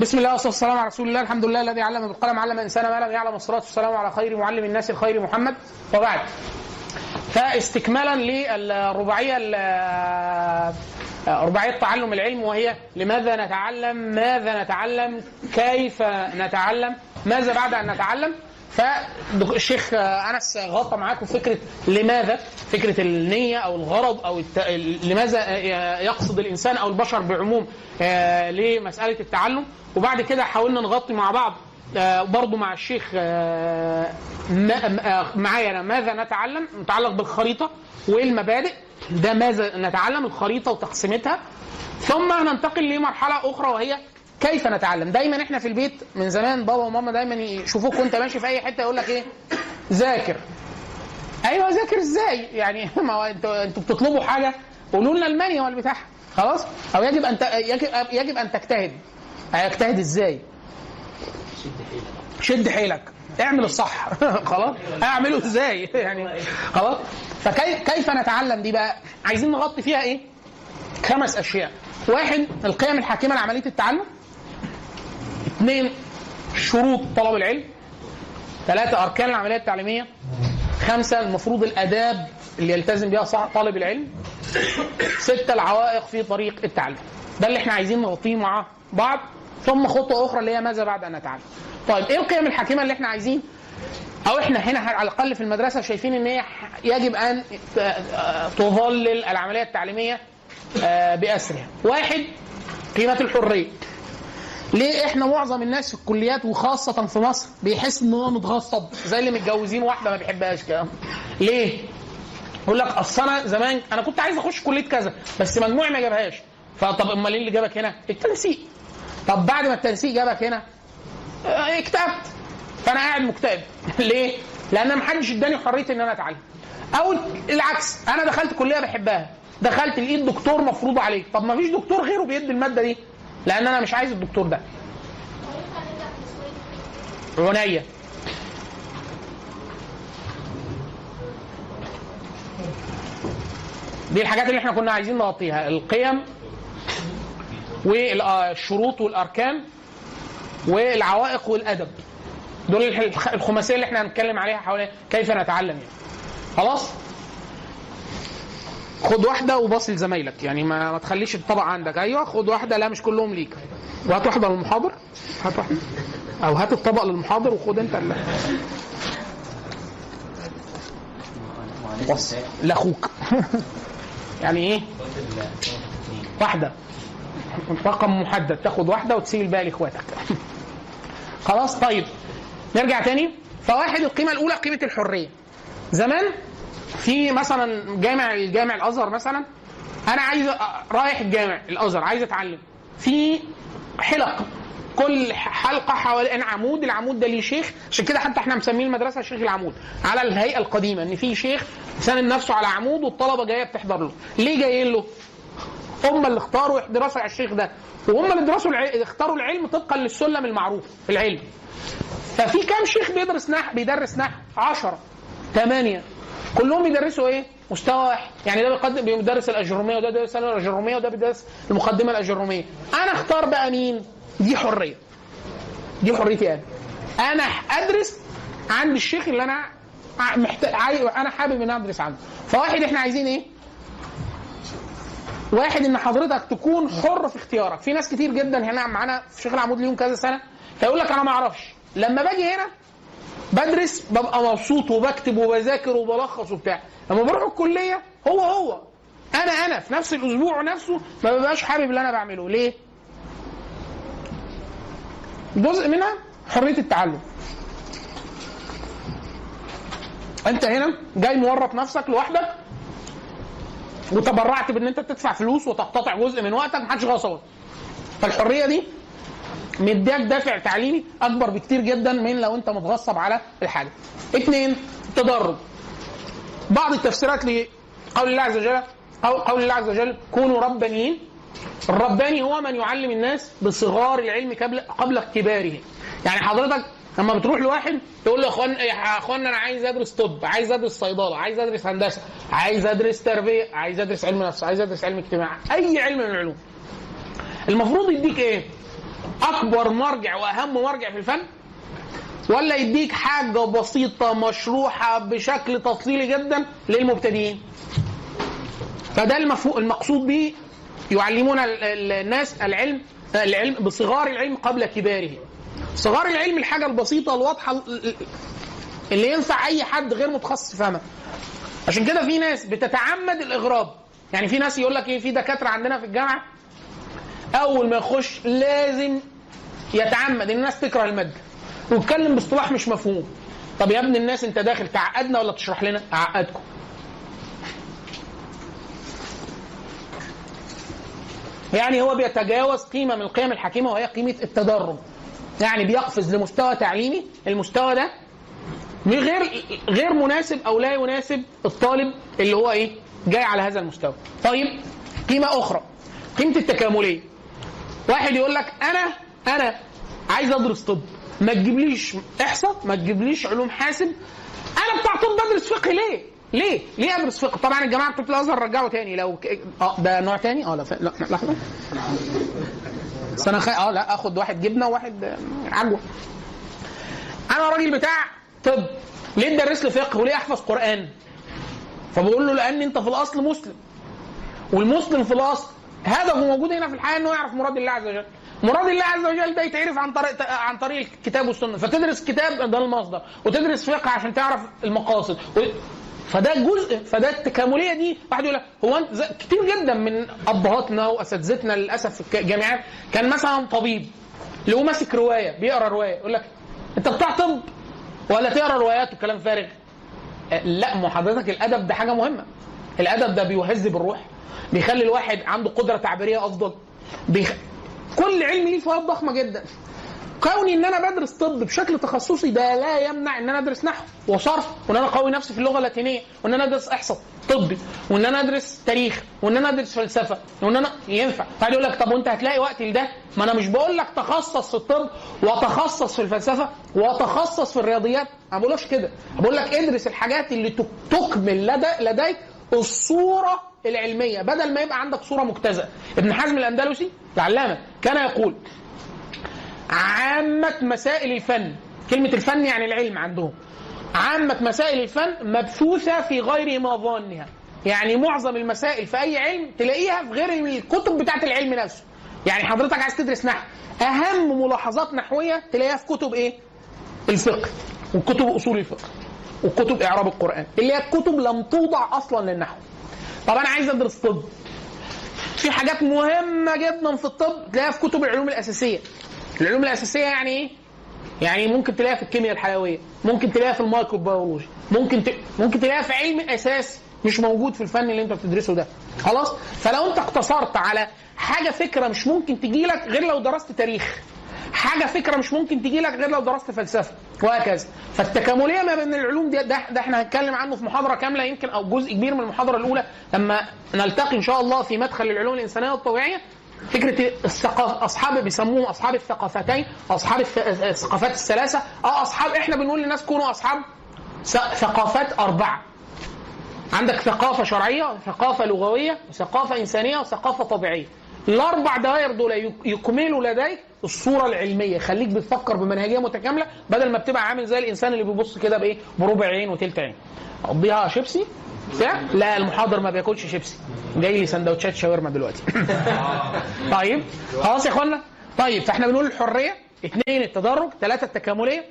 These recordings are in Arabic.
بسم الله والصلاة والسلام على رسول الله. الحمد لله الذي علم بالقلم علم الإنسان ما لم يعلم. والصلاة والسلام على خير معلم الناس الخير محمد. وبعد. فاستكمالا للرباعية ال- رباعية تعلم العلم وهي لماذا نتعلم؟ ماذا نتعلم؟ كيف نتعلم؟ ماذا بعد أن نتعلم؟ فالشيخ أنس غطى معاكم فكرة لماذا؟ فكرة النية أو الغرض أو الت... لماذا يقصد الإنسان أو البشر بعموم آه، لمسألة التعلم. وبعد كده حاولنا نغطي مع بعض آه، برضو مع الشيخ آه، آه، معايا أنا. ماذا نتعلم؟ متعلق بالخريطة وإيه المبادئ؟ ده ماذا نتعلم؟ الخريطة وتقسيمتها. ثم ننتقل لمرحلة أخرى وهي كيف نتعلم؟ دايما إحنا في البيت من زمان بابا وماما دايما يشوفوك وأنت ماشي في أي حتة يقول لك إيه؟ ذاكر. أيوه ذاكر إزاي؟ يعني ما هو أنتوا أنتوا بتطلبوا حاجة؟ قولوا لنا المانيوال بتاعها. خلاص؟ أو يجب أن يجب يجب أن تجتهد. هيجتهد إزاي؟ شد حيلك. اعمل الصح. خلاص؟ اعمله إزاي؟ يعني خلاص؟ فكيف كيف نتعلم دي بقى؟ عايزين نغطي فيها إيه؟ خمس أشياء. واحد القيم الحاكمة لعملية التعلم. اثنين شروط طلب العلم. ثلاثة أركان العملية التعليمية. خمسة المفروض الآداب اللي يلتزم بها صاحب طالب العلم. ستة العوائق في طريق التعلم. ده اللي إحنا عايزين نغطيه مع بعض. ثم خطوة أخرى اللي هي ماذا بعد أن نتعلم. طيب إيه القيم الحاكمة اللي إحنا عايزين؟ أو إحنا هنا على الأقل في المدرسة شايفين إن هي يجب أن تظلل العملية التعليمية آه، بأسرها. واحد قيمة الحرية. ليه إحنا معظم الناس في الكليات وخاصة في مصر بيحس إن هو متغصب؟ زي اللي متجوزين واحدة ما بيحبهاش كده. ليه؟ يقول لك أصل أنا زمان أنا كنت عايز أخش كلية كذا بس مجموعي ما جابهاش. فطب أمال إيه اللي جابك هنا؟ التنسيق. طب بعد ما التنسيق جابك هنا اكتئبت فأنا قاعد مكتئب. ليه؟ لأن ما حدش إداني حرية إن أنا أتعلم. أو العكس أنا دخلت كلية بحبها. دخلت لقيت دكتور مفروض عليك. طب ما فيش دكتور غيره بيدي المادة دي؟ لأن أنا مش عايز الدكتور ده. عناية. دي الحاجات اللي إحنا كنا عايزين نغطيها. القيم والشروط والأركان والعوائق والأدب. دول الخماسية اللي إحنا هنتكلم عليها حوالين كيف نتعلم يعني. خلاص؟ خد واحدة وباص لزمايلك يعني ما, ما تخليش الطبق عندك. أيوه خد واحدة لا مش كلهم ليك. وهات واحدة للمحاضر. هات واحدة. أو هات الطبق للمحاضر وخد أنت ال- بص لأخوك. يعني إيه؟ واحدة. رقم محدد تاخد واحدة وتسيب الباقي لإخواتك. خلاص؟ طيب. نرجع تاني. فواحد القيمة الأولى قيمة الحرية. زمان في مثلا جامع الجامع الأزهر مثلا أنا عايز رايح الجامع الأزهر عايز أتعلم. في حلق. كل حلقة حوالين عمود العمود ده ليه شيخ. عشان كده حتى إحنا مسمين المدرسة شيخ العمود. على الهيئة القديمة إن في شيخ ساند نفسه على عمود والطلبة جاية بتحضر له. ليه جايين له؟ هم اللي اختاروا دراسة الشيخ ده. وهم اللي درسوا الع... اختاروا العلم طبقا للسلم المعروف في العلم. ففي كام شيخ بيدرس نحو بيدرس نحو 10 8 كلهم بيدرسوا إيه؟ مستوى واحد. يعني ده بيقدم بيدرس الأجرومية وده بيدرس الأجرومية وده بيدرس المقدمة الأجرومية. أنا اختار بقى مين؟ دي حرية. دي حريتي أنا. أنا أدرس عند الشيخ اللي أنا محتاج أنا حابب إن أدرس عنده. فواحد إحنا عايزين إيه؟ واحد ان حضرتك تكون حر في اختيارك. في ناس كتير جدا هنا معانا في شيخ العمود ليهم كذا سنة فيقول لك أنا ما أعرفش. لما باجي هنا بدرس ببقى مبسوط وبكتب وبذاكر وبلخص وبتاع. لما بروح الكلية هو هو. أنا أنا في نفس الأسبوع نفسه ما ببقاش حابب اللي أنا بعمله. ليه؟ جزء منها حرية التعلم. أنت هنا جاي مورط نفسك لوحدك وتبرعت بأن أنت تدفع فلوس وتقتطع جزء من وقتك محدش غصبك فالحرية دي مديك دافع تعليمي أكبر بكتير جدا من لو أنت متغصب على الحاجة. اثنين التدرج. بعض التفسيرات لقول الله عز وجل أو قول الله عز وجل كونوا ربانيين الرباني هو من يعلم الناس بصغار العلم قبل قبل كباره. يعني حضرتك لما بتروح لواحد تقول له يا اخوان يا اخوان أنا عايز ادرس طب، عايز ادرس صيدلة، عايز ادرس هندسة، عايز ادرس تربية، عايز ادرس علم نفس، عايز ادرس علم اجتماع، اي علم من العلوم. المفروض يديك إيه؟ اكبر مرجع واهم مرجع في الفن ولا يديك حاجة بسيطة مشروحة بشكل تفصيلي جدا للمبتدئين فده المفهوم المقصود به يعلمون ال- ال- الناس العلم العلم بصغار العلم قبل كباره صغار العلم الحاجة البسيطة الواضحة ال- اللي ينفع أي حد غير متخصص يفهمها عشان كده في ناس بتتعمد الإغراب. يعني في ناس يقول لك إيه في دكاترة عندنا في الجامعة أول ما يخش لازم يتعمد. ان الناس تكره المادة ويتكلم باصطلاح مش مفهوم. طب يا ابن الناس أنت داخل تعقدنا ولا تشرح لنا؟ أعقدكم. يعني هو بيتجاوز قيمة من القيم الحكيمة وهي قيمة التدرج. يعني بيقفز لمستوى تعليمي المستوى ده غير غير مناسب أو لا يناسب الطالب اللي هو إيه جاي على هذا المستوى. طيب قيمة أخرى قيمة التكاملية. واحد يقول لك أنا أنا عايز أدرس طب. ما تجيبليش إحصاء ما تجيبليش علوم حاسب. أنا بتاع طب بدرس فقه ليه؟ ليه؟ ليه ادرس فقه؟ طبعا الجماعة بتوع الازهر رجعوا تاني لو ك... آه ده نوع تاني؟ آه لا ف... لحظة بس أنا خ... آه لا آخد واحد جبنة وواحد آه، عجوة أنا راجل بتاع طب ليه تدرس لي فقه وليه أحفظ قرآن؟ فبقول له لأن أنت في الأصل مسلم والمسلم في الأصل هدفه موجود هنا في الحياة إنه يعرف مراد الله عز وجل مراد الله عز وجل ده يتعرف عن طريق عن طريق الكتاب والسنة فتدرس كتاب ده المصدر وتدرس فقه عشان تعرف المقاصد. فده جزء فده التكاملية دي واحد يقول لك هو كتير جدا من أبهاتنا وأساتذتنا للأسف في الجامعات كان مثلا طبيب هو ماسك رواية بيقرأ رواية يقول لك أنت بتاع طب ولا تقرأ روايات وكلام فارغ؟ لا ما حضرتك الأدب ده حاجة مهمة. الأدب ده بيهذب الروح بيخلي الواحد عنده قدرة تعبيرية أفضل بيخ... كل علم ليه فوائد ضخمة جدا. كوني إن أنا بدرس طب بشكل تخصصي ده لا يمنع إن أنا أدرس نحو وصرف وإن أنا اقوي نفسي في اللغة اللاتينية وإن أنا أدرس إحصاء طبي وإن أنا أدرس تاريخ وإن أنا أدرس فلسفة وإن أنا ينفع. بعد يقول لك طب وأنت هتلاقي وقت لده؟ ما أنا مش بقول لك تخصص في الطب وتخصص في الفلسفة وتخصص في الرياضيات. ما بقولكش كده. بقول لك ادرس الحاجات اللي تك- تكمل لدى لديك الصورة العلمية بدل ما يبقى عندك صورة مجتزأة. ابن حزم الأندلسي العلامة كان يقول عامة مسائل الفن كلمة الفن يعني العلم عندهم. عامة مسائل الفن مبثوثة في غير مظانها يعني معظم المسائل في أي علم تلاقيها في غير الكتب بتاعت العلم نفسه. يعني حضرتك عايز تدرس نحو. أهم ملاحظات نحوية تلاقيها في كتب إيه؟ الفقه وكتب أصول الفقه وكتب إعراب القرآن اللي هي كتب لم توضع أصلا للنحو. طب أنا عايز أدرس طب. في حاجات مهمة جدا في الطب تلاقيها في كتب العلوم الأساسية. العلوم الأساسية يعني إيه؟ يعني ممكن تلاقيها في الكيمياء الحيوية، ممكن تلاقيها في ال microbiology، ممكن ت... ممكن تلاقيها في علم أساس مش موجود في الفن اللي أنت بتدرسه ده. خلاص؟ فلو أنت اقتصرت على حاجة فكرة مش ممكن تجي لك غير لو درست تاريخ. حاجة فكرة مش ممكن تجي لك غير لو درست فلسفة وهكذا. فالتكاملية ما بين العلوم دي ده, ده إحنا هنتكلم عنه في محاضرة كاملة يمكن أو جزء كبير من المحاضرة الأولى لما نلتقي إن شاء الله في مدخل العلوم الإنسانية والطبيعيه فكرة الثقافة أصحاب بيسموهم أصحاب الثقافتين أصحاب الث- الثقافات الثلاثة. آه أصحاب إحنا بنقول للناس كونوا أصحاب ثقافات أربعة. عندك ثقافة شرعية وثقافه لغوية وثقافه إنسانية وثقافة طبيعية. الأربع دوائر دول يك- يكملوا لديك الصورة العلمية. خليك بتفكر بمنهجية متكاملة بدل ما بتبقى عامل زي الإنسان اللي بيبص كده بإيه؟ بربع عين وتلت عين. اقضيها شيبسي؟ بتاع لا المحاضر ما بياكلش شيبسي. جاي لي سندوتشات شاورما دلوقتي. طيب. خلاص يا إخوانا؟ طيب فإحنا بنقول الحرية اثنين التدرج ثلاثة التكاملية.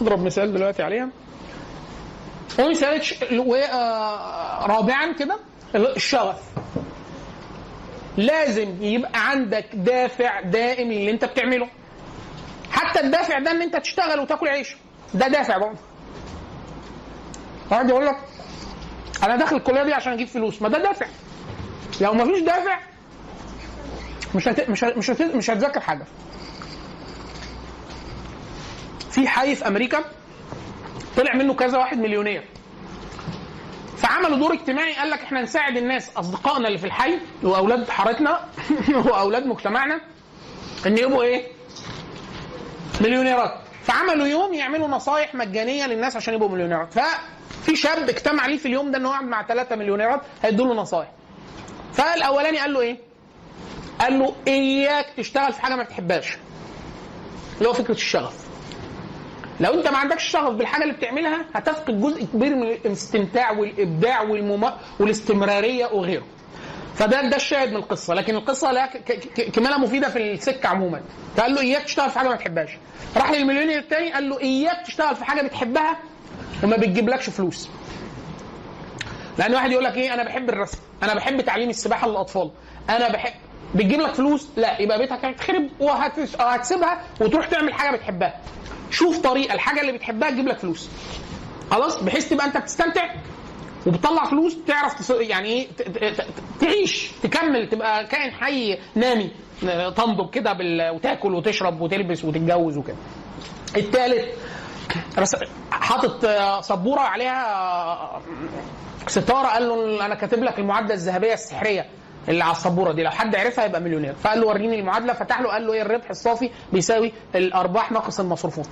اضرب مثال دلوقتي عليها. ومثال آه، رابعا كده الشغف. لازم يبقى عندك دافع دائم للي انت بتعمله. حتى الدافع ده ان انت تشتغل وتاكل عيش. ده دافع برضه. واحد يقول لك أنا داخل الكلية دي عشان أجيب فلوس. ما ده دافع. لو ما فيش دافع مش. مش هت... مش هت... مش هتذاكر حاجة. في حي في أمريكا طلع منه كذا واحد مليونير. فعملوا دور اجتماعي قال لك إحنا نساعد الناس أصدقائنا اللي في الحي وأولاد حارتنا وأولاد مجتمعنا إن يبقوا إيه؟ مليونيرات. فعملوا يوم يعملوا نصايح مجانية للناس عشان يبقوا مليونيرات. ففي شاب اجتمع ليه في اليوم ده انه يقعد مع ثلاثة مليونيرات هيدوا له نصايح. فالأولاني قال له إيه؟ قال له إياك تشتغل في حاجة ما بتحبهاش. اللي هو فكرة الشغف. لو انت ما عندكش شغف بالحاجة اللي بتعملها هتفقد جزء كبير من الاستمتاع والإبداع والمم... والاستمرارية وغيره. فده ده الشاهد من القصة. لكن القصة لها كماله مفيدة في السكة عموما. فقال له إياك تشتغل في حاجة ما بتحبهاش. راح للمليونير الثاني قال له إياك تشتغل في حاجة بتحبها وما بتجيبلكش فلوس. لأن واحد يقول لك إيه أنا بحب الرسم أنا بحب تعليم السباحة للأطفال أنا بحب بتجيب لك فلوس؟ لا يبقى بيتك وهتس- وهتسيبها وتروح تعمل حاجة بتحبها. شوف طريقة الحاجة اللي بتحبها تجيب لك فلوس خلاص بحيث تبقى أنت بتستمتع وبتطلع فلوس تعرف. يعني إيه تعيش تكمل تبقى كائن حي نامي تنضب كده. وتاكل وتشرب وتلبس وتتجوز وكده الثالث. حاطط سبورة عليها ستارة قال له أنا كاتب لك المعادله الذهبية السحرية اللي على السبوره دي. لو حد عرفها يبقى مليونير. فقال له وريني المعادله فتح له قال له إيه الربح الصافي بيساوي الأرباح ناقص المصروفات.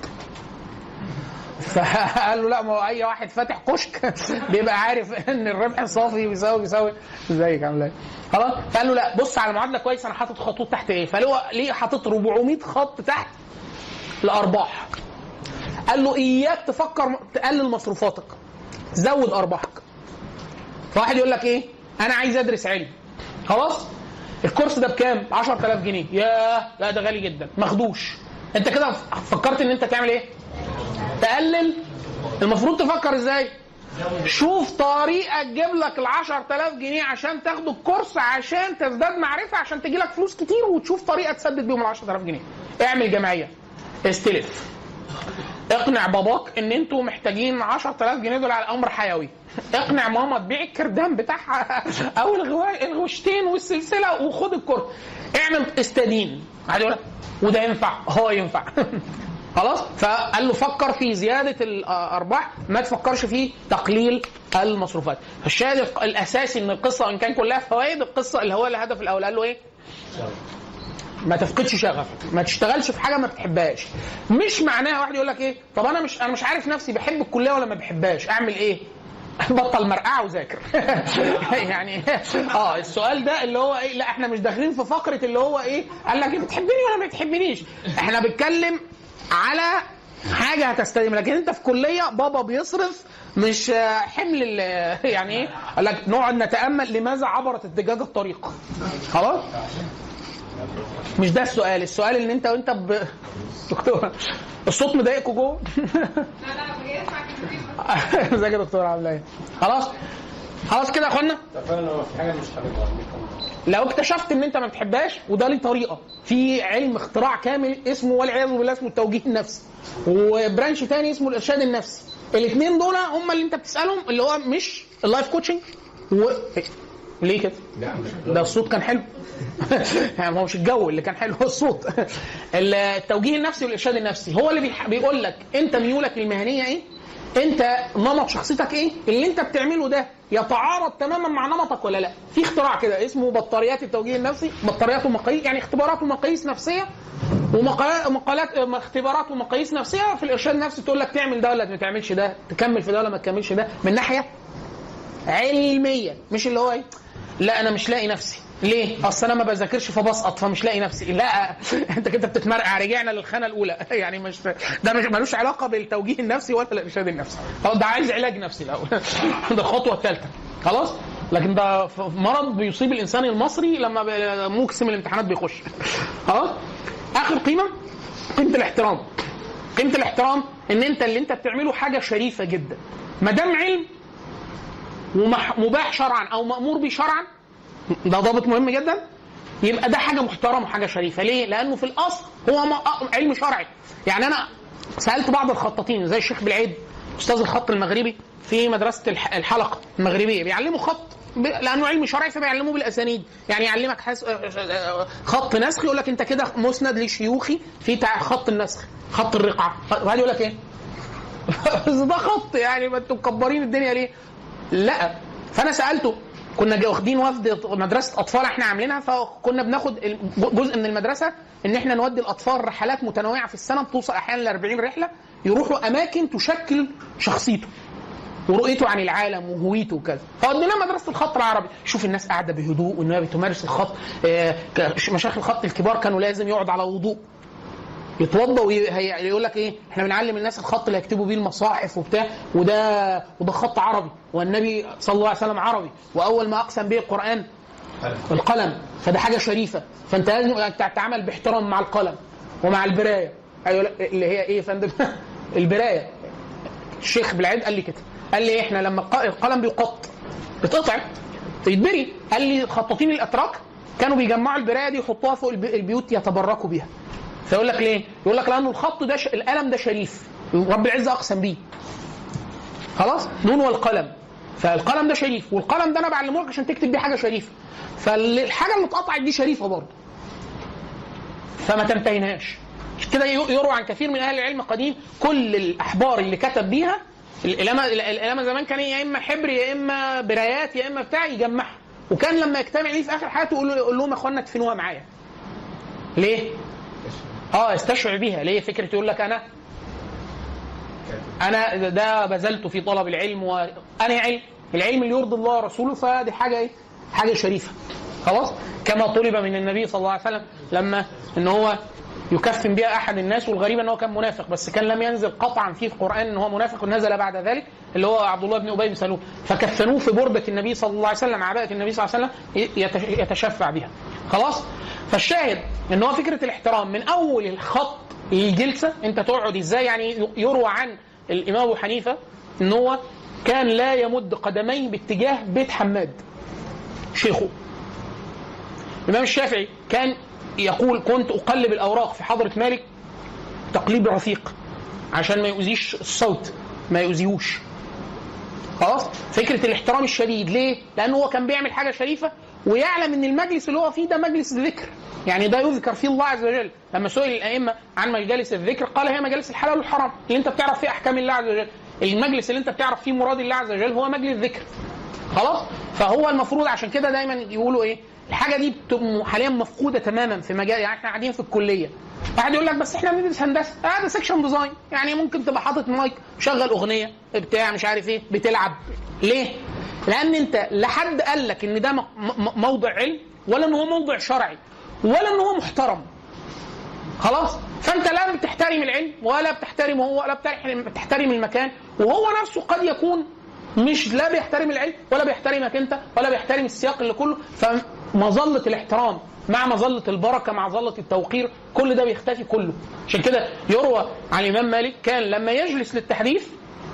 فقال له لا ما هو أي واحد فاتح كشك بيبقى عارف إن الربح الصافي بيساوي بيساوي. إزيك؟ عامل إيه؟ خلاص؟ فقال له لا بص على المعادله كويس أنا حاطط خطوط تحت إيه؟ فلو ليه حاطط 400 خط تحت الارباح قال له إياك تفكر تقلل مصروفاتك. زود أرباحك. فواحد يقول لك إيه؟ أنا عايز أدرس علم. خلاص؟ الكورس ده بكام؟ 10000 جنيه. ياه لا ده غالي جدا. ماخدوش انت كده فكرت ان انت تعمل إيه؟ تقلل؟ المفروض تفكر إزاي؟ شوف طريقة تجيب لك ال 10000 جنيه عشان تاخد الكورس عشان تزداد معرفة عشان تجي لك فلوس كتير وتشوف طريقة تسدد بيهم ال 10000 جنيه. اعمل جمعية. استلف. اقنع باباك ان أنتوا محتاجين 10000 جنيه دول على أمر حيوي. اقنع ماما تبيع الكردان بتاعها أو الغوشتين والسلسلة وخد الكورس اعمل استدين. عادي يقول وده ينفع هو ينفع. خلاص؟ فقال له فكر في زيادة الأرباح ما تفكرش في تقليل المصروفات. الشاهد الأساسي من القصة وان كان كلها فوائد القصة اللي هو الهدف الأول. قال له إيه؟ ما تفقدش شغفك ما تشتغلش في حاجة ما بتحبهاش. مش معناها واحد يقول لك إيه؟ طب أنا مش أنا مش عارف نفسي بحب الكلية ولا ما بحبهاش أعمل إيه؟ بطل مرقعة وذاكر. يعني آه السؤال ده اللي هو إيه؟ لا إحنا مش داخلين في فقرة اللي هو إيه؟ قال لك إيه، بتحبني ولا ما بتحبنيش؟ إحنا بنتكلم على حاجة هتستديم لكن أنت في كلية بابا بيصرف مش حمل يعني إيه؟ قال لك نقعد نتأمل لماذا عبرت الدجاجه الطريق. خلاص؟ مش ده السؤال السؤال ان انت وانت ب... دكتور الصوت مضايقكوا جوه؟ ازيك يا دكتور عامله إيه؟ خلاص؟ خلاص كده يا اخوانا؟ لو اكتشفت ان انت ما بتحبهاش وده ليه طريقة. في علم اختراع كامل اسمه والعياذ بالله اسمه التوجيه النفسي. و branch تاني اسمه الإرشاد النفسي. الاثنين دول هم اللي انت بتسألهم اللي هو مش ال life coaching و... ليه كده؟ ده الصوت كان حلو. ما هو مش الجو اللي كان حلو الصوت. التوجيه النفسي والإرشاد النفسي. هو اللي بيقول لك أنت ميولك المهنية إيه؟ أنت نمط شخصيتك إيه؟ اللي أنت بتعمله ده يتعارض تماما مع نمطك ولا لأ؟ في اختراع كده اسمه بطاريات التوجيه النفسي بطاريات ومقاييس يعني اختبارات ومقاييس نفسية ومقالات مقالات اختبارات ومقاييس نفسية. في الإرشاد النفسي تقول لك تعمل ده ولا ما تعملش ده تكمل في ده ولا ما تكملش ده. من ناحية علمية مش اللي هو إيه؟ لأ أنا مش لاقي نفسي. ليه؟ أصل أنا ما بذاكرش فبسقط فمش لاقي نفسي، لا أنت كده بتتمرقع رجعنا للخانة الأولى. يعني مش ده مش ملوش علاقة بالتوجيه النفسي ولا الارشاد النفسي، ده عايز علاج نفسي الأول. ده الخطوه الثالثه خلاص؟ لكن ده مرض بيصيب الإنسان المصري لما موسم الامتحانات بيخش. خلاص؟ آخر قيمة؟ قيمة الاحترام. قيمة الاحترام إن أنت اللي أنت بتعمله حاجة شريفة جدا. ما دام علم ومباح شرعا أو مأمور به شرعا ده ضابط مهم جدا يبقى ده حاجة محترمة وحاجه شريفة ليه؟ لأنه في الأصل هو علم شرعي يعني أنا سألت بعض الخطاطين زي الشيخ بالعيد أستاذ الخط المغربي في مدرسة الح- الحلقة المغربية بيعلموا خط لأنه علم شرعي فبيعلموه بالأسانيد يعني يعلمك حس... خط نسخ يقول لك أنت كده مسند لشيوخي في خط النسخ خط الرقعه وهذا يقول لك إيه؟ ده خط يعني ما أنتوا مكبرين الدنيا ليه؟ لا فأنا سألته كنا واخدين وفد مدرسة أطفال إحنا عاملينها فكنا بناخد جزء من المدرسة إن إحنا نودي الأطفال رحلات متنوعة في السنة بتوصل أحيانا ل 40 رحلة يروحوا أماكن تشكل شخصيته ورؤيته عن العالم وهويته وكذا. فوديناه مدرسة الخط العربي. شوف الناس قاعدة بهدوء والنبي بتمارس الخط آه، مشايخ الخط الكبار كانوا لازم يقعد على وضوء. يتوضا ويقول لك إيه؟ إحنا بنعلم الناس الخط اللي يكتبوا بيه المصاحف وبتاع وده وده خط عربي والنبي صلى الله عليه وسلم عربي وأول ما أقسم به القرآن القلم فده حاجة شريفة. فأنت لازم تتعامل باحترام مع القلم ومع البراية. أيوة اللي هي إيه يا فندم؟ البراية. الشيخ بالعيد قال لي كده قال لي إحنا لما الق- القلم بيقط بتقطع يتبري قال لي خطاطين الأتراك كانوا بيجمعوا البراية دي يحطوها فوق الب- البيوت يتبركوا بيها. فيقول لك ليه؟ يقول لك لأنه الخط ده ش... القلم ده شريف. رب العزة أقسم بيه. خلاص؟ نون والقلم. فالقلم ده شريف والقلم ده أنا بعلمه لك عشان تكتب بيه حاجة شريفة. فالحاجة اللي اتقطعت دي شريفة برضه. فما تنتهيناش كده يروى عن كثير من أهل العلم القديم كل الأحبار اللي كتب بيها. الإلامة الإلامة زمان كان يا إما حبر يا إما برايات يا إما بتاع يجمعها. وكان لما يجتمع ليه في آخر حياته يقول لهم يا إخوانا ادفنوها معايا. ليه؟ آه يستشعر بيها. ليه فكرة يقول لك أنا؟ أنا ده بذلت في طلب العلم وأنا علم. العلم اللي يرضي الله ورسوله فدي حاجة إيه؟ حاجة شريفة. خلاص؟ كما طلب من النبي صلى الله عليه وسلم لما إن هو يكفن بها أحد الناس والغريب إن هو كان منافق بس كان لم ينزل قطعا فيه في القرآن إن هو منافق ونزل بعد ذلك اللي هو عبد الله بن أبي بن سلول. فكفنوه في بردة النبي صلى الله عليه وسلم عباءه النبي صلى الله عليه وسلم يتش- يتشفع بها. خلاص؟ فالشاهد إن هو فكرة الاحترام من أول الخط للجلسة أنت تقعد إزاي يعني يروى عن الإمام أبو حنيفة إن هو كان لا يمد قدميه باتجاه بيت حماد شيخه. الإمام الشافعي كان يقول كنت أقلب الأوراق في حضرة مالك تقليب رفيق عشان ما يؤذيش الصوت ما يؤذيهوش. خلاص؟ فكرة الاحترام الشديد ليه؟ لأنه هو كان بيعمل حاجة شريفة ويعلم إن المجلس اللي هو فيه ده مجلس ذكر يعني ده يذكر فيه الله عز وجل. لما سئل الأئمة عن مجالس الذكر قال هي مجالس الحلال والحرام. اللي أنت بتعرف فيه أحكام الله عز وجل. المجلس اللي أنت بتعرف فيه مراد الله عز وجل هو مجلس ذكر خلاص؟ فهو المفروض عشان كده دايما يقولوا إيه؟ الحاجة دي حاليا مفقودة تماما في مجال يعني إحنا قاعدين في الكلية. واحد يقول لك بس إحنا بندرس هندسة. هذا section design يعني ممكن تبقى حاطط مايك شغل أغنية بتاع مش عارف إيه بتلعب. ليه؟ لأن انت لا حد قال لك ان ده موضع علم ولا إن هو موضع شرعي ولا إن هو محترم. خلاص؟ فانت لا بتحترم العلم ولا بتحترمه هو ولا بتحترم المكان وهو نفسه قد يكون مش لا بيحترم العلم ولا بيحترمك انت ولا بيحترم السياق اللي كله. فمظلة الاحترام مع مظلة البركة مع مظله التوقير كل ده بيختفي كله. عشان كده يروى عن الإمام مالك كان لما يجلس للتحديث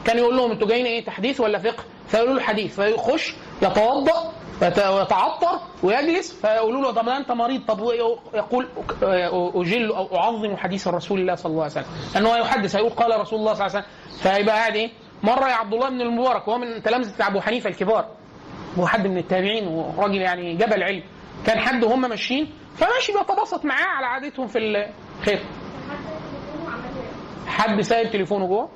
كان يقول لهم أنتوا جايين إيه تحديث ولا فقه؟ فيقولوا له حديث. فيخش يتوضأ ويت- ويتعطر ويجلس فيقولوا له طب أنت مريض؟ طب يقول أجل أو أعظم حديث رسول الله صلى الله عليه وسلم. انه يحدث هيقول قال رسول الله صلى الله عليه وسلم. فيبقى قاعد إيه؟ مرة يا عبد الله بن المبارك وهو من تلامذة أبو حنيفة الكبار. هو حد من التابعين وراجل يعني جبل علم. كان حد وهم ماشيين فماشي بيتبسط معاه على عادتهم في الخير. حد سايب تليفونه جوه؟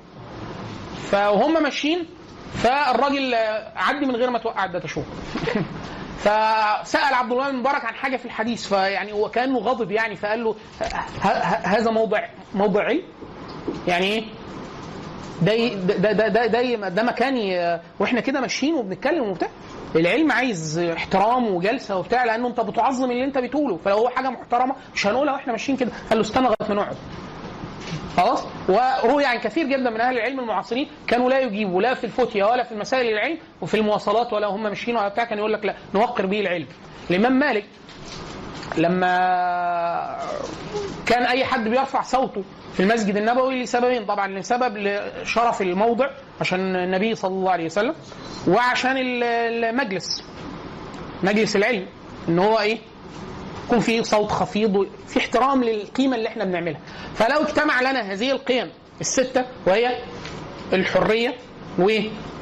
فهم ماشيين فالراجل عدي من غير ما توقع الداتا فسأل عبد الله بن مبارك عن حاجة في الحديث فيعني هو كأنه غضب يعني فقال له هذا موضع موضع علم؟ يعني إيه؟ ده ده ده ده ده, ده مكان ي- وإحنا كده ماشيين وبنتكلم وبتاع. العلم عايز احترام وجلسة وبتاع لأنه أنت بتعظم اللي أنت بتقوله. فلو هو حاجة محترمة مش هنقولها وإحنا ماشيين كده. قال له استنى لغاية ما نقعد. خلاص؟ وروي عن كثير جدا من أهل العلم المعاصرين كانوا لا يجيبوا لا في الفتية ولا في المسائل العلم وفي المواصلات ولا هم ماشيين ولا بتاع كان يقول لك لا نوقر به العلم. الإمام مالك لما كان أي حد بيرفع صوته في المسجد النبوي لسببين طبعا لسبب لشرف الموضع عشان النبي صلى الله عليه وسلم وعشان ال- المجلس مجلس العلم إن هو إيه؟ يكون في صوت خفيض في احترام للقيمة اللي إحنا بنعملها. فلو اجتمع لنا هذه القيم الستة وهي الحرية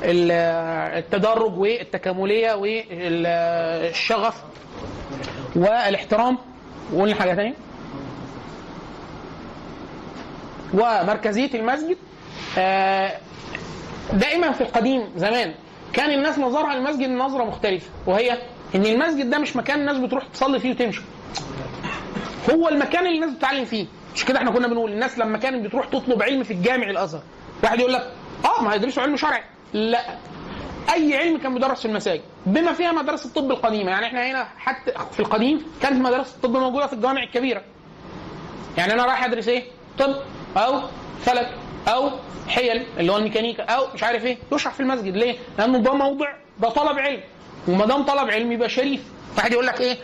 والتدرج والتكاملية والشغف والإحترام. وقلنا حاجة ثانية ومركزية المسجد آه، دائما في القديم زمان كان الناس نظرها للمسجد نظرة مختلفة وهي إن المسجد ده مش مكان الناس بتروح تصلي فيه وتمشي هو المكان اللي الناس بتتعلم فيه. مش كده إحنا كنا بنقول الناس لما كانت بتروح تطلب علم في الجامع الأزهر واحد يقول لك آه ما هيدرسوا علم شرعي. لا. أي علم كان بيدرس في المساجد. بما فيها مدارس الطب القديمة. يعني إحنا هنا حتى في القديم كانت مدارس الطب موجودة في الجوامع الكبيرة. يعني أنا رايح أدرس إيه؟ طب أو فلك أو حيل اللي هو الميكانيكا أو مش عارف إيه. يشرح في المسجد. ليه؟ لأنه ده موضع ده طلب علم. وما دام طلب علم يبقى شريف. واحد يقول لك إيه؟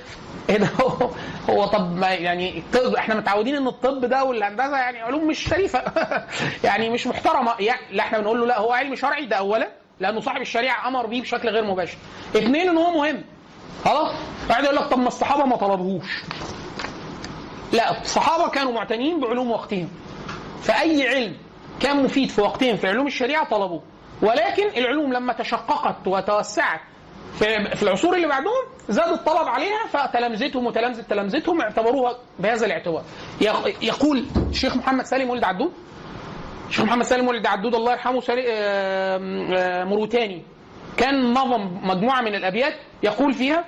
إيه ده؟ هو, هو طب ما يعني الطب إحنا متعودين إن الطب ده والهندسة يعني علوم مش شريفة. يعني مش محترمة. يعني لا إحنا بنقول له لا هو علم شرعي ده اولا لأنه صاحب الشريعة أمر بيه بشكل غير مباشر. اثنين إن هو مهم. خلاص؟ واحد يقول لك طب ما الصحابة ما طلبوهوش لا الصحابة كانوا معتنين بعلوم وقتهم. فأي علم كان مفيد في وقتهم في علوم الشريعة طلبوه. ولكن العلوم لما تشققت وتوسعت في في العصور اللي بعدهم زاد الطلب عليها فتلامذتهم وتلامذة تلامذتهم اعتبروها بهذا الاعتبار. يق- يقول الشيخ محمد سالم ولد عدود. الشيخ محمد سالم ولد عدود الله يرحمه موروتاني كان نظم مجموعة من الأبيات يقول فيها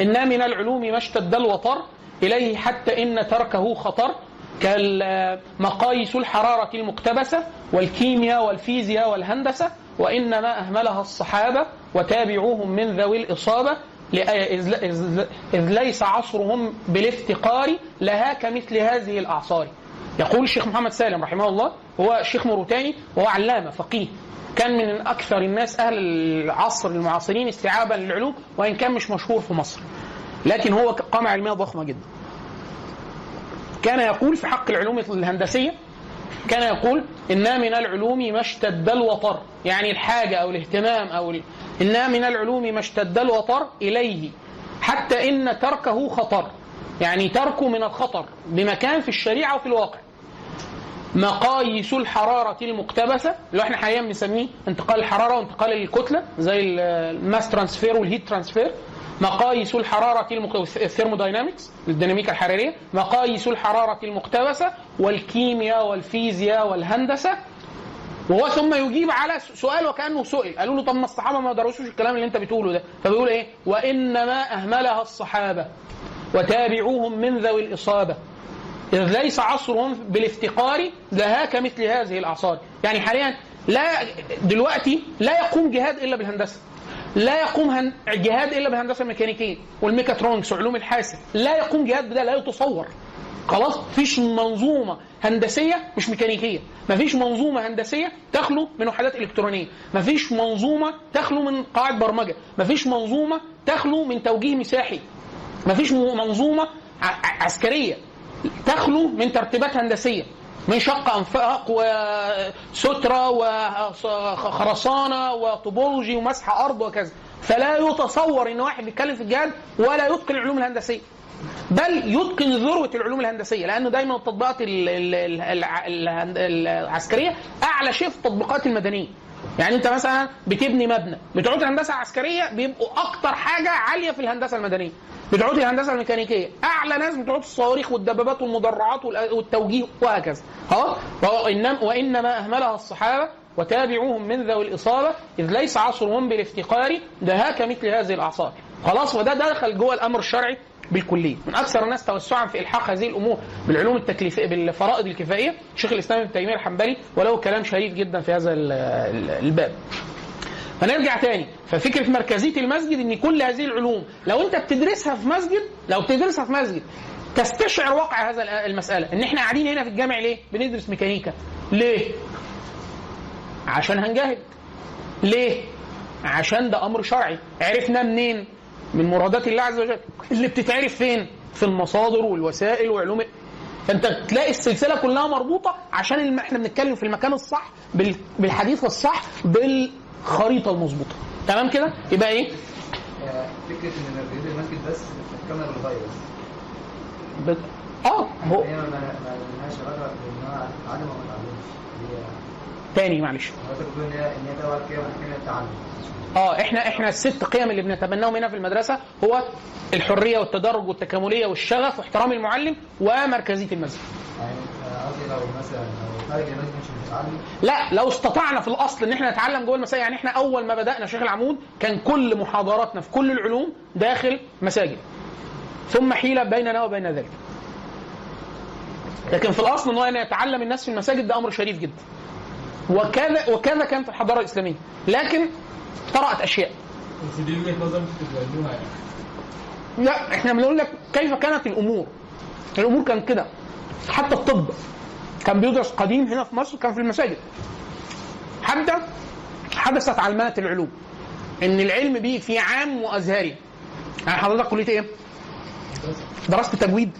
إنا من العلوم ما اشتد الوطر إليه حتى إن تركه خطر كالمقاييس الحرارة المقتبسة والكيمياء والفيزياء والهندسة. وإنما أهملها الصحابة وتابعوهم من ذوي الإصابة إذ ليس عصرهم بالافتقار لها كمثل هذه الأعصار. يقول الشيخ محمد سالم رحمه الله هو شيخ موريتاني وهو علامة فقيه. كان من أكثر الناس أهل العصر المعاصرين استيعابا للعلوم وإن كان مش مشهور في مصر. لكن هو قامة علمية ضخمة جدا. كان يقول في حق العلوم الهندسية كان يقول إنا من العلوم ما اشتد الوطر. يعني الحاجة أو الاهتمام أو ال... إنا من العلوم ما اشتد الوطر إليه. حتى إن تركه خطر. يعني تركه من الخطر بمكان في الشريعة وفي الواقع. مقاييس الحرارة المقتبسة. اللي إحنا حاليا بنسميه انتقال الحرارة وانتقال الكتلة زي ال- ال mass transfer وال heat transfer. مقاييس الحرارة المقتبسة ال thermodynamics الديناميكا الحرارية مقاييس الحرارة المقتبسة والكيمياء والفيزياء والهندسة. وهو ثم يجيب على سؤال وكأنه سئل. قالوا له طب ما الصحابة ما درسوش الكلام اللي انت بتقوله ده. فبيقول إيه؟ وإنما أهملها الصحابة وتابعوهم من ذوي الإصابة. إذ ليس عصرهم بالافتقار لها كمثل هذه الأعصار. يعني حاليا لا دلوقتي لا يقوم جهاد إلا بالهندسة. لا يقوم. جهاد إلا بالهندسة الميكانيكية والميكاترونكس وعلوم الحاسب. لا يقوم جهاد بده لا يتصور. خلاص؟ فيش منظومة هندسية مش ميكانيكية. مفيش منظومة هندسية تخلو من وحدات إلكترونية. مفيش منظومة تخلو من قواعد برمجة. مفيش منظومة تخلو من توجيه مساحي. مفيش منظومة عسكرية تخلو من ترتيبات هندسية. من شق أنفاق وستره وخرسانه وطوبولوجي ومسح أرض وكذا. فلا يتصور إن واحد بيتكلم في الجهاد ولا يتقن العلوم الهندسية. بل يتقن ذروة العلوم الهندسية لأنه دايما التطبيقات العسكرية أعلى شيء في التطبيقات المدنية. يعني انت مثلا بتبني مبنى بتوع الهندسه العسكريه بيبقوا أكتر حاجة عالية في الهندسة المدنية. بتوع الهندسه الميكانيكية. أعلى ناس بتوع الصواريخ والدبابات والمدرعات والتوجيه وهكذا. آه وانما أهملها الصحابة وتابعوهم من ذوي الإصابة إذ ليس عصرهم بالافتقار دها كمثل هذه الأعصار. خلاص وده دخل جوه الأمر الشرعي. بالكلية. من أكثر الناس توسعا في إلحاق هذه الأمور بالعلوم التكليفيه بالفرائض الكفائية. شيخ الإسلام ابن تيمية الحنبلي وله كلام شريف جدا في هذا ال- ال- الباب. فنرجع تاني. ففكرة مركزية المسجد إن كل هذه العلوم لو أنت بتدرسها في مسجد لو بتدرسها في مسجد تستشعر واقع هذا المسألة. إن إحنا قاعدين هنا في الجامع ليه؟ بندرس ميكانيكا. ليه؟ عشان هنجاهد. ليه؟ عشان ده أمر شرعي. عرفنا منين؟ من مرادات الله عز وجل. اللي بتتعرف فين؟ في المصادر والوسائل وعلوم. فأنت تلاقي السلسلة كلها مربوطة عشان الم... إحنا بنتكلم في المكان الصح بال... بالحديث الصح بالخريطة المظبوطة. تمام كده؟ يبقى إيه؟ فكرة إن المسجد بس بتتكمل للغايه بس ب... آه هو هي ما لهاش علاقة بإن هو أتعلم أو ما تاني معلش. حضرتك بتقول إن هي كده التعلم آه إحنا إحنا الست قيم اللي بنتبناهم هنا في المدرسة هو الحرية والتدرج والتكاملية والشغف واحترام المعلم ومركزية المسجد لو مثلا لو المسجد مش لا لو استطعنا في الأصل إن إحنا نتعلم جوه المساجد يعني إحنا أول ما بدأنا شيخ العمود كان كل محاضراتنا في كل العلوم داخل مساجد. ثم حيل بيننا وبين ذلك. لكن في الأصل إن هو يتعلم الناس في المساجد ده أمر شريف جدا. وكذا وكذا كانت الحضاره الإسلامية. لكن طرأت أشياء. دي وجهه نظر لا إحنا بنقول لك كيف كانت الأمور؟ الأمور كانت كده. حتى الطب كان بيدرس قديم هنا في مصر كان في المساجد. حتى حدثت علمانة العلوم. إن العلم بيه في عام وازهري يعني حضرتك كلية إيه؟ درست تجويد.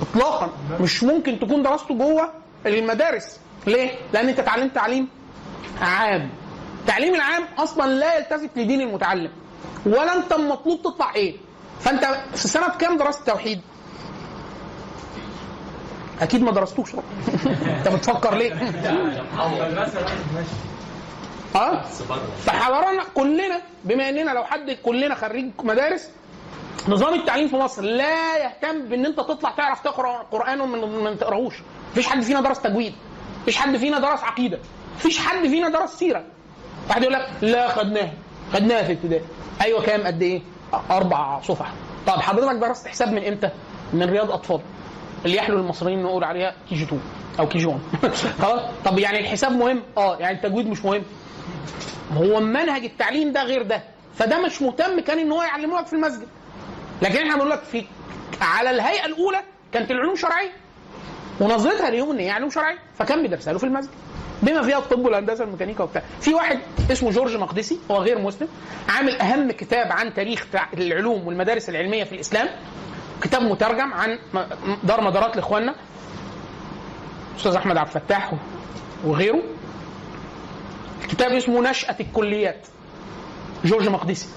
اطلاقا. مش ممكن تكون درسته جوه المدارس. ليه؟ لأن أنت اتعلمت تعليم عام. التعليم العام أصلا لا يلتفت لدين المتعلم ولا أنت مطلوب تطلع إيه؟ فأنت في سنة كام درست توحيد؟ أكيد ما درستوش. أنت بتفكر ليه؟ آه فحضرنا كلنا بما إننا لو حد كلنا خريج مدارس نظام التعليم في مصر لا يهتم بإن أنت تطلع تعرف تقرأ قرآن وما ما تقرأهوش. مفيش حد فينا درس تجويد. مفيش حد فينا درس عقيدة. مفيش حد فينا درس سيرة. واحد يقول لك لا خدناها خدناها في ابتدائي. أيوه كام؟ قد إيه؟ أربع صفح. طب حضرتك درست حساب من إمتى؟ من رياض أطفال. اللي يحلو المصريين نقول عليها كي جي 2 أو كي جي 1 خلاص؟ طب يعني الحساب مهم؟ آه يعني التجويد مش مهم. هو منهج التعليم ده غير ده. فده مش مهتم كان إن هو يعلمه لك في المسجد. لكن إحنا بنقول لك في على الهيئة الأولى كانت العلوم شرعية. ونظرتها ليهم إن هي علوم شرعية. فكان بيدرسها له في المسجد. بما فيها الطب والهندسة والميكانيكا وبتاع. في واحد اسمه جورج مقدسي هو غير مسلم عامل أهم كتاب عن تاريخ العلوم والمدارس العلمية في الإسلام. كتاب مترجم عن دار مدارات لإخواننا أستاذ أحمد عبد الفتاح وغيره. كتاب اسمه نشأة الكليات جورج مقدسي.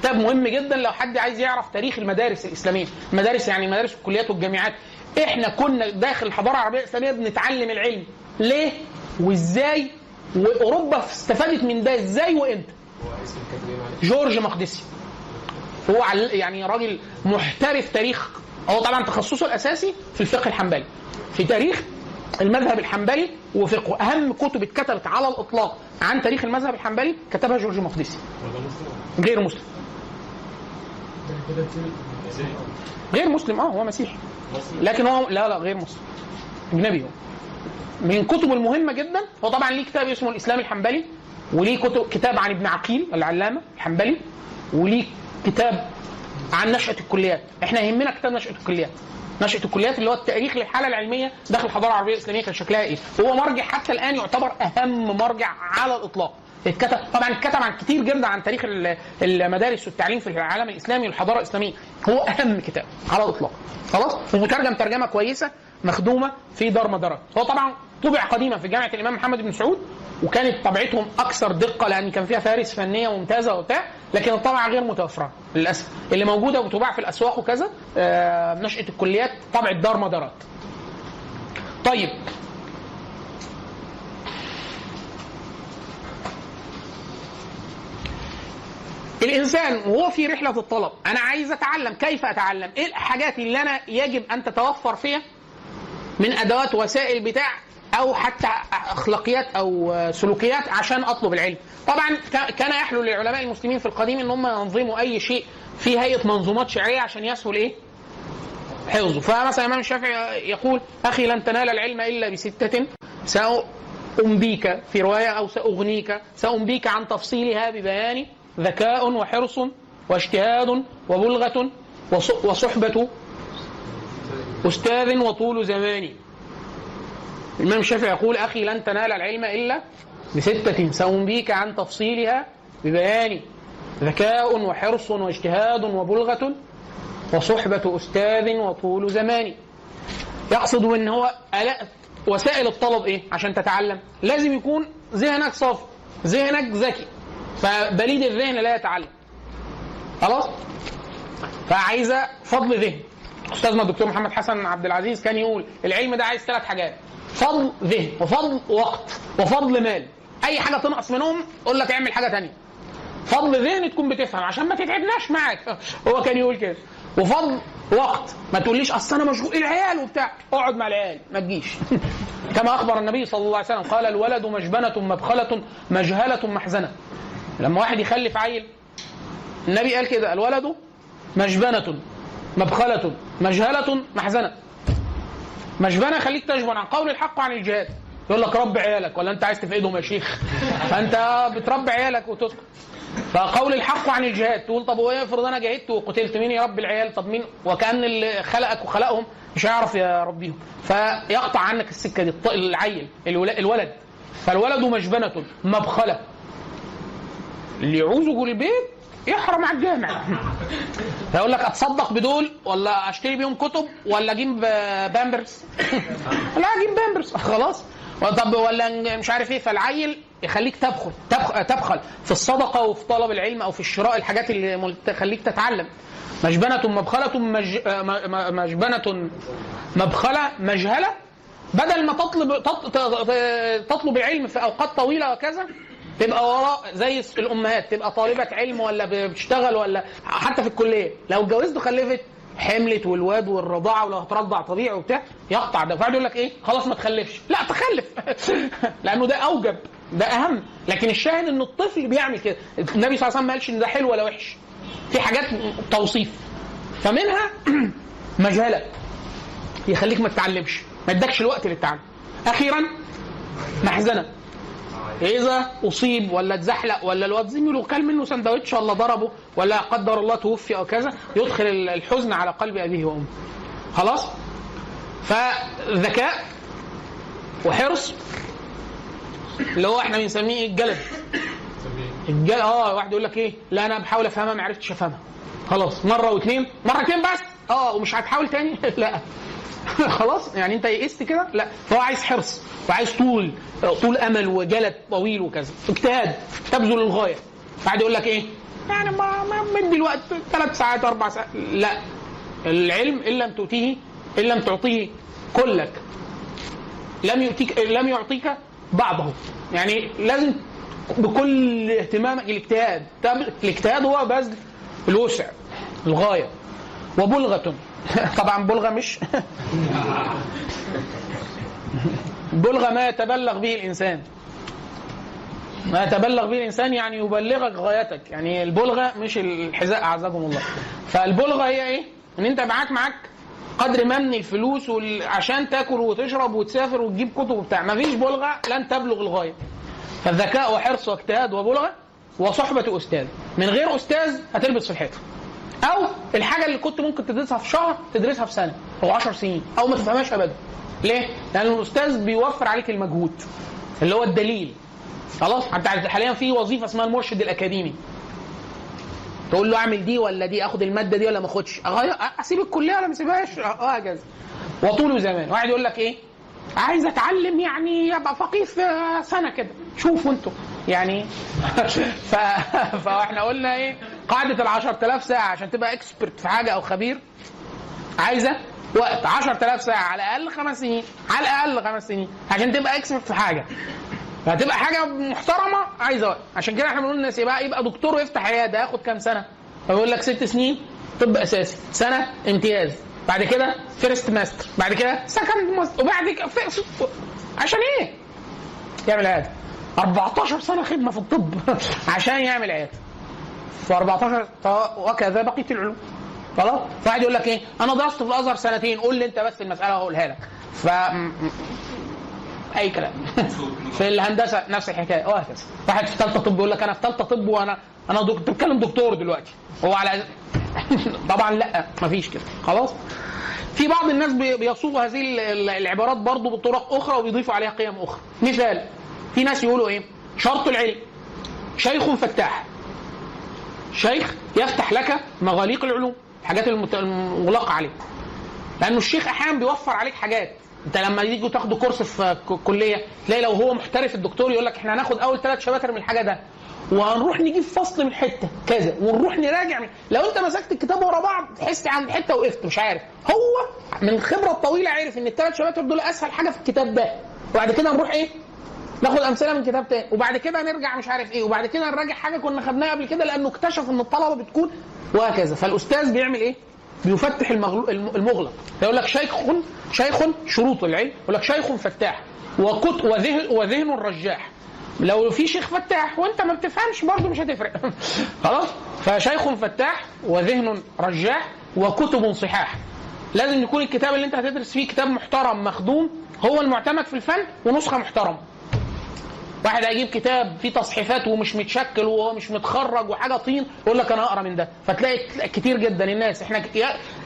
كتاب مهم جدا لو حد عايز يعرف تاريخ المدارس الإسلامية. المدارس يعني مدارس الكليات والجامعات. إحنا كنا داخل الحضارة العربية الإسلامية بنتعلم العلم. ليه؟ وإزاي وأوروبا استفادت من ده إزاي وإمتى؟ جورج مقدسي. هو يعني راجل محترف تاريخ. هو طبعا تخصصه الأساسي في الفقه الحنبلي. في تاريخ المذهب الحنبلي وفقه. أهم كتب اتكتبت على الإطلاق عن تاريخ المذهب الحنبلي كتبها جورج مقدسي. غير مسلم. غير مسلم. آه هو مسيحي. لكن هو لا لا غير مسلم. أجنبي هو. من كتبه المهمة جدا هو طبعا ليه كتاب اسمه الإسلام الحنبلي وليه كتب كتاب عن ابن عقيل العلامة الحنبلي وليه كتاب عن نشأة الكليات إحنا يهمنا كتاب نشأة الكليات نشأة الكليات اللي هو التاريخ للحالة العلمية داخل الحضارة العربية الإسلامية كان شكلها إيه؟ هو مرجع حتى الآن يعتبر أهم مرجع على الإطلاق. اتكتب طبعا اتكتب عن كتير جدا عن تاريخ ال- المدارس والتعليم في العالم الإسلامي والحضارة الإسلامية. هو أهم كتاب على الإطلاق. خلاص؟ ومترجم ترجمة كويسة مخدومة في دار مدارات. هو طبعا طبع قديما في جامعة الإمام محمد بن سعود وكانت طبعتهم أكثر دقة لأن كان فيها فارس فنية ممتازة وبتاع لكن الطبعة غير متوفرة للأسف. اللي موجودة وبتباع في الأسواق وكذا آه، نشأة الكليات طبعة دار مدارات. طيب الإنسان وهو في رحلة الطلب أنا عايز أتعلم كيف أتعلم إيه الحاجات اللي أنا يجب أن تتوفر فيها من أدوات وسائل بتاع أو حتى أخلاقيات أو سلوكيات عشان أطلب العلم. طبعا كان يحلو للعلماء المسلمين في القديم إن هم ينظموا أي شيء في هيئة منظومات شرعية عشان يسهل إيه؟ حفظه. فمثلا الامام الشافعي يقول أخي لن تنال العلم إلا بستة سأنبيك في رواية أو سأغنيك سأنبيك عن تفصيلها ببيان ذكاء وحرص واجتهاد وبلغة وص- وصحبة أستاذ وطول زمان الإمام الشافعي يقول أخي لن تنال العلم إلا بستة سانبيك عن تفصيلها ببيان ذكاء وحرص واجتهاد وبلغة وصحبة أستاذ وطول زمان. يقصد إن هو وسائل الطلب إيه؟ عشان تتعلم. لازم يكون ذهنك صافي ذهنك ذكي فبليد الذهن لا يتعلم. خلاص؟ فعايزة فضل ذهن. أستاذنا الدكتور محمد حسن عبد العزيز كان يقول العلم ده عايز ثلاث حاجات. فضل ذهن وفضل وقت وفضل مال. أي حاجة تنقص منهم يقول لك اعمل حاجة تانية. فضل ذهن تكون بتفهم عشان ما تتعبناش معاك. هو كان يقول كده. وفضل وقت ما تقوليش أصل أنا مشغول العيال وبتاع. اقعد مع العيال ما تجيش. كما أخبر النبي صلى الله عليه وسلم قال الولد مجبنة مبخلة مجهلة محزنة. لما واحد يخلف عيل النبي قال كده الولد مجبنة مبخلة مجهلة محزنة. مجبنه خليك تجبن عن قول الحق وعن الجهاد. يقول لك ربي عيالك ولا انت عايز تفقدهم يا شيخ؟ فانت بتربي عيالك وتسكت. فقول الحق عن الجهاد. تقول طب وايه افرض أنا جاهدت وقتلت مين يربي العيال؟ طب مين؟ وكأن اللي خلقك وخلقهم مش هيعرف يربيهم فيقطع عنك السكة دي. العيل الولد. فالولد مجبنه مبخلة. اللي يعوزه البيت يحرم على الجامع. فيقول لك أتصدق بدول ولا أشتري بيهم كتب ولا أجيب بامبرز؟ لا أجيب بامبرز. خلاص. طب ولا مش عارف إيه فالعيل يخليك تبخل تبخ- تبخل في الصدقة وفي طلب العلم أو في الشراء الحاجات اللي تخليك تتعلم. مجبنة مبخلة مج... م- مجبنة مبخلة مجهلة بدل ما تطلب تطلب العلم في أوقات طويلة وكذا تبقى وراء زي الأمهات. تبقى طالبه علم ولا بتشتغل ولا حتى في الكلية. لو اتجوزت وخلفت حملت والواد والرضاعة ولو هترضع طبيعي وبتاع يقطع ده. فقعد يقول لك إيه؟ خلاص ما تخلفش. لا تخلف. لأنه ده أوجب. ده أهم. لكن الشاهد إن الطفل بيعمل كده. النبي صلى الله عليه وسلم ما قالش إن ده حلو ولا وحش. في حاجات توصيف. فمنها مجهله يخليك ما تتعلمش. ما ادكش الوقت للتعلم. أخيرا محزنة. إذا أصيب ولا اتزحلق ولا الواد زميله كل منه سندوتش ولا ضربه ولا قدر الله توفي أو كذا يدخل الحزن على قلب أبيه وأمه. خلاص؟ فذكاء وحرص اللي هو إحنا بنسميه إيه الجلد. الجلد آه واحد يقول لك إيه؟ لا أنا بحاول أفهمها ما عرفتش أفهمها. خلاص مرة واثنين مرتين بس؟ آه ومش هتحاول تاني؟ لا. خلاص؟ يعني انت يئست كده؟ لا. فهو عايز حرص وعايز طول طول أمل وجلد طويل وكذا. اجتهاد تبذل الغاية. بعد يقول لك إيه؟ يعني ما ما مدي الوقت ثلاث ساعات أربع ساعات. لا. العلم إن لم تؤتيه إن لم تعطيه كلك. لم يؤتيك لم يعطيك بعضه. يعني لازم بكل اهتمامك الاجتهاد. الاجتهاد هو بذل الوسع الغاية. وبلغة. طبعا بلغة مش بلغة ما يتبلغ به الإنسان. ما يتبلغ به الإنسان يعني يبلغك غايتك. يعني البلغة مش الحذاء أعزكم الله. فالبلغة هي إيه؟ إن أنت معاك معاك قدر ما من الفلوس وال... عشان تاكل وتشرب وتسافر وتجيب كتب وبتاع. مفيش بلغة لن تبلغ الغاية. فالذكاء وحرص واجتهاد وبلغة وصحبة أستاذ. من غير أستاذ هتلبس في الحيطة. أو الحاجة اللي كنت ممكن تدرسها في شهر تدرسها في سنة أو 10 سنين أو ما تفهمهاش ابدا. ليه؟ لأن الأستاذ بيوفر عليك المجهود اللي هو الدليل. خلاص؟ انت حاليا في وظيفة اسمها المرشد الأكاديمي. تقول له أعمل دي ولا دي آخد المادة دي ولا ما آخدش؟ أغير أسيب الكلية ولا ما أسيبهاش؟ وهكذا وطول زمان. واحد يقول لك إيه؟ عايز أتعلم يعني أبقى فقيه في سنة كده. شوفوا أنتوا. يعني ف... فاحنا قلنا إيه؟ قاعدة ال 10000 ساعة عشان تبقى expert في حاجة أو خبير. عايزة وقت. 10000 ساعة على الأقل خمس سنين. على الأقل خمس سنين عشان تبقى expert في حاجة. فهتبقى حاجة محترمة عايزة وقت. عشان كده إحنا بنقول للناس يبقى يبقى دكتور ويفتح عيادة ياخد كام سنة؟ فيقول لك ست سنين طب أساسي. سنة امتياز. بعد كده first master بعد كده second master وبعد كده عشان إيه؟ يعمل عيادة. 14 سنة خدمة في الطب. عشان يعمل عيادة. في 14 ف- وكذا بقية العلوم. خلاص؟ فواحد يقول لك إيه؟ أنا درست في الأزهر سنتين قول لي أنت بس المسألة هقولها لك. ف أي كلام. في الهندسة نفس الحكاية. وهكذا واحد في ثالثه طب يقول لك أنا في ثالثه طب وأنا أنا دك... بتكلم دكتور دلوقتي. هو على طبعا لأ مفيش كده. خلاص؟ في بعض الناس بي- بيصوغوا هذه ال- ال- العبارات برضو بطرق أخرى وبيضيفوا عليها قيم أخرى. مثال في ناس يقولوا إيه؟ شرط العلم. شيخ فتاح. شيخ يفتح لك مغاليق العلوم الحاجات المغلقه عليك. لأنه الشيخ أحيانا بيوفر عليك حاجات. أنت لما يجوا تاخدوا كورس في ك- كلية تلاقي لو هو محترف الدكتور يقول لك إحنا هناخد أول ثلاث شباتر من الحاجة ده. وهنروح نجيب فصل من حتة كذا ونروح نراجع من... لو أنت مسكت الكتاب ورا بعض تحس عند حتة وقفت مش عارف. هو من الخبره الطويله عارف إن الثلاث شباتر دول أسهل حاجة في الكتاب ده. وبعد كده نروح إيه؟ ناخد أمثلة من كتاب تاني. وبعد كده نرجع مش عارف إيه. وبعد كده نراجع حاجة كنا خدناها قبل كده لأنه اكتشف إن الطلبة بتكون وهكذا. فالأستاذ بيعمل إيه؟ بيفتح المغلق. يقول لك شيخ شيخ شروط العلم. يقول لك شيخ فتاح. وكت وذهن وذهن رجاح لو في شيخ فتاح وأنت ما بتفهمش برضه مش هتفرق. خلاص؟ فشيخ فتاح وذهن رجاح وكتب صحاح. لازم يكون الكتاب اللي أنت هتدرس فيه كتاب محترم مخدوم هو المعتمد في الفن ونسخة محترمة. واحد هيجيب كتاب فيه تصحيفات ومش متشكل وهو مش متخرج وحاجة طين يقول لك أنا أقرأ من ده. فتلاقي كتير جدا الناس. إحنا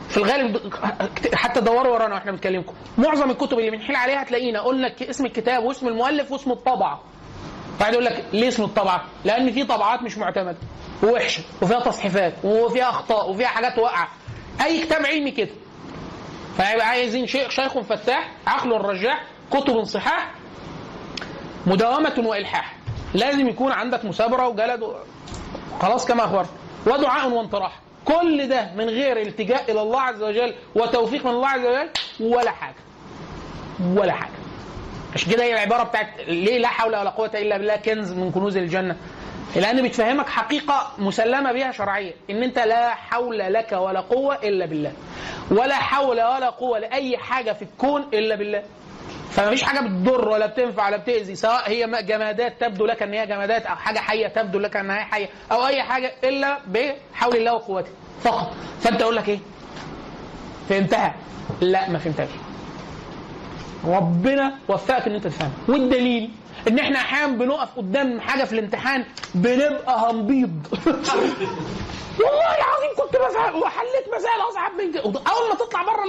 في الغالب حتى دوروا ورانا وإحنا بنكلمكم. معظم الكتب اللي بنحيل عليها هتلاقينا قلنا اسم الكتاب واسم المؤلف واسم الطبعة. واحد يقول لك ليه اسم الطبعة؟ لأن في طبعات مش معتمدة ووحشة وفيها تصحيفات وفيها أخطاء وفيها حاجات واقعة. أي كتاب علمي كده. فيبقى عايزين شيخ شيخ فتاح عقل الرجاح كتب صحاح مداومة وإلحاح. لازم يكون عندك مثابرة وجلد و... خلاص كما أخبرت. ودعاء وانطراح. كل ده من غير التجاء إلى الله عز وجل وتوفيق من الله عز وجل ولا حاجة. ولا حاجة. عشان كده هي العبارة بتاعت ليه لا حول ولا قوة إلا بالله كنز من كنوز الجنة. لأن بتفهمك حقيقة مسلمة بها شرعية. إن أنت لا حول لك ولا قوة إلا بالله. ولا حول ولا قوة لأي حاجة في الكون إلا بالله. فما فيش حاجة بتضر ولا بتنفع ولا بتأذي سواء هي جمادات تبدو لك إن هي جمادات أو حاجة حية تبدو لك انها حية أو أي حاجة إلا بحول الله وقوته فقط. فأنت أقول لك إيه؟ فهمتها؟ لا ما فهمتهاش. ربنا وفقك إن أنت تفهم. والدليل إن إحنا أحيانا بنقف قدام حاجة في الامتحان بنبقى هنبيض. والله العظيم كنت بفهم وحليت مسائل أصعب من كده. أول ما تطلع بره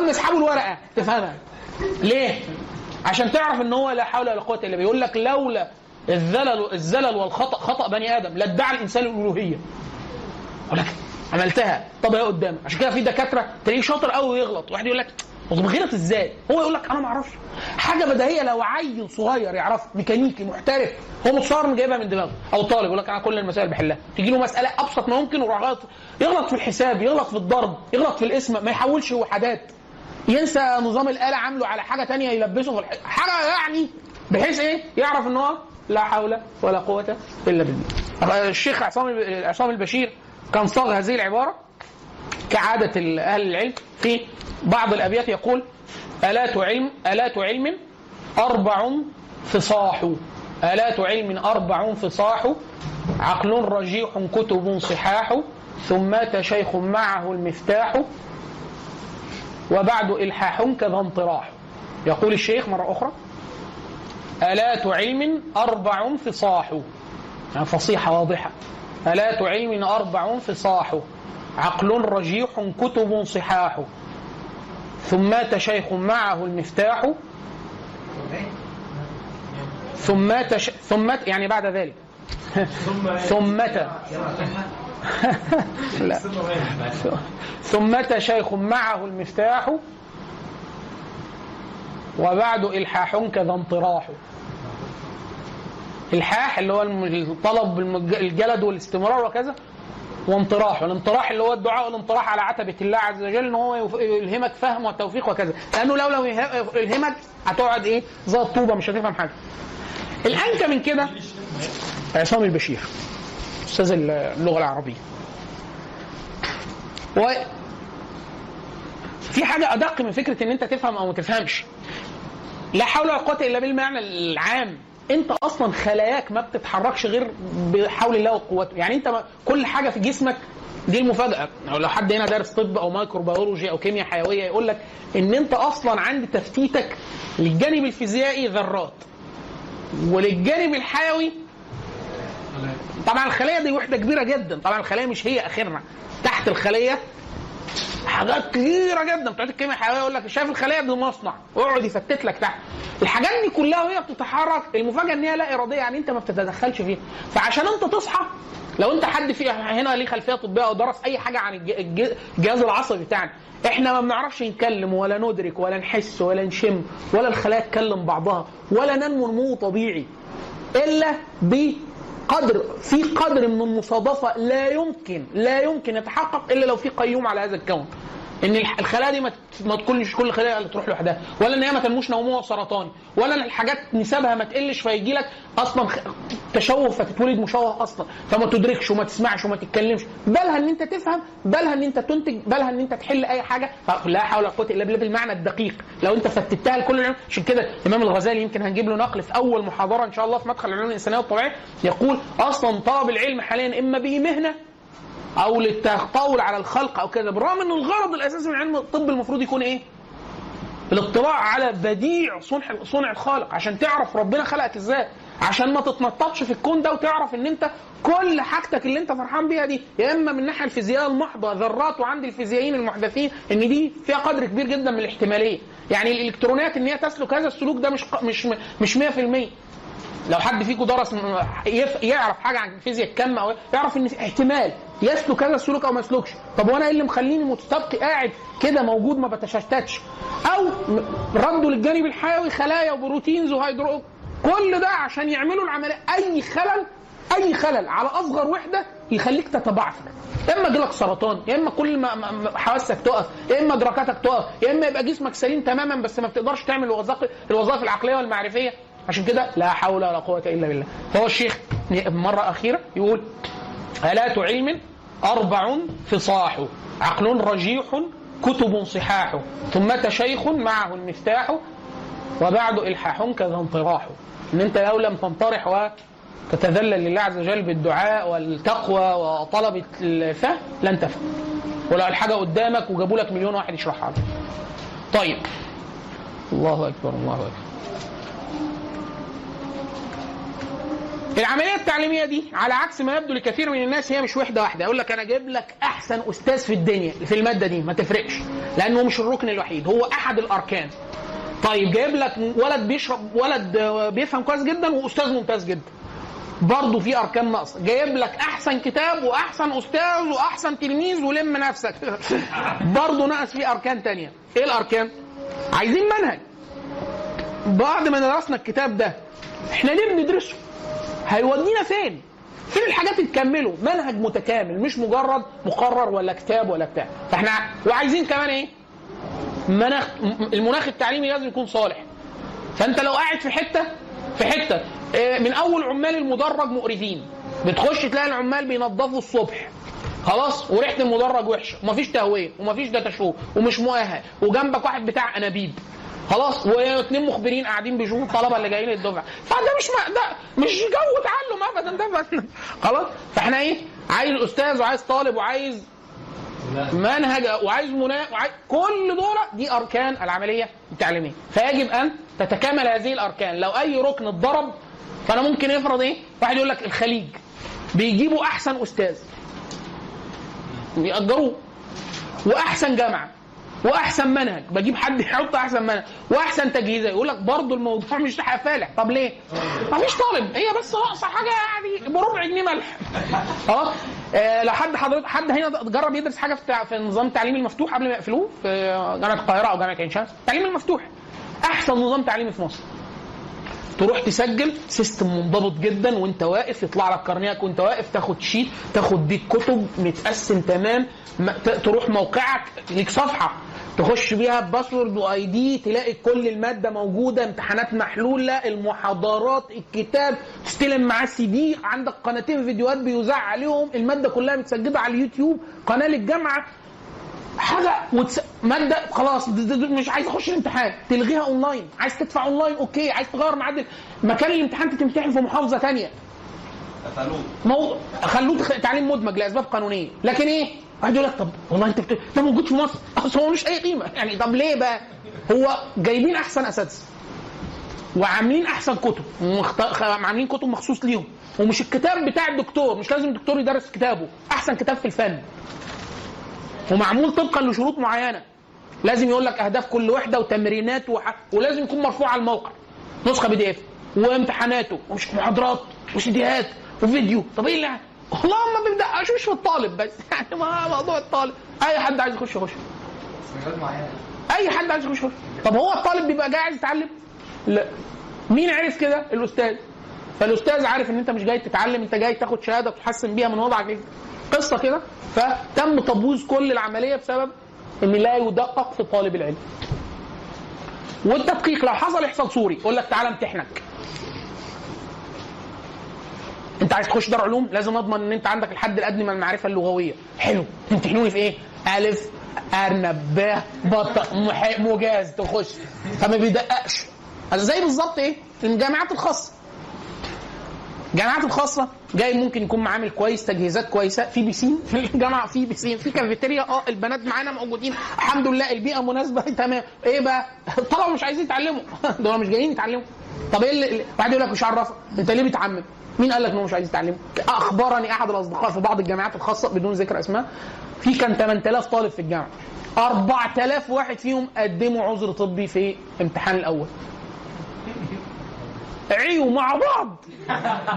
ما يسحبوا الورقة تفهمها. ليه؟ عشان تعرف إن هو لا حول ولا قوة إلا بالله. بيقول لك لولا الزلل الزلل والخطأ خطأ بني آدم لادعى الإنسان الألوهية. يقول لك عملتها. طب هي قدامك. عشان كده في دكاترة تلاقيه شاطر قوي ويغلط. واحد يقول لك طب غلط إزاي؟ هو يقول لك أنا ما أعرفش. حاجة بديهية لو عيل صغير يعرف ميكانيكي محترف هو متصور جايبها من دماغه. أو طالب يقول لك أنا كل المسائل بحلها. تيجي له مسألة أبسط ما ممكن غلط يغلط في الحساب يغلط في الضرب يغلط في الاسم ما يحولش وحدات ينسى نظام الآلة عامله على حاجة تانية يلبسه في الح... حاجة يعني بحيث إيه؟ يعرف إن هو لا حول ولا قوة إلا بالله. الشيخ عصام عصام البشير كان صاغ هذه العبارة كعادة أهل العلم في بعض الأبيات يقول ألات علم ألات علم أربع فصاح. ألات علم أربع فصاح عقل رجيح كتب صحاح ثم مات شيخ معه المفتاح وبعد إلحاح كذا انطراح. يقول الشيخ مرة أخرى آلات علم أربع فصاح يعني فصيحة واضحة. آلات علم أربع فصاح عقل رجيح كتب صحاح. ثم مات شيخ معه المفتاح. ثم مات. ثم يعني بعد ذلك. ثم لا. ثم شيخ معه المفتاح وبعد إلحاح كذا انطراح. إلحاح اللي هو الطلب الجلد والاستمرار وكذا وانطراح. والانطراح اللي هو الدعاء والانطراح على عتبة الله عز وجل إن هو يلهمك فهم وتوفيق وكذا. لأنه لو لو يلهمك هتقعد إيه؟ زي الطوبه مش هتفهم حاجة. الانكى من كده عصام البشير. أستاذ اللغة العربية. و في حاجة أدق من فكرة إن أنت تفهم أو ما تفهمش. لا حول ولا قوة إلا بالمعنى العام. أنت أصلا خلاياك ما بتتحركش غير بحول الله وقوته. يعني أنت كل حاجة في جسمك دي المفاجأة. أو لو حد هنا دارس طب أو مايكروبيولوجي أو كيمياء حيوية يقول لك إن أنت أصلا عند تفتيتك للجانب الفيزيائي ذرات. وللجانب الحيوي طبعا الخلية دي وحدة كبيرة جدا. طبعا الخلية مش هي آخرنا. تحت الخلية حاجات كتيره جدا. بتوع الكيمياء الحيويه يقول لك شايف الخلية دي مصنع. ويقعد يفتت لك تحت. الحاجات دي كلها وهي بتتحرك. المفاجأة إن هي لا إرادية يعني أنت ما بتتدخلش فيها. فعشان أنت تصحى لو أنت حد في هنا ليه خلفية طبية أو درس أي حاجة عن الج- الج- الجهاز العصبي بتاعنا. إحنا ما بنعرفش نتكلم ولا ندرك ولا نحس ولا نشم ولا الخلايا تكلم بعضها ولا ننمو نمو طبيعي. إلا بقدر في قدر من المصادفه لا يمكن لا يمكن يتحقق إلا لو في قيوم على هذا الكون. إن الخلايا دي ما تكونش كل خلايا اللي تروح لوحدها. ولا إن هي ما تنموش نمو سرطاني ولا إن الحاجات نسبها ما تقلش فيجي لك أصلا تشوه فتتولد مشوه أصلا. فما تدركش وما تسمعش وما تتكلمش. بالها إن أنت تفهم بالها إن أنت تنتج بالها إن أنت تحل أي حاجة. لا حول ولا قوة إلا بالله بالمعنى الدقيق. لو أنت فتتها لكل العلوم. عشان كده الامام الغزالي يمكن هنجيب له نقل في أول محاضرة إن شاء الله في مدخل العلوم الإنسانية والطبيعية. يقول أصلا طلب العلم حاليا إما به مهنة أو للتطاول على الخلق أو كذا بالرغم إن الغرض الأساسي من علم الطب المفروض يكون إيه؟ الاطلاع على بديع صنع صنع الخالق. عشان تعرف ربنا خلقك إزاي عشان ما تتنططش في الكون ده وتعرف إن أنت كل حاجتك اللي أنت فرحان بيها دي يا إما من الناحيه الفيزيائيه المحضة ذرات وعند الفيزيائيين المحدثين إن دي فيها قدر كبير جدا من الاحتمالية. يعني الإلكترونات إن هي تسلك هذا السلوك ده مش مش مش 100% لو حد فيكم درس يعرف حاجة عن فيزياء الكم أو يعرف إن في احتمال يسلك هذا السلوك أو ما يسلكش. طب وأنا إيه اللي مخليني متستبقي قاعد كده موجود ما بتشتتش؟ أو ردوا للجانب الحيوي خلايا وبروتينز وهيدرو كل ده عشان يعملوا العملية. أي خلل أي خلل على أصغر وحدة يخليك تتبعثر يا إما يجيلك سرطان يا إما كل ما حواسك تقف يا إما ادراكاتك تقف يا إما يبقى جسمك سليم تماما بس ما بتقدرش تعمل الوظائف الوظائف العقلية والمعرفية. عشان كده لا حول ولا قوة إلا بالله. فهو الشيخ مرة أخيرة يقول آلات علم أربع فصاح؟ عقل رجيح كتب صحاح. ثم شيخ معه المفتاح وبعد إلحاح كذا انطراح. إن أنت لو لم تنطرح وتتذلل لله عز وجل بالدعاء والتقوى وطلب الفهم لن تفهم. ولو الحاجة قدامك وجابوا لك مليون واحد يشرحها طيب. الله أكبر الله أكبر. العملية التعليمية دي على عكس ما يبدو لكثير من الناس هي مش وحدة واحدة. يقول لك أنا جايب لك أحسن أستاذ في الدنيا في المادة دي ما تفرقش لأنه مش الركن الوحيد هو أحد الأركان. طيب جايب لك ولد بيشرب ولد بيفهم كويس جدا وأستاذ ممتاز جدا. برضه في أركان ناقصة. جايب لك أحسن كتاب وأحسن أستاذ وأحسن تلميذ ولم نفسك. برضه ناقص فيه أركان تانية. إيه الأركان؟ عايزين منهج. بعد ما درسنا الكتاب ده إحنا ليه بندرسه؟ هيودينا فين؟ فين الحاجات اللي تكمله؟ منهج متكامل مش مجرد مقرر ولا كتاب ولا بتاع، فاحنا وعايزين كمان إيه؟ مناخ المناخ التعليمي لازم يكون صالح. فانت لو قاعد في حتة في حتة آه، من أول عمال المدرج مقرفين بتخش تلاقي العمال بينظفوا الصبح خلاص وريحة المدرج وحشة ومفيش تهوية ومفيش data show ومش مؤهل وجنبك واحد بتاع أنابيب خلاص واثنين مخبرين قاعدين بيشوفوا الطلبة اللي جايين الدفعة. فده مش ده مش جو تعلم ابدا ده خلاص. فإحنا إيه؟ عايز أستاذ وعايز طالب وعايز منهج وعايز منا وعايز كل دول دي أركان العملية التعليمية. فيجب أن تتكامل هذه الأركان. لو أي ركن اتضرب فأنا ممكن يفرض إيه؟ واحد يقول لك الخليج. بيجيبوا أحسن أستاذ. بيأجروه. وأحسن جامعة. وأحسن منهج. بجيب حد يحط أحسن منهج. وأحسن تجهيزات يقول لك برضه الموضوع مش فالح. طب ليه؟ مفيش طالب. هي بس ناقصة حاجة يعني بربع جنيه ملح. أه؟ آه، لو حد حضرتك حد هنا جرب يدرس حاجة في في النظام التعليمي المفتوح قبل ما يقفلوه؟ في جامعة القاهرة أو جامعة عين شمس. التعليم المفتوح. أحسن نظام تعليمي في مصر. تروح تسجل system منضبط جدا وأنت واقف يطلع لك كارنيهك وأنت واقف تاخد sheet تاخد بيك كتب متقسم تمام ما- تروح موقعك ليك صفحة. تخش بيها password و ID تلاقي كل المادة موجودة امتحانات محلولة المحاضرات الكتاب. تستلم معاه سي دي عندك قناتين فيديوهات بيذاع عليهم. المادة كلها متسجله على اليوتيوب. قناة للجامعة. حاجة وتس... مادة خلاص مش عايز أخش الامتحان. تلغيها اونلاين عايز تدفع online okay. عايز تغير ميعاد مكان الامتحان تمتحن في محافظة تانية. قفلوه مو... خلوه تعليم مدمج لأسباب قانونية. لكن إيه؟ واحد يقول لك طب والله أنت بت... ده موجود في مصر. اصل هو مش أي قيمة. يعني طب ليه بقى؟ هو جايبين أحسن أساتذة وعاملين أحسن كتب مخت... خ- عاملين كتب مخصوص ليهم. ومش الكتاب بتاع الدكتور مش لازم الدكتور يدرس كتابه. أحسن كتاب في الفن. ومعمول طبقا لشروط معينة. لازم يقول لك أهداف كل وحدة وتمرينات وح... ولازم يكون مرفوع على الموقع. نسخة بي دي إف. وامتحاناته. ومش محاضرات وسيديهات. وفيديو طب إيه اللي والله ما بيبدأش مش في الطالب بس. يعني ما موضوع الطالب. أي حد عايز يخش يخش أي حد عايز يخش يخش طب هو الطالب بيبقى جاي عايز يتعلم؟ لا. مين عرف كده؟ الأستاذ. فالأستاذ عارف إن أنت مش جاي تتعلم أنت جاي تاخد شهادة تحسن بيها من وضعك إيه؟ قصة كده. فتم تبويظ كل العملية بسبب إن لا يدقق في طالب العلم. والتدقيق لو حصل يحصل صوري يقول لك تعالى امتحنك. انت عايز تخش دار علوم؟ لازم اضمن ان انت عندك الحد الادنى من المعرفة اللغوية. حلو. تمتحنوني في إيه؟ ألف ارنب ب بط مجاز. تخش. فما بيدققش. زي بالظبط إيه؟ الجامعات الخاصة. الجامعات الخاصة جاي ممكن يكون معامل كويس تجهيزات كويسة. في بيسين في الجامعة في بيسين في كافيتيريا. آه البنات معانا موجودين. الحمد لله البيئة مناسبة. تمام. إيه بقى؟ الطلبه مش عايزين يتعلموا. دول مش جايين يتعلموا. طب إيه اللي واحد يقول لك مش عرفك انت ليه بتعمم؟ مين قال لك انهم مش عايز يتعلموا أخبرني أحد الأصدقاء في بعض الجامعات الخاصة بدون ذكر أسماء. في كان 8000 طالب في الجامعة. 4000 واحد فيهم قدموا عذر طبي في امتحان الأول. عيوا مع بعض.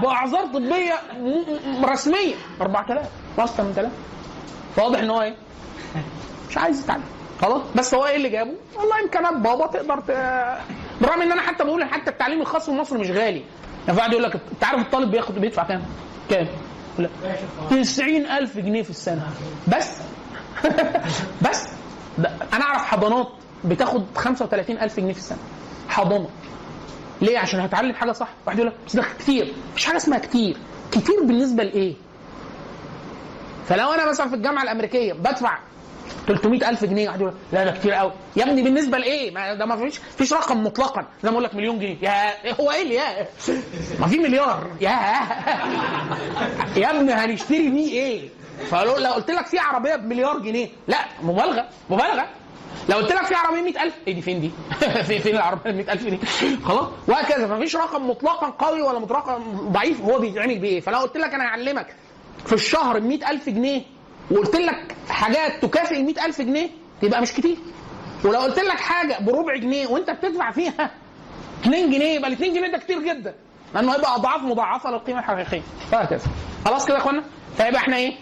بأعذار طبية رسمية. 4000 ناقص 8000 فواضح إن هو إيه؟ مش عايز يتعلم. خلاص؟ بس هو إيه اللي جابه؟ والله إمكانيات بابا تقدر ت... بالرغم إن أنا حتى بقول حتى التعليم الخاص في مصر مش غالي. يعني واحد يقول لك انت عارف الطالب بياخد بيدفع كام؟ كام؟ لا. 90000 جنيه في السنة. بس. بس. ده أنا أعرف حضانات بتاخد 35000 جنيه في السنة. حضانة. ليه؟ عشان هتعلم حاجة صح، واحد يقول لك بس ده كتير، مش حاجة اسمها كتير، كتير بالنسبة لإيه؟ فلو أنا مثلا في الجامعة الأمريكية بدفع 300000 جنيه واحد يقول لا ده كتير قوي، يا ابني بالنسبة لإيه؟ ما ده ما فيش فيش رقم مطلقا، زي ما أقول لك مليون جنيه، يا هو إيه اللي يا؟ ما في مليار، يا يا ابني هنشتري بيه إيه؟ فلو لو قلت لك في عربية بمليار جنيه، لا مبالغة مبالغة لو قلت لك في عربية 100000 إيه دي فين دي؟ في فين العربية 100000 دي؟ خلاص وهكذا مفيش رقم مطلقا قوي ولا رقم ضعيف هو بيتعمل بإيه؟ فلو قلت لك أنا هعلمك في الشهر ب 100000 جنيه وقلت لك حاجات تكافئ ال 100000 جنيه يبقى مش كتير. ولو قلت لك حاجة بربع جنيه وانت بتدفع فيها 2 جنيه يبقى ال 2 جنيه ده كتير جدا. لأنه هيبقى أضعاف مضاعفة للقيمة الحقيقية. وهكذا. خلاص كده يا إخوانا؟ فيبقى إحنا إيه؟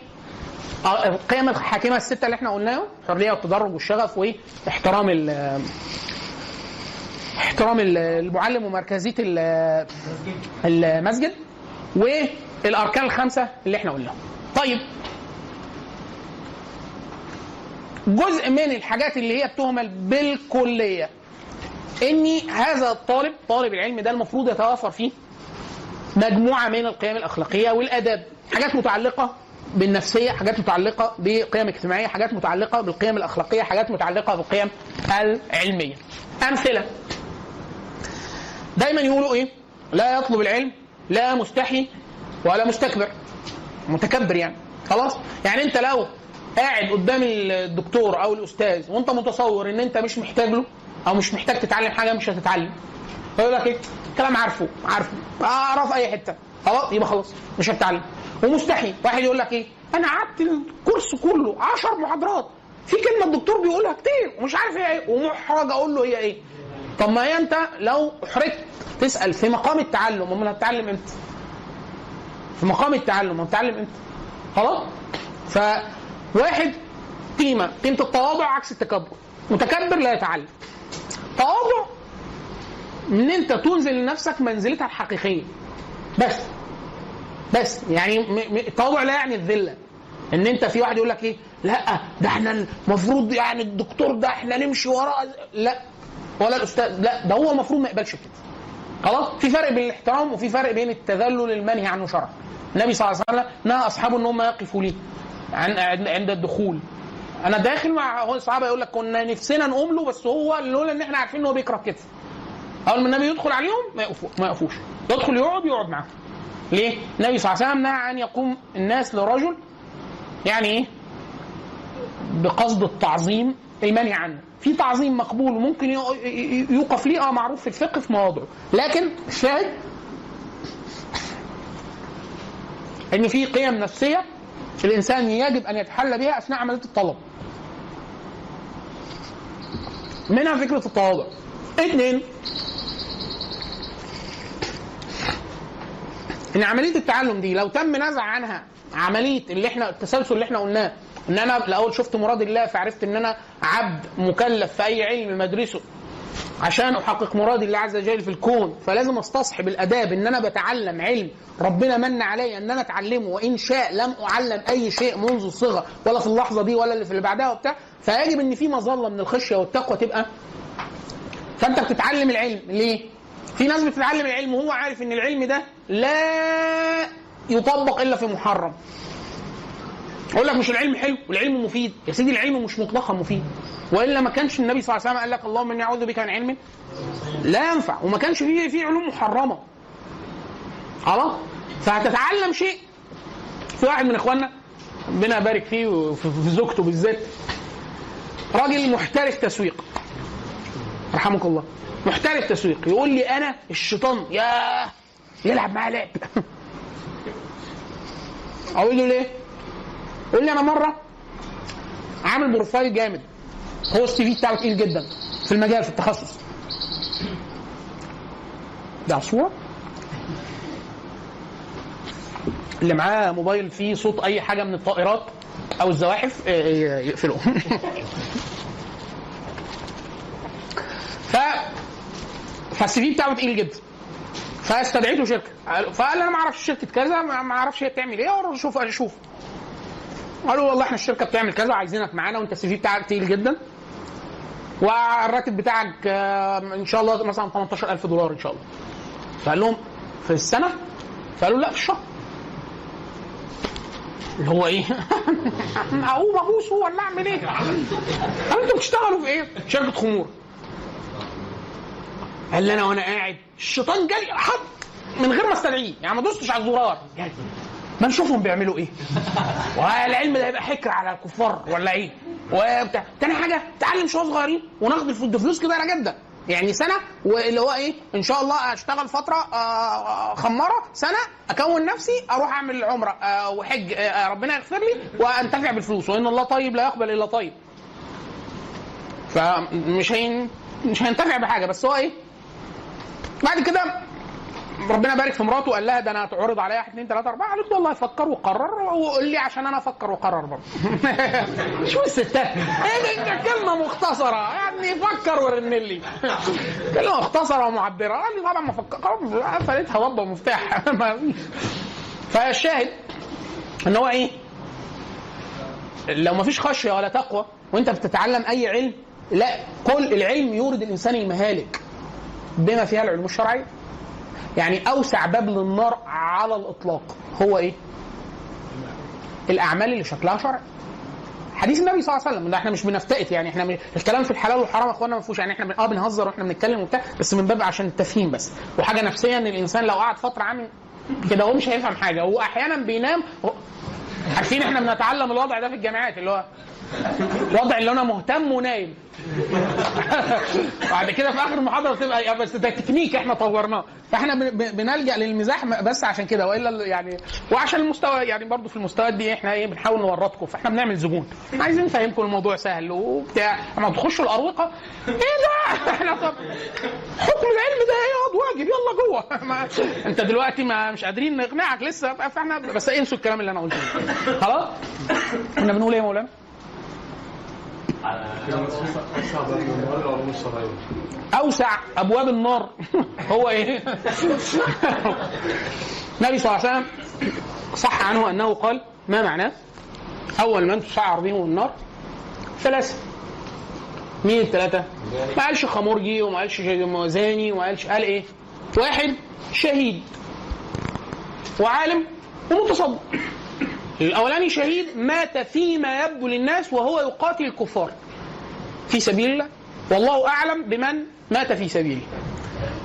آه، القيم الحاكمة الستة اللي إحنا قلناهم الحريه والتدرج والشغف ال احترام ال- المعلم ومركزية ال- المسجد والأركان الخمسة اللي إحنا قلناهم. طيب جزء من الحاجات اللي هي بتهمل بالكلية. ان هذا الطالب طالب العلم ده المفروض يتوافر فيه مجموعة من القيم الأخلاقية والأداب. حاجات متعلقة بالنفسية حاجات متعلقة بقيم اجتماعيه حاجات متعلقة بالقيم الأخلاقية حاجات متعلقة بالقيم العلمية. أمثلة. دايما يقولوا إيه؟ لا يطلب العلم لا مستحي ولا مستكبر. متكبر يعني. خلاص؟ يعني أنت لو قاعد قدام الدكتور أو الأستاذ وأنت متصور إن أنت مش محتاج له أو مش محتاج تتعلم حاجة مش هتتعلم. فيقول لك إيه؟ كلام عارفه عارفه. أعرف في أي حتة. خلاص يبقى خلاص مش هتتعلم. ومستحي واحد يقول لك إيه؟ أنا قعدت الكورس كله 10 محاضرات. في كلمة الدكتور بيقولها كتير ومش عارف هي إيه ومحرج أقول له هي إيه. طب ما هي أنت لو احرجت تسأل في مقام التعلم أمال هتتعلم إمتى؟ في مقام التعلم هتتعلم إمتى؟ خلاص؟ فواحد قيمة قيمة التواضع عكس التكبر. متكبر لا يتعلم. تواضع إن أنت تنزل لنفسك منزلتها الحقيقية. بس بس. يعني التواضع لا يعني الذلة. إن أنت في واحد يقول لك إيه؟ لأ ده إحنا المفروض يعني الدكتور ده إحنا نمشي وراه. لأ. ولا الأستاذ لأ ده هو المفروض ما يقبلش كده. خلاص؟ في فرق بين الاحترام وفي فرق بين التذلل المنهي عنه شرعا. النبي صلى الله عليه وسلم نهى أصحابه إن هم يقفوا ليه. عن عند- الدخول. أنا داخل مع الصحابه يقول لك كنا نفسنا نقوم له بس هو لولا ان إحنا عارفين إن هو بيكره كده. أول ما النبي يدخل عليهم ما يقفوا ما يقفوش. يدخل يقعد يقعد معاهم. ليه؟ النبي صلى الله عليه وسلم نهى أن يقوم الناس لرجل يعني إيه؟ بقصد التعظيم المنهي عنه. في تعظيم مقبول وممكن يوقف ليه؟ آه معروف في الفقه في مواضعه. لكن الشاهد ان في قيم نفسية الإنسان يجب أن يتحلى بها أثناء عملية الطلب. منها فكرة التواضع؟ اثنين إن عملية التعلم دي لو تم نزع عنها عملية اللي إحنا التسلسل اللي إحنا قلناه إن أنا الأول شفت مراد الله فعرفت إن أنا عبد مكلف في أي علم مدرسه عشان أحقق مراد الله عز وجل في الكون فلازم أستصحب الأداب إن أنا بتعلم علم ربنا من علي إن أنا أتعلمه وإن شاء لم أعلم أي شيء منذ الصغر ولا في اللحظة دي ولا اللي في اللي بعدها وبتاع فيجب إن في مظلة من الخشية والتقوى تبقى فأنت بتتعلم العلم ليه؟ في ناس بتتعلم العلم وهو عارف إن العلم ده لا يطبق إلا في محرم. يقول لك مش العلم حلو والعلم مفيد، يا سيدي العلم مش مطلقا مفيد. وإلا ما كانش النبي صلى الله عليه وسلم قال لك اللهم إني أعوذ بك من علم لا ينفع وما كانش فيه في علوم محرمة. خلاص؟ فهتتعلم شيء في واحد من إخواننا ربنا يبارك فيه وفي في زوجته بالذات راجل محترف تسويق رحمك الله محترف تسويق يقول لي أنا الشيطان يا يلعب معايا لعب أقول له ليه؟ يقول لي أنا مرة عامل profile جامد. هو ال CV بتاعه تقيل جدا في المجال في التخصص. ده صوره اللي معاه موبايل فيه صوت أي حاجة من الطائرات أو الزواحف آه، آه، يقفله. ف فال CV بتاعه تقيل جدا. فاستدعيته شركة. قال- فقال أنا ما أعرفش شركة كذا ما أعرفش هي بتعمل إيه أشوف أشوف. قالوا والله إحنا الشركة بتعمل كذا وعايزينك معانا وانت السي في بتاعك تقيل جدا. والراتب بتاعك آه، ان شاء الله مثلا 18000 دولار ان شاء الله. فقال لهم في السنة؟ فقالوا لا في الشهر. اللي هو إيه؟ اقوم هو ولا أعمل إيه؟ قالوا أنتوا بتشتغلوا في إيه؟ شركة خمور. قال لي أنا وأنا قاعد الشيطان جالي حط من غير ما استدعيه. يعني ما دوستش على الزرار. ما نشوفهم بيعملوا إيه؟ والعلم ده هيبقى حكر على الكفار ولا إيه؟ وبتاع تاني حاجة تعلم شوية صغيرين وناخد الفلوس كبيره جدا يعني سنة واللي هو إيه؟ إن شاء الله أشتغل فترة آه، آه، خمارة سنة أكون نفسي أروح أعمل عمرة آه، وحج ربنا يغفر لي وأنتفع بالفلوس. وإن الله طيب لا يقبل إلا طيب. فمش هين مش هينتفع بحاجة. بس هو إيه؟ بعد كده ربنا يبارك في مراته قال لها ده أنا هتعرض عليا 1 2 3 4 قالت له والله فكر وقرر وقول لي عشان أنا أفكر واقرر برضه. شو الستات؟ دي كلمة مختصرة. يعني فكر ورن لي كلمة مختصرة ومعبرة. قال لي طبعا ما فكر قفلتها برضه مفتاح. فالشاهد إن هو إيه؟ لو ما فيش خشية ولا تقوى وأنت بتتعلم أي علم لا كل العلم يورد الإنسان المهالك بما فيها العلوم الشرعية. يعني أوسع باب للنار على الإطلاق. هو إيه؟ الأعمال اللي شكلها شرعي. حديث النبي صلى الله عليه وسلم ده إحنا مش بنفتئت يعني إحنا الكلام في الحلال والحرام يا أخوانا ما فيهوش يعني إحنا آه بنهزر وإحنا بنتكلم وبتاع بس من باب عشان التفهيم بس. وحاجة نفسية إن الإنسان لو قعد فترة عامل كده هو مش هيفهم حاجة هو أحيانا بينام عارفين إحنا بنتعلم الوضع ده في الجامعات اللي هو الوضع اللي أنا مهتم ونايم. بعد كده في آخر المحاضره تبقى بس ده تكنيك إحنا طورناه. فاحنا بن- بن- بنلجأ للمزاح بس عشان كده. وإلا ال- يعني وعشان المستوى يعني برضو في المستويات دي إحنا إيه بنحاول نورطكم. فاحنا بنعمل زبون. عايزين نفهمكم الموضوع سهل وبتاع. اما تخشوا الأروقة. إيه ده؟ إحنا طب حكم العلم ده إيه؟ واجب. يلا جوه. انت دلوقتي ما مش قادرين نقنعك لسه. فاحنا بس انسوا الكلام اللي أنا قلته. خلاص؟ كنا بنقول إيه يا مولانا أصعب من مواد العلوم الشرعية أوسع أبواب النار هو إيه؟ النبي صلى الله عليه وسلم صح عنه أنه قال ما معناه؟ أول من تسعر بهم النار ثلاثة مين الثلاثه؟ ما قالش خمرجي وما قالش زاني وما قالش قال إيه؟ واحد شهيد وعالم ومتصدق الاولاني شهيد مات فيما يبدو للناس وهو يقاتل الكفار في سبيل الله. والله أعلم بمن مات في سبيله.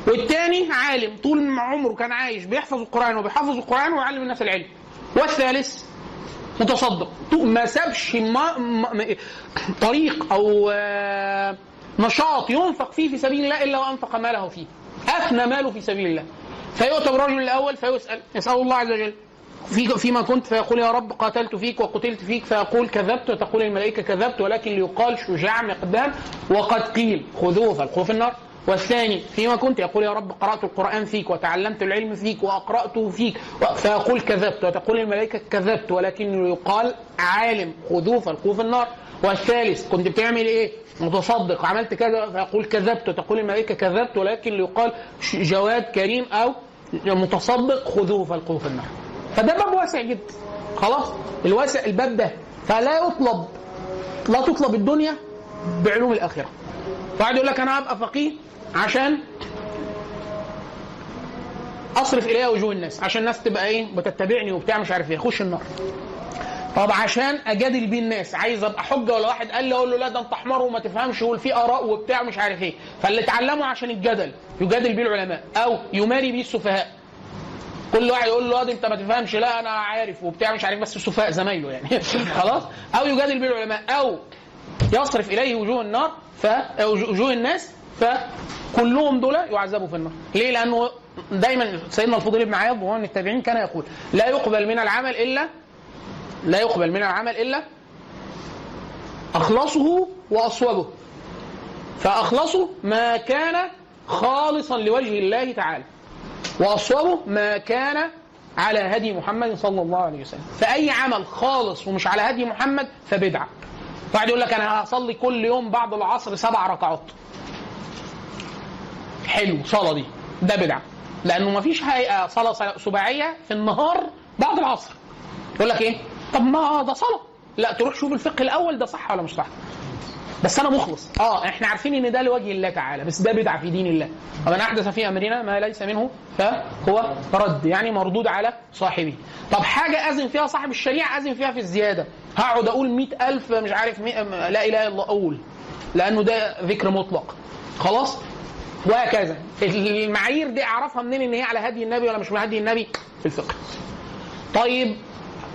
والتاني عالم طول عمره كان عايش بيحفظ القرآن وبيحفظ القرآن ويعلم الناس العلم. والثالث متصدق. ما سابش ما طريق أو آه، نشاط ينفق فيه في سبيل الله إلا وأنفق ماله فيه. افنى ماله في سبيل الله. فيؤتى بالرجل الأول فيسأل يسأل الله عز وجل. في فيما كنت فيقول يا رب قاتلت فيك وقتلت فيك فيقول كذبت وتقول الملائكة كذبت ولكن ليقال شجاع مقدام وقد قيل خذوه فالقوه في النار والثاني فيما كنت يقول يا رب قرأت القرآن فيك وتعلمت العلم فيك وأقرأته فيك فيقول كذبت وتقول الملائكة كذبت ولكن يقال عالم خذوه فالقوه في النار والثالث كنت بتعمل إيه؟ متصدق عملت كذا فيقول كذبت وتقول الملائكة كذبت ولكن يقال جواد كريم أو متصدق خذوه فالقوه في النار. فده باب واسع جدا. خلاص؟ الواسع الباب ده. فلا يطلب لا تطلب الدنيا بعلوم الآخرة. واحد يقول لك أنا هبقى فقيه عشان أصرف إليها وجوه الناس عشان الناس تبقى إيه؟ بتتبعني وبتاع مش عارف إيه. يخش النار. طب عشان أجادل بيه الناس عايز أبقى حجة ولا واحد؟ قال لي أقول له لا ده أنت حمار وما تفهمش وفي آراء وبتاع مش عارف إيه. فاللي اتعلموا عشان الجدل يجادل بيه العلماء أو يماري بيه السفهاء. كل واحد يقول له "واد انت ما تفهمش. لا أنا عارف وبتاع مش عارف بس سفهاء زمايله يعني. خلاص؟ أو يجادل بالعلماء أو يصرف إليه وجوه النار ف وجوه الناس فكلهم دول يعذبوا في النار. ليه؟ لأنه دايما سيدنا الفضيل بن عياض وهو من التابعين كان يقول لا يقبل من العمل إلا لا يقبل من العمل إلا أخلصه وأصوبه. فأخلصه ما كان خالصا لوجه الله تعالى. واصوبه ما كان على هدي محمد صلى الله عليه وسلم. فأي عمل خالص ومش على هدي محمد فبدعة. واحد يقول لك أنا هصلي كل يوم بعد العصر سبع ركعات. حلو صلاة دي. ده بدعة. لأنه ما فيش هيئه صلاة سباعية في النهار بعد العصر. يقول لك إيه؟ طب ما ده صلاة. لا تروح شوف الفقه الأول ده صح ولا مش صح؟ بس أنا مخلص. آه إحنا عارفين إن ده لوجه الله تعالى بس ده بدعة في دين الله. ومن أحدث في أمرنا ما ليس منه فهو رد يعني مردود على صاحبه طب حاجة اذن فيها صاحب الشريعة اذن فيها في الزيادة. هقعد أقول مئة ألف مش عارف لا إله إلا الله أقول. لأنه ده ذكر مطلق. خلاص؟ وهكذا. المعايير دي أعرفها منين إن هي على هدي النبي ولا مش على هدي النبي؟ في الفقه. طيب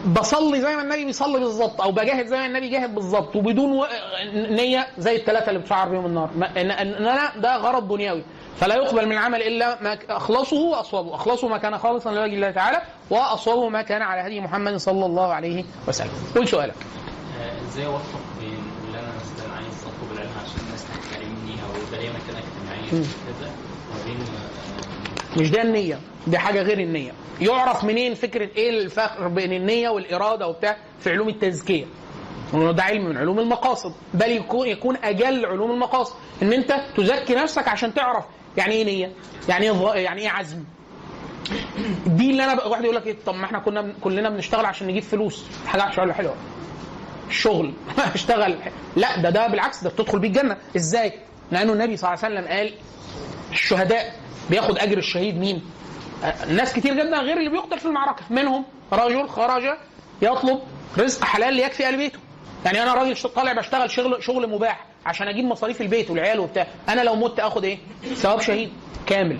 بصلي زي ما النبي بيصلي بالظبط أو بجاهد زي ما النبي جاهد بالظبط وبدون و... نية زي الثلاثه اللي بتشعر بيهم النار. ما... ان أنا ده غرض دنيوي فلا يقبل من العمل إلا ما أخلصه واصوبه أخلصه ما كان خالصا لوجه الله تعالى واصوبه ما كان على هدي محمد صلى الله عليه وسلم. قول سؤالك. آه، إزاي أوفق بين اللي أنا مثلا عايز أطلب العلم عشان الناس تحترمني أو يبقى ليا مكانة اجتماعية كذا؟ مش ده النية دي حاجة غير النية. يعرف منين فكرة إيه الفرق بين النية والإرادة وبتاع؟ في علوم التزكية. لأنه ده علم من علوم المقاصد. بل يكون يكون أجل علوم المقاصد. إن أنت تزكي نفسك عشان تعرف يعني إيه نية يعني ظ- يعني إيه عزم. دي اللي بقى- واحد يقول لك إيه طب ما إحنا كنا كلنا بنشتغل عشان نجيب فلوس. حاجة وحشة ولا حلوة. الشغل اشتغل. لا ده ده بالعكس ده بتدخل بيه الجنة إزاي؟ لأنه النبي صلى الله عليه وسلم قال الشهداء بياخد أجر الشهيد مين؟ ناس كتير جدا غير اللي بيقتل في المعركة منهم رجل خرج يطلب رزق حلال ليكفي أهل بيته. يعني أنا راجل طالع بشتغل شغل شغل مباح عشان أجيب مصاريف البيت والعيال وبتاع. أنا لو مت آخد إيه؟ ثواب شهيد كامل.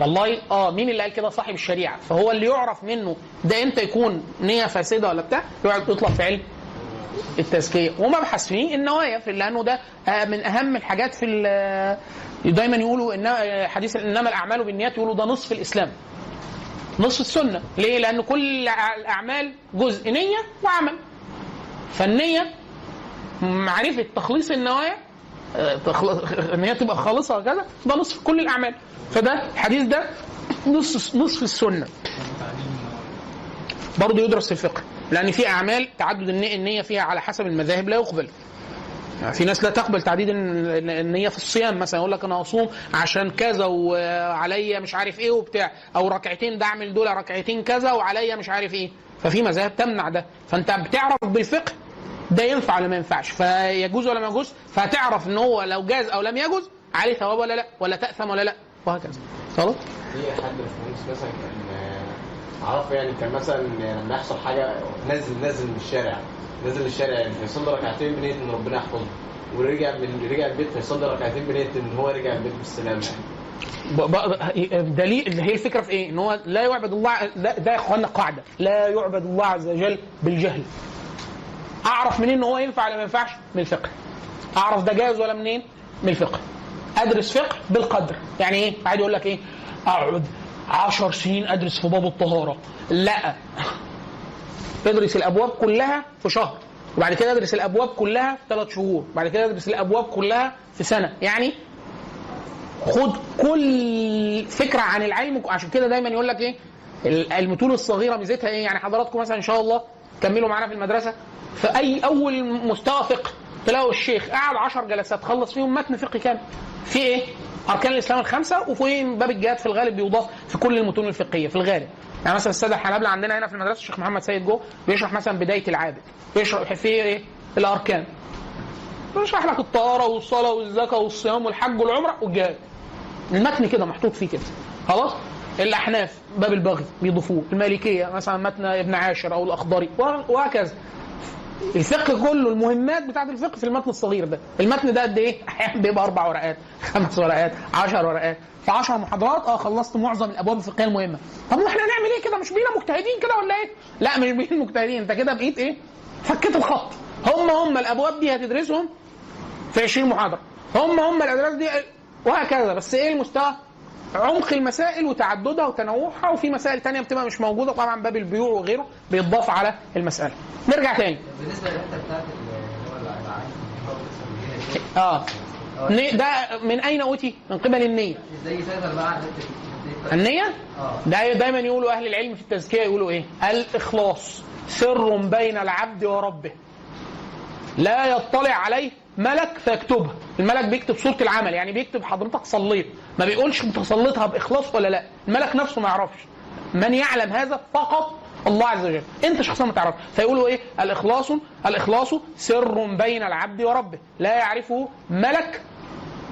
والله آه مين اللي قال كده؟ صاحب الشريعة. فهو اللي يعرف منه ده إمتى يكون نية فاسدة ولا بتاع؟ يقعد يطلق في علم. التزكية. ومبحث فيه النوايا في لأنه ده آه، من أهم الحاجات في ال- دايما يقولوا إن آه، حديث إنما الأعمال بالنيات يقولوا ده نصف الإسلام. نصف السنة. ليه؟ لأن كل الأعمال جزء نية وعمل. فالنية معرفة تخليص النوايا آه، إن هي تبقى خالصة وكذا ده نصف كل الأعمال. فده الحديث ده نصف نصف السنة. برضه يدرس في الفقه. لأن في اعمال تعدد النية فيها على حسب المذاهب لا يقبل. في ناس لا تقبل تعديد الن- النية في الصيام مثلا يقول لك أنا هصوم عشان كذا وعليا مش عارف إيه وبتاع أو ركعتين ده أعمل دول ركعتين كذا وعليا مش عارف إيه. ففي مذاهب تمنع ده. فأنت بتعرف بالفقه ده ينفع ولا ما ينفعش؟ فيجوز ولا ما يجوز؟ فهتعرف إن هو لو جاز أو لم يجوز عليه ثواب ولا لا ولا تأثم ولا لا وهكذا. خلاص في حد باشمهندس مثلا أعرفه يعني كان مثلا لما يحصل حاجة نازل نازل من الشارع نازل الشارع يعني فيصلي ركعتين بنيه إن ربنا يحفظه ورجع من رجع البيت فيصلي ركعتين بنيه إن هو رجع البيت بالسلامة يعني دليل هي الفكرة في إيه؟ إن هو لا يعبد الله ده, يا اخوانا قاعدة لا يعبد الله عز وجل بالجهل. أعرف منين إن هو ينفع ولا ما ينفعش؟ من الفقه. أعرف ده جاز ولا منين؟ من الفقه. أدرس فقه بالقدر، يعني إيه؟ قاعد يقول لك إيه؟ اقعد 10 سنين أدرس في باب الطهارة. لا. أدرس الأبواب كلها في شهر. وبعد كده أدرس الأبواب كلها في ثلاث شهور، بعد كده أدرس الأبواب كلها في سنة، يعني خد كل فكرة عن العلم. عشان كده دايما يقول لك إيه؟ ال- المتون الصغيرة ميزتها إيه؟ يعني حضراتكم مثلا إن شاء الله كملوا معانا في المدرسة. في اي أول مستوى فقه تلاقوا الشيخ قعد 10 جلسات خلص فيهم متن فقهي كامل. في إيه؟ أركان الإسلام الخمسة وفي باب الجهاد في الغالب بيضاف في كل المتون الفقهية في الغالب. يعني مثلا السادة الحنابلة عندنا هنا في المدرسة الشيخ محمد سيد جو بيشرح مثلا بداية العابد بيشرح في إيه؟ الأركان. بيشرح لك الطهارة والصلاة والزكاة والصيام والحج والعمرة والجهاد. المتن كده محطوط فيه كده. خلاص؟ الأحناف باب البغي بيضيفوه. المالكية مثلا متن ابن عاشر أو الأخضري وه- وهكذا. الفقه كله المهمات بتاعت الفقه في المتن الصغير ده. المتن ده قد إيه؟ أحيانا بيبقى أربع ورقات خمس ورقات عشر ورقات. في 10 محاضرات آه خلصت معظم الأبواب الفقهية المهمة. طب إحنا هنعمل إيه كده؟ مش بينا مجتهدين كده ولا إيه؟ لا مش بينا مجتهدين. أنت كده بقيت إيه؟ فكيت الخط هم هم الأبواب دي هتدرسهم في 20 محاضرة. هم هم الأدراس دي وهكذا. بس إيه المستوى؟ عمق المسائل وتعددها وتنوعها وفي مسائل تانية بتبقى مش موجودة طبعا باب البيوع وغيره بيتضاف على المسألة. نرجع تاني. بالنسبة للحتة بتاعت آه. ده من أين أوتي؟ من قبل النية. إزاي بقى؟ النية؟ آه. ده دايما يقولوا أهل العلم في التزكية يقولوا إيه؟ الإخلاص. سر بين العبد وربه. لا يطلع عليه ملك فيكتبها. الملك بيكتب صورة العمل يعني بيكتب حضرتك صليت. ما بيقولش انت صليتها بإخلاص ولا لا. الملك نفسه ما يعرفش. من يعلم هذا فقط الله عز وجل. أنت شخصيا ما تعرفش. فيقولوا إيه؟ الإخلاص الإخلاص سر بين العبد وربه. لا يعرفه ملك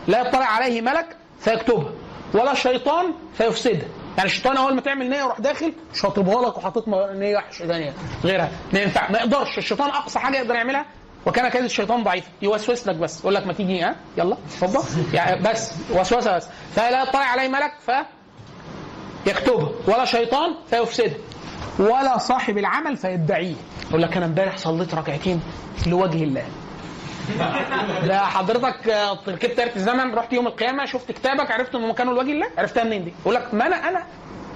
لا يطلع عليه ملك فيكتبها. ولا شيطان فيفسدها. يعني الشيطان أول ما تعمل نية يروح داخل شاطبها لك وحاطط نية وحشة ثانية غيرها. ما ينفع. ما يقدرش. الشيطان أقصى حاجة يقدر يعملها وكان كيد الشيطان ضعيف. يوسوس لك بس. يقول لك ما تيجي ها؟ يلا اتفضل. يعني بس وسوسة بس. فلا يطلع عليه ملك ف يكتبها ولا شيطان فيفسدها ولا صاحب العمل فيدعيه. يقول لك أنا امبارح صليت ركعتين لوجه الله. ده حضرتك آه، ركبت آلة الزمن رحت يوم القيامة شفت كتابك عرفت إنه مكانه لوجه الله؟ عرفتها منين دي؟ يقول لك ما أنا أنا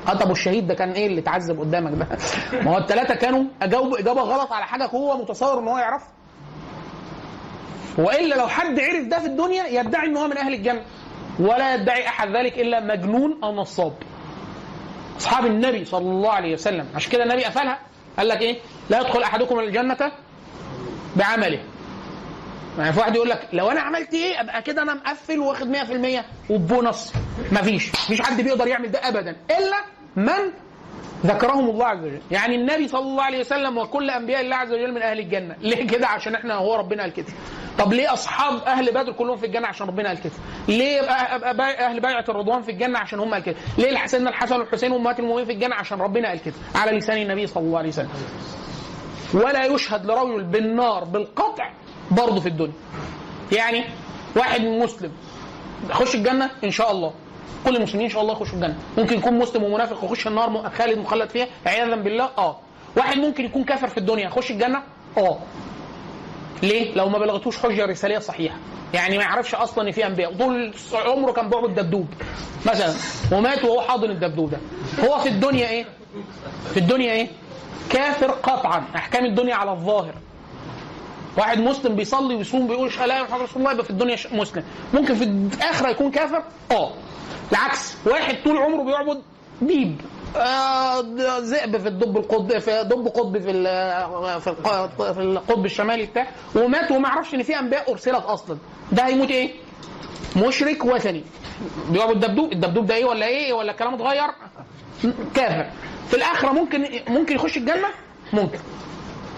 آه طب والشهيد ده كان إيه اللي اتعذب قدامك ده؟ ما هو الثلاثه كانوا أجاوبوا إجابة غلط على حاجة هو متصور إن هو يعرفها. وإلا لو حد عرف ده في الدنيا يدعي ان هو من أهل الجنة. ولا يدعي أحد ذلك إلا مجنون أو نصاب. أصحاب النبي صلى الله عليه وسلم عشان كده النبي قفلها قال لك إيه؟ لا يدخل أحدكم الجنة بعمله. يعني في واحد يقول لك لو أنا عملت إيه أبقى كده أنا مقفل واخد 100% وبونص مفيش مفيش حد بيقدر يعمل ده ابدا إلا من ذكرهم الله عز وجل. يعني النبي صلى الله عليه وسلم وكل أنبياء الله عز وجل من أهل الجنة. ليه كده؟ عشان إحنا هو ربنا قال كده. طب ليه أصحاب أهل بدر كلهم في الجنة عشان ربنا قال كده؟ ليه أهل بيعة الرضوان في الجنة عشان هم قال كده؟ ليه سيدنا الحسن والحسين وأمهات المؤمنين في الجنة عشان ربنا قال كده؟ على لسان النبي صلى الله عليه وسلم. ولا يشهد لرجل بالنار بالقطع برضه في الدنيا. يعني واحد مسلم. يخش الجنة إن شاء الله. كل المسلمين إن شاء الله يخشوا الجنة. ممكن يكون مسلم ومنافق ويخش النار خالد مخلد فيها عياذا بالله آه. واحد ممكن يكون كافر في الدنيا يخش الجنة آه. ليه؟ لو ما بلغتوش حجة رسالية صحيحة. يعني ما يعرفش أصلا إن في أنبياء. طول عمره كان بيعبد دبدوب مثلا ومات وهو حاضن الدبدوب ده. هو في الدنيا إيه؟ في الدنيا إيه؟ كافر قطعا. أحكام الدنيا على الظاهر. واحد مسلم بيصلي ويصوم بيقول لا الله رسول الله يبقى في الدنيا مسلم. ممكن في الآخرة يكون كافر؟ آه. العكس واحد طول عمره بيعبد ديب. آه، ذئب في الدب القطب في دب قطب في في في القطب الشمالي بتاع ومات وما يعرفش ان في انبياء ارسلت أصلا. ده هيموت إيه؟ مشرك وثني. بيعبد دبدوب؟ الدبدوب ده إيه ولا إيه؟ ولا الكلام اتغير؟ كافر. في الآخرة ممكن ممكن يخش الجنة؟ ممكن.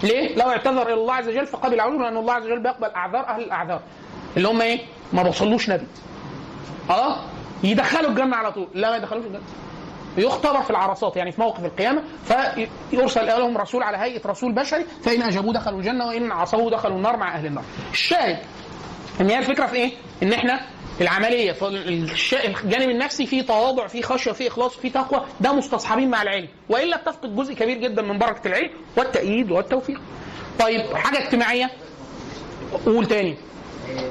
ليه؟ لو اعتذر إلى الله عز وجل فقبل عذره لأن الله عز وجل بيقبل أعذار أهل الأعذار. اللي هم إيه؟ ما بيوصلوش نبي. خلاص؟ يدخلوا الجنة على طول. لا ما يدخلوش الجنة. يختبر في العرصات يعني في موقف القيامة فيرسل لهم رسول على هيئة رسول بشري فإن أجابوه دخلوا الجنة وإن عصوه دخلوا النار مع أهل النار. الشاهد إن هي الفكرة في إيه؟ إن إحنا العملية الجانب النفسي فيه تواضع فيه خشية فيه إخلاص فيه تقوى ده مستصحبين مع العلم. وإلا بتفقد جزء كبير جدا من بركة العلم والتأييد والتوفيق. طيب حاجة اجتماعية. قول تاني.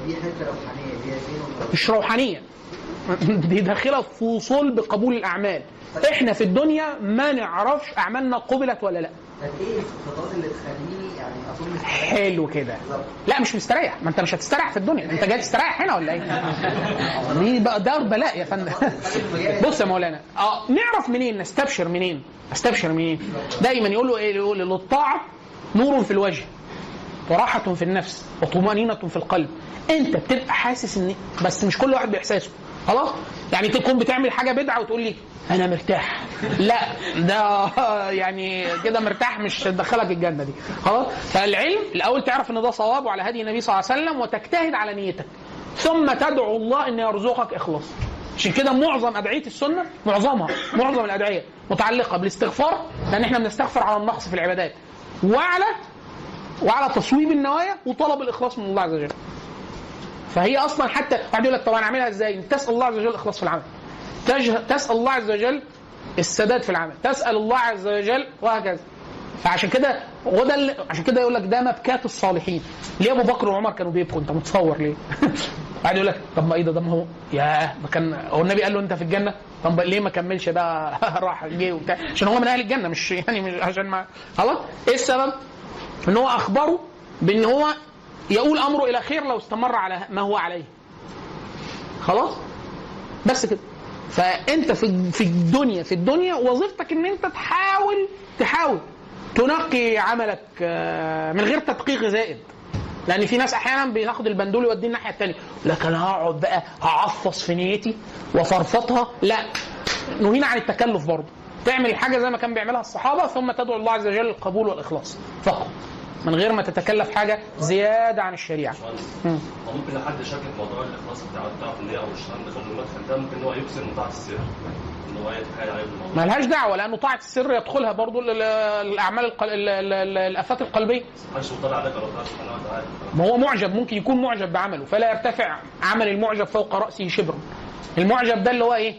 دي حتة روحانية دي مش روحانية. دي داخله في صلب قبول الأعمال. إحنا في الدنيا ما نعرفش أعمالنا قبلت ولا لأ. إيه الخطوات اللي تخليني يعني اكون حلو كده. لأ مش مستريح. ما أنت مش هتستريح في الدنيا. أنت جاي تستريح هنا ولا إيه؟ دي بقى؟ دار بلاء يا فندم. بص يا مولانا. آه نعرف منين؟ نستبشر منين؟ استبشر منين؟ دايما يقولوا إيه؟ يقول للطاعة نور في الوجه وراحة في النفس وطمأنينة في القلب. أنت بتبقى حاسس إن بس مش كل واحد بإحساسه. خلاص؟ يعني تكون بتعمل حاجة بدعة وتقول لي أنا مرتاح. لا ده يعني كده مرتاح مش هتدخلك الجنة دي. خلاص؟ فالعلم الأول تعرف إن ده صواب وعلى هدي النبي صلى الله عليه وسلم وتجتهد على نيتك. ثم تدعو الله إن يرزقك إخلاص. عشان كده معظم أدعية السنة معظمها معظم الأدعية متعلقة بالاستغفار لأن إحنا بنستغفر على النقص في العبادات. وعلى وعلى تصويب النوايا وطلب الإخلاص من الله عز وجل. فهي أصلا حتى واحد يقول لك طب أنا أعملها إزاي؟ تسأل الله عز وجل الاخلاص في العمل. تسأل الله عز وجل السداد في العمل. تسأل الله عز وجل وهكذا. فعشان كده هو ده اللي- عشان كده يقول لك ده مبكات الصالحين. ليه أبو بكر وعمر كانوا بيبكوا؟ أنت متصور ليه؟ بعد يقول لك طب ما إيه ده؟ ده ما هو ياه ده كان هو النبي قال له أنت في الجنة؟ طب ليه ما كملش؟ بقى راح جه وبتاع. عشان هو من أهل الجنة مش يعني مش عشان ما خلاص؟ إيه السبب؟ إن هو أخبره بإن هو يقول أمره إلى خير لو استمر على ما هو عليه. خلاص؟ بس كده. فأنت في في الدنيا في الدنيا وظيفتك إن أنت تحاول تحاول تنقي عملك آه، من غير تدقيق زائد. لأن في ناس أحيانا بياخد البندول يوديه الناحية الثانية لكن أنا هقعد بقى هعفص في نيتي وفرفطها؟ لا. نهينا عن التكلف برضه. تعمل الحاجة زي ما كان بيعملها الصحابة ثم تدعو الله عز وجل القبول والإخلاص. فقط. من غير ما تتكلف حاجة زيادة عن الشريعة. ممكن لو حد شاك في موضوع الإخلاص بتاع بتاع النية أو الشيطان دخل المدخل ده ممكن إن هو يكسر من طاعه السر إن هو يتخيل عليه بالموضوع ما لهاش دعوة لأنه طاعه السر يدخلها ال- الاعمال القل... الآفات القلبية. ما هو معجب ممكن يكون معجب بعمله فلا يرتفع عمل المعجب فوق رأسه شبرا. المعجب ده اللي هو إيه؟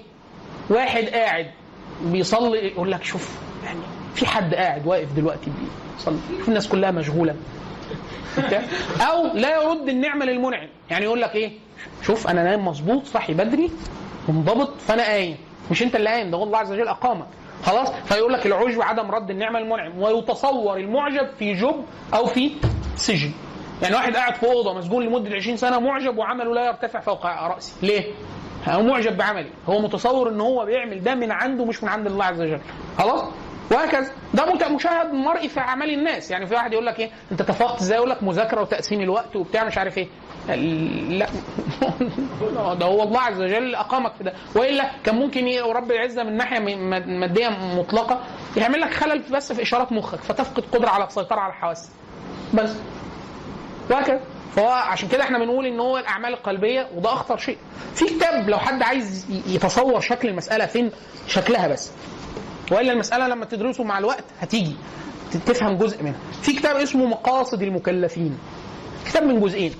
واحد قاعد بيصلي يقول لك شوف يعني في حد قاعد واقف دلوقتي بيصلي شوف الناس كلها مشغوله. أو لا يرد النعمة للمنعم. يعني يقول لك إيه؟ شوف أنا نايم مظبوط صحي بدري منضبط فأنا قايم. مش أنت اللي قايم ده الله عز وجل أقامك. خلاص؟ فيقول لك العجب عدم رد النعمة للمنعم. ويتصور المعجب في جب أو في سجن. يعني واحد قاعد في أوضة مسجون لمدة 20 سنة معجب وعمله لا يرتفع فوق راسه ليه؟ هو معجب بعمله هو متصور إن هو بيعمل ده من عنده مش من عند الله عز وجل. خلاص؟ وهكذا. ده مشاهد مرئي في أعمال الناس. يعني في واحد يقول لك إيه؟ أنت تفوقت إزاي؟ يقول لك مذاكرة وتقسيم الوقت وبتاع مش عارف إيه. لا. ده هو الله عز وجل أقامك في ده. وإلا كان ممكن ي- رب العزة من ناحية مادية مطلقة يعمل لك خلل بس في إشارات مخك فتفقد قدرة على السيطرة على الحواس. بس. وهكذا. فهو عشان كده إحنا بنقول إن هو الأعمال القلبية وده أخطر شيء. في كتاب لو حد عايز يتصور شكل المسألة فين؟ شكلها بس. وإلا المسألة لما تدرسه مع الوقت هتيجي تفهم جزء منها. في كتاب اسمه مقاصد المكلفين. كتاب من جزئين.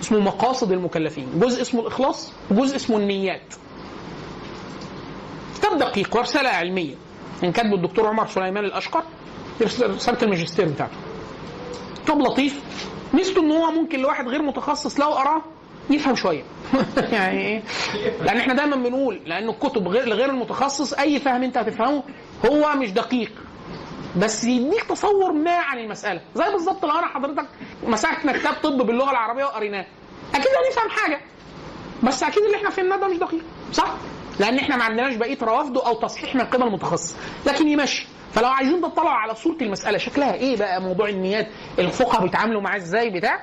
اسمه مقاصد المكلفين. جزء اسمه الإخلاص وجزء اسمه النيات. كتاب دقيق ورسالة علمية. من كاتبه الدكتور عمر سليمان الأشقر رسالة الماجستير بتاعته. كتاب لطيف. ميزته إن هو ممكن لواحد غير متخصص لو قراه يفهم شوية. يعني إيه؟ لأن إحنا دايما بنقول لأن الكتب غير لغير المتخصص أي فهم أنت هتفهمه هو مش دقيق. بس يديك تصور ما عن المسألة. زي بالظبط لو أنا حضرتك مسكنا كتاب طب باللغة العربية وقريناه. أكيد هنفهم حاجة. بس أكيد اللي إحنا فهمناه ده مش دقيق. صح؟ لأن إحنا ما عندناش بقية روافده أو تصحيح من قبل المتخصص. لكن يمشي. فلو عايزين تطلعوا على صورة المسألة شكلها إيه بقى موضوع النيات؟ الفقهاء بيتعاملوا معاه إزاي بتاع؟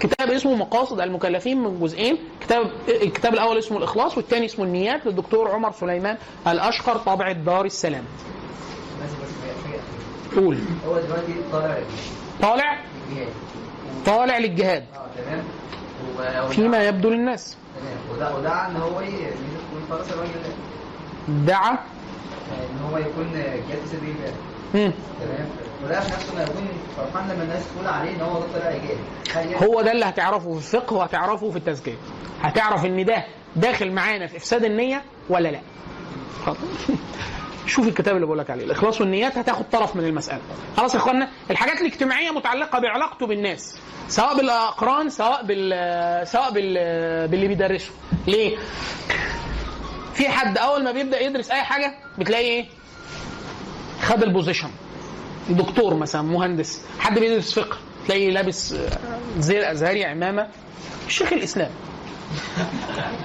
كتاب اسمه مقاصد المكلفين من جزئين. كتاب الكتاب الأول اسمه الإخلاص والثاني اسمه النيات للدكتور عمر سليمان الأشقر طابعه دار السلام. قول. هو دلوقتي طالع طالع؟ طالع للجهاد. آه تمام. فيما يبدو للناس. تمام. ودعا ان هو إيه ان يكون فرس الراجل دعا. ان هو يكون جهاد في سبيل الله. تمام. هو ده اللي هتعرفه في الفقه وهتعرفه في التزكية. هتعرف إن ده داخل معانا في إفساد النية ولا لا. شوف الكتاب اللي بقول لك عليه. الإخلاص والنيات هتاخد طرف من المسألة. خلاص يا اخوانا الحاجات الاجتماعية متعلقة بعلاقته بالناس سواء بالأقران سواء بال سواء بال باللي بيدرسه. ليه؟ في حد أول ما بيبدأ يدرس أي حاجة بتلاقي إيه؟ خد البوزيشن دكتور مثلا مهندس حد بيدرس فقه تلاقيه لابس آه، زي ازهري عمامة. شيخ الإسلام.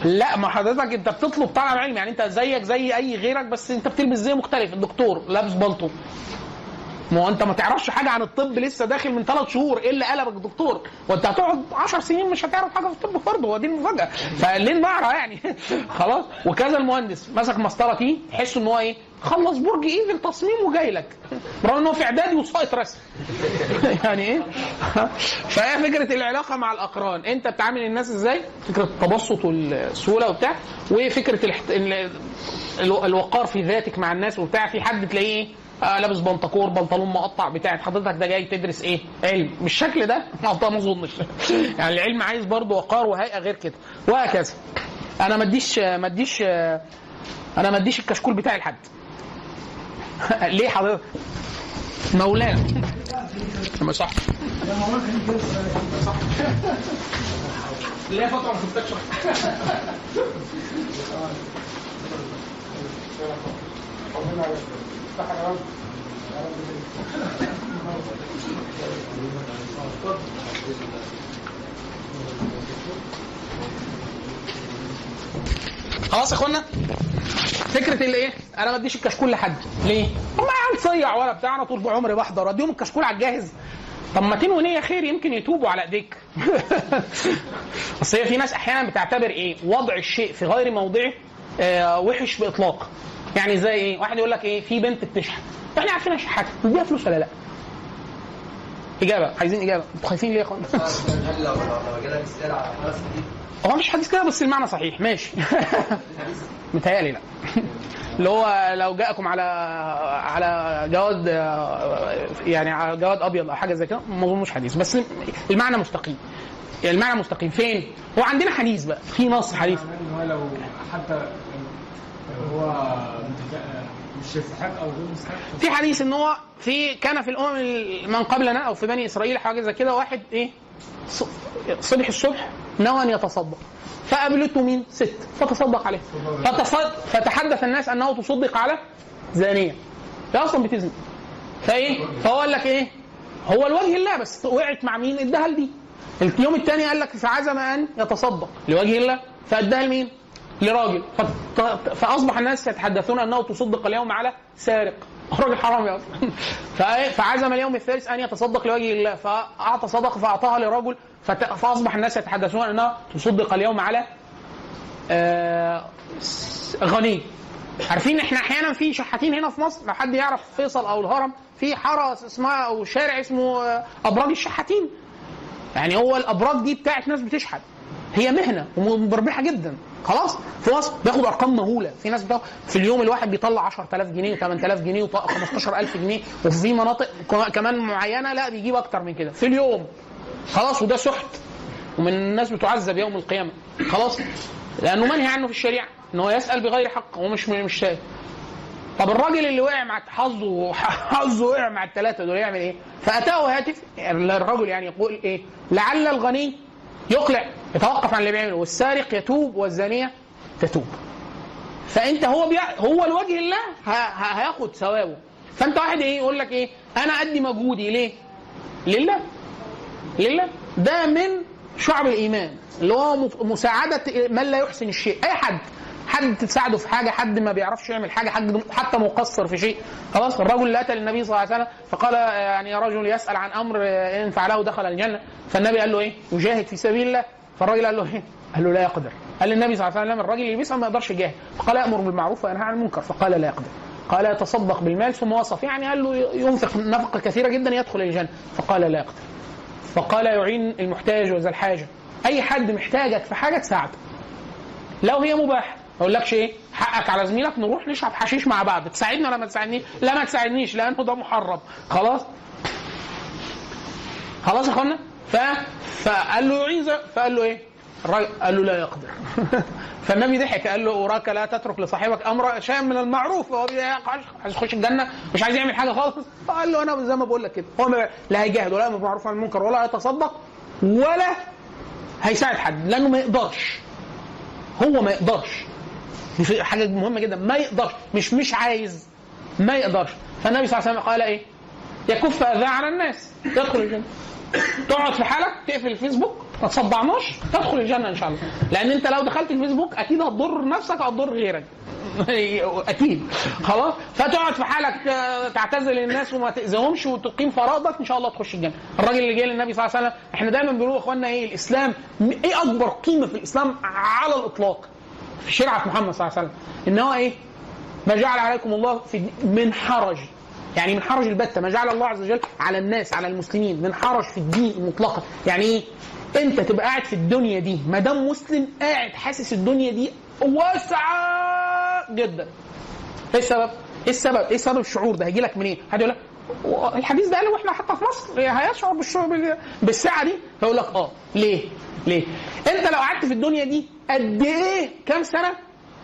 لا ما حضرتك أنت بتطلب طلب علم يعني أنت زيك زي أي غيرك بس أنت بتلبس زي مختلف. الدكتور لابس بلطو ما هو أنت ما تعرفش حاجة عن الطب لسه داخل من ثلاث شهور. إيه اللي قلبك دكتور؟ وأنت هتقعد 10 سنين مش هتعرف حاجة في الطب برضه. هو دي المفاجأة. فليه نعرف يعني؟ خلاص. وكذا المهندس مسك مسطرة T تحس إن هو إيه؟ خلص برج إيفل تصميم وجاي لك. برغم ان هو في إعدادي وساقط رسم. يعني إيه؟ فهي فكرة العلاقة مع الأقران. أنت بتعامل الناس إزاي؟ فكرة التبسط والسهولة وبتاع. وفكرة الاحت... ال- الو- الوقار في ذاتك مع الناس وبتاع. في حد تلاقيه إيه؟ آه لابس بنطكور بنطلون مقطع بتاع حضرتك ده جاي تدرس إيه؟ علم. بالشكل ده؟ ما ما أظنش. يعني العلم عايز برضه وقار وهيئة غير كده. وهكذا. أنا ما اديش ما اديش أنا ما أديش الكشكول بتاعي لحد. ليه حضرتك؟ مولانا. ما صح. ليه فترة ما شفتكش. خلاص يا اخوانا؟ فكرة الايه؟ أنا ما اديش الكشكول لحد. ليه؟ هم عيال صيع ولا بتاع أنا طول عمري بحضر. اديهم الكشكول على الجاهز. طب ما تنوي نية خير يمكن يتوبوا على ايديك. اصل هي في ناس أحيانا بتعتبر إيه؟ وضع الشيء في غير موضعه آه وحش بإطلاق. يعني زي إيه؟ واحد يقول لك إيه؟ في بنت بتشحت إحنا عارفينها شحاتة. نديها فلوس ولا لا؟ إجابة. عايزين إجابة. خايفين ليه يا إخوانا؟ هو مش حديث كده بس المعنى صحيح. ماشي. متهيألي لا. اللي هو لو جاءكم على على جواد يعني على جواد أبيض أو حاجة زي كده ما حديث. بس المعنى مستقيم. المعنى مستقيم. فين؟ هو عندنا حديث بقى. في نص حديث. هو لو حتى هو مش يستحق أو غير مستحق. في حديث إن هو في كان في الأمم من قبلنا أو في بني إسرائيل حاجة زي كده واحد إيه؟ صبح الصبح نوى أن يتصدق. فقابلته مين؟ ست. فتصدق عليه. فتصد... فتحدث الناس أنه تصدق على زانية. هي أصلا بتزني. فإيه؟ فهو قال لك إيه؟ هو لوجه الله بس. وقعت مع مين؟ اداها لدي. اليوم الثاني قال لك فعزم أن يتصدق. لوجه الله. فاداها لمين؟ لراجل. فأصبح الناس يتحدثون أنه تصدق اليوم على سارق. راجل أصلا فإيه؟ فعزم اليوم الثالث أن يتصدق لوجه الله. فأعطى صدقه فأعطاها لرجل فاصبح الناس يتحدثون انها تصدق اليوم على آه، غني. عارفين إحنا أحيانا في شحاتين هنا في مصر؟ لو حد يعرف فيصل أو الهرم في حارة اسمها أو شارع اسمه آه، أبراج الشحاتين. يعني هو الأبراج دي بتاعت ناس بتشحت. هي مهنة ومربحة جدا. خلاص؟ في مصر بياخد أرقام مهولة. في ناس بتاخد في اليوم الواحد بيطلع 10000 جنيه و8000 جنيه و15000 جنيه. وفي مناطق كمان معينة لا بيجيب أكتر من كده. في اليوم خلاص وده سحت ومن الناس بتعذب يوم القيامة خلاص لأنه منهي عنه في الشريعة إن هو يسأل بغير حق هو مش مش شايف طب الراجل اللي وقع مع حظه حظه وقع مع الثلاثه دول يعمل إيه؟ فأتاه هاتف الرجل يعني يقول إيه؟ لعل الغني يقلع يتوقف عن اللي بيعمله والسارق يتوب والزانية تتوب. فأنت هو بيع... هو لوجه الله ه... ه... هياخد ثوابه. فأنت واحد إيه يقول لك إيه؟ أنا أدي مجهودي ليه؟ لله لله؟ ده من شعب الإيمان اللي هو مساعدة من لا يحسن الشيء. أي حد حد تساعده في حاجة حد ما بيعرفش يعمل حاجة حد حتى مقصر في شيء. خلاص الرجل اللي أتى للنبي صلى الله عليه وسلم فقال يعني يا رجل يسأل عن أمر ان فعله دخل الجنة. فالنبي قال له إيه؟ يجاهد في سبيل الله. فالراجل قال له إيه؟ قال له لا يقدر. قال للنبي صلى الله عليه وسلم الراجل اللي بيسال ما يقدرش يجاهد. فقال يامر بالمعروف وينهى عن المنكر. فقال لا يقدر. قال يتصدق بالمال ثم وصف. يعني قال له ينفق نفقة كثيرة جدا يدخل الجنة. فقال لا يقدر. فقال يعين المحتاج وذا الحاجة. أي حد محتاجك في حاجة تساعده. لو هي مباحة ما أقولكش إيه حقك على زميلك نروح نشرب حشيش مع بعض. تساعدني ولا ما تساعدنيش؟ لا ما تساعدنيش لأنه ده محرم. خلاص؟ خلاص يا أخوانا؟ ف... فقال له يعين فقال له إيه؟ قال له لا يقدر. فالنبي ضحك قال له وراك لا تترك لصاحبك أمر شيئا من المعروف هو عايز يخش الجنة مش عايز يعمل حاجة خالص. فقال له أنا زي ما بقول لك كده هو لا هيجاهد ولا يأمر بالمعروف عن المنكر ولا يتصدق ولا هيساعد حد لأنه ما يقدرش. هو ما يقدرش. حاجة مهمة جدا ما يقدرش. مش مش عايز ما يقدرش. فالنبي صلى الله عليه وسلم قال إيه؟ يكف أذى على الناس يدخل الجنة. تقعد في حالك تقفل الفيسبوك ما تصدعناش؟ تدخل الجنة إن شاء الله. لأن أنت لو دخلت الفيسبوك أكيد هتضر نفسك هتضر غيرك. أكيد. خلاص؟ فتقعد في حالك آه، تعتزل الناس وما تأذيهمش وتقيم فرائضك إن شاء الله تخش الجنة. الراجل اللي جاي للنبي صلى الله عليه وسلم إحنا دايما بنقول يا اخوانا إيه الإسلام؟ إيه أكبر قيمة في الإسلام على الإطلاق؟ في شريعة محمد صلى الله عليه وسلم. إن هو إيه؟ ما جعل عليكم الله في من حرج. يعني من حرج البتة. ما جعل الله عز وجل على الناس على المسلمين من حرج في الدين مطلقا يعني إيه؟ انت تبقى قاعد في الدنيا دي ما دام مسلم قاعد حاسس الدنيا دي واسعة جدا. إيه السبب؟ إيه السبب؟ إيه سبب الشعور ده؟ هيجي لك منين؟ حد يقول لك الحديث ده قال وإحنا حتى في مصر هيشعر بالشعور بال- بالساعة دي. فيقول لك آه ليه؟ ليه؟ أنت لو قعدت في الدنيا دي قد إيه؟ كام سنة؟